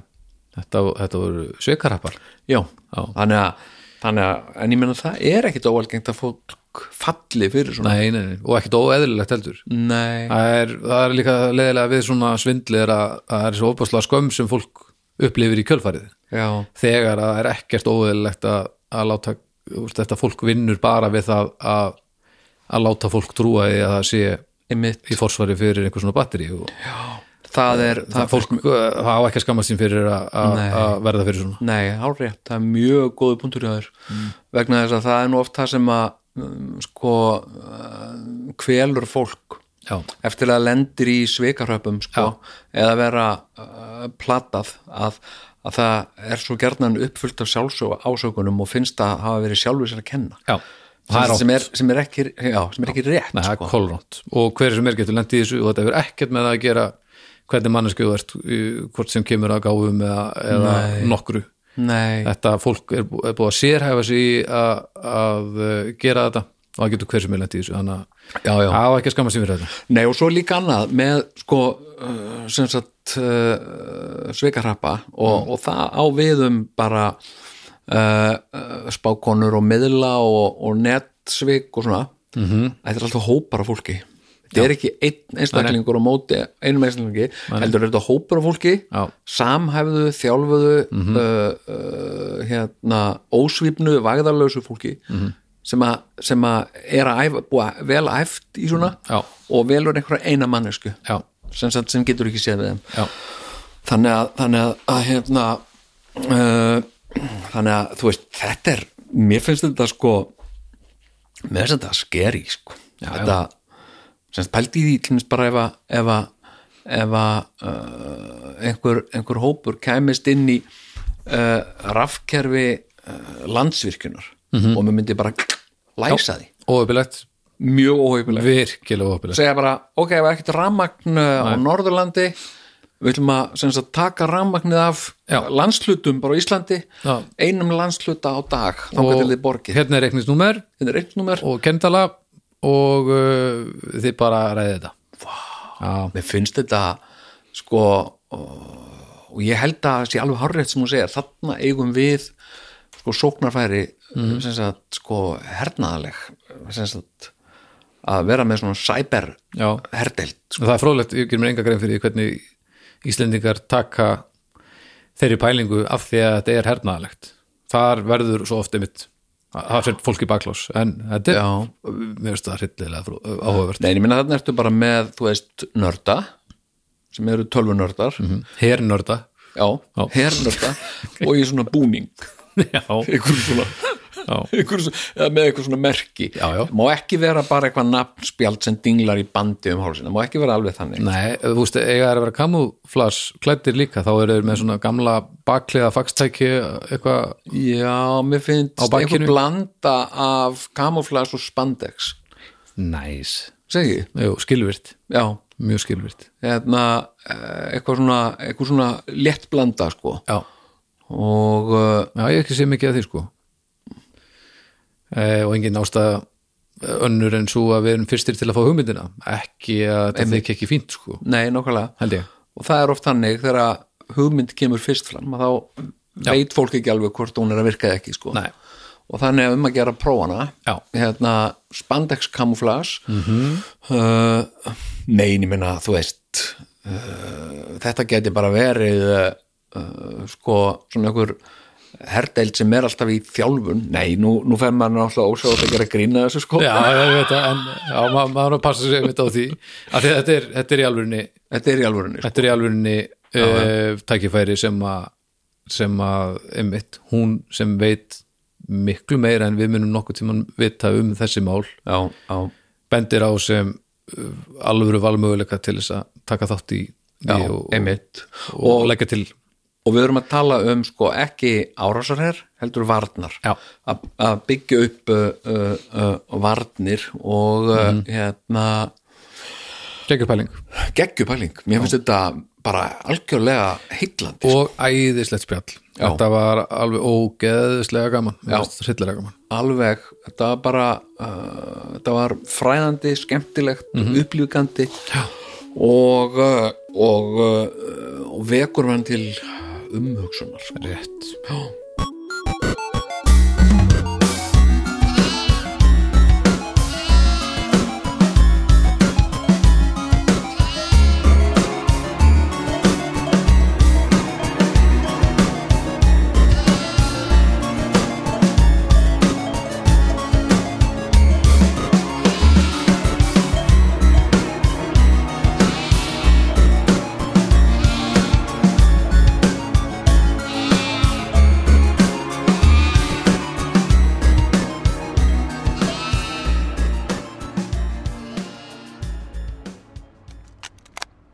þetta, þetta voru sveikarappar já, Já. þannig að þannig að, en ég meina það er ekkit óalgengt að fólk falli fyrir svona. Nei, nei, nei, og ekkert óeðlilegt heldur. Það er, það er líka leðilega við svona svindli er að að það er svo opaslega skömm sem fólk upplifir í kjölfarið. Já, þegar að það er ekkert óeðlilegt að, að láta úst, þetta fólk vinnur bara við það að, að láta fólk trúa því að það sé einmitt. í forsvari fyrir einhver svona batteri og það er, það það fólk það á ekki að skammast sín fyrir að- verða fyrir svona. Nei, hálfrétt, það er mjög góðu punktur hjá þér. Vegna þess að það er nú oft það sem að um, sko uh, kvelur fólk já, eftir að lendir í svikaröpum sko, eða vera uh, platað að, að það er svo gerðnan uppfullt af sjálfsög ásökunum og finnst að hafa verið sjálfur sér að kenna. Já. Sem, er sem, er, er ekki já, sem er ekki rétt Nei, er sko. og hver sem er getur lendið í þessu og þetta hefur ekkert með að gera hvernig mannesku þú ert hvort sem kemur að gáfum eða, eða nokkru. Nei, þetta fólk er, er búið að sérhæfa sig að, að uh, gera þetta og það getur hver sem er lendið þessu þannig að það á ekki að skamma sig fyrir þetta. Nei og svo líka annað með sko uh, sem sagt uh, sveikarappa og, og það á viðum bara uh, spákonur og miðla og, og netsvik og svona. -hmm. þetta er alltaf hópar af fólki þetta er ekki einn einstaklingur á móti einum einstaklingi, heldur þetta hópar af fólki Já. samhæfðu, þjálfuðu uh, uh, hérna ósvífnu, vægðarlausu fólki sem, a, sem að er að æfa, búa vel æft í svona Já. og velur einhverja eina mannesku já, sem, sem getur ekki séð við þeim. Já, þannig að, þannig að, að hérna uh, þannig að þú veist þetta er, mér finnst þetta sko mér finnst þetta skeri sko. Þetta, semst pældi í því til dæmis bara ef að ef að, ef að uh, einhver, einhver hópur kæmist inn í uh, rafkerfi uh, landsvirkjunar Mhm. og mér myndi bara læsa því. Óöfilegt, mjög óheifilegt virkilega óöfilegt segja bara, ok, ef ekkert rammagn á Norðurlandi við ætlum að sagt, taka rammagnið af Já. landslutum bara á Íslandi Já. einum landsluta á dag þá til þið borgið, hérna er reikningsnúmer er númer. Og kendala og uh, þið bara ræði þetta. Já, mér finnst þetta sko og, ég held að sé alveg hárrétt sem hún segir, þarna eigum við sko sóknarfæri sem sagt sko hernaðaleg sagt að vera með svona cyber já. herdeild sko. það er fróðlegt, ég ger mér enga grein fyrir hvernig Íslendingar taka þeirri pælingu af því að þetta er hernaðalegt þar verður svo oft einmitt það fyrir fólk í baklás en þetta er, mér finnst það hryllilega frú- áhugavert. Nei, ég minna þarna ertu bara með, þú veist, nörda sem eru tölvunördar. Mhm. hernörda. Já, Já. hernörda og í svona búning. Já, einhver svona, með eitthvað svona merki. Já, já. má ekki vera bara eitthvað nafnspjald sem dinglar í bandi um hálsina, má ekki vera alveg þannig. Nei, þú veist, eiga er að vera kamuflas klættir líka, þá eru þeir með svona gamla bakliða fakstæki eitthvað, Já, mér finnst einhver blanda af kamuflas og spandex. Næs. Jú, skilvirt, já. Mjög skilvirt hérna, eh, eitthvað svona eitthvað svona létt blanda sko. Já, og uh, Já, ég ekki sé mikið af því sko e, og engin ástæða önnur en svo að við erum fyrstir til að fá hugmyndina. Ekki að þetta þykja ekki fínt sko. Nei, nokkulega og það er oft þannig þegar hugmynd kemur fyrst fram að þá veit fólk ekki alveg hvort hún er að virka ekki sko. Og þannig að um að gera prófana Já. hérna spandex camouflage -hmm. uh, nein, ég minna þú veist uh, þetta geti bara verið uh, sko svona einhver herdeild sem er alltaf í þjálfun. Nei, nú, nú fer maður náttúrulega ósjátt að gera grína þessu sko. Já, ég veit það, en já, maður að passa sig mitt á því. Að þetta er, þetta er í alvörinni þetta er í alvörunni sko. þetta er í alvörinni uh, tækifæri sem að sem að, einmitt, hún sem veit miklu meira en við munum nokkuð tímann vita um þessi mál já, já, bendir á sem uh, alvöru valmöguleika til þess að taka þátt í já, því og, einmitt. og, og leggja til og við erum að tala um sko ekki árásarher, heldur varnar. Að byggja upp uh, uh, uh, varnir og Mhm. hérna geggjupæling. Geggjupæling, mér finnst þetta bara algjörlega heillandi og æðislegt spjall. Já. þetta var alveg ógeðislega gaman. Hryllilega gaman. Alveg, þetta var bara uh, þetta var fræðandi, skemmtilegt Mhm. upplýfgandi og uh, og, og vekur hann til umhugsunar sko. rétt Já.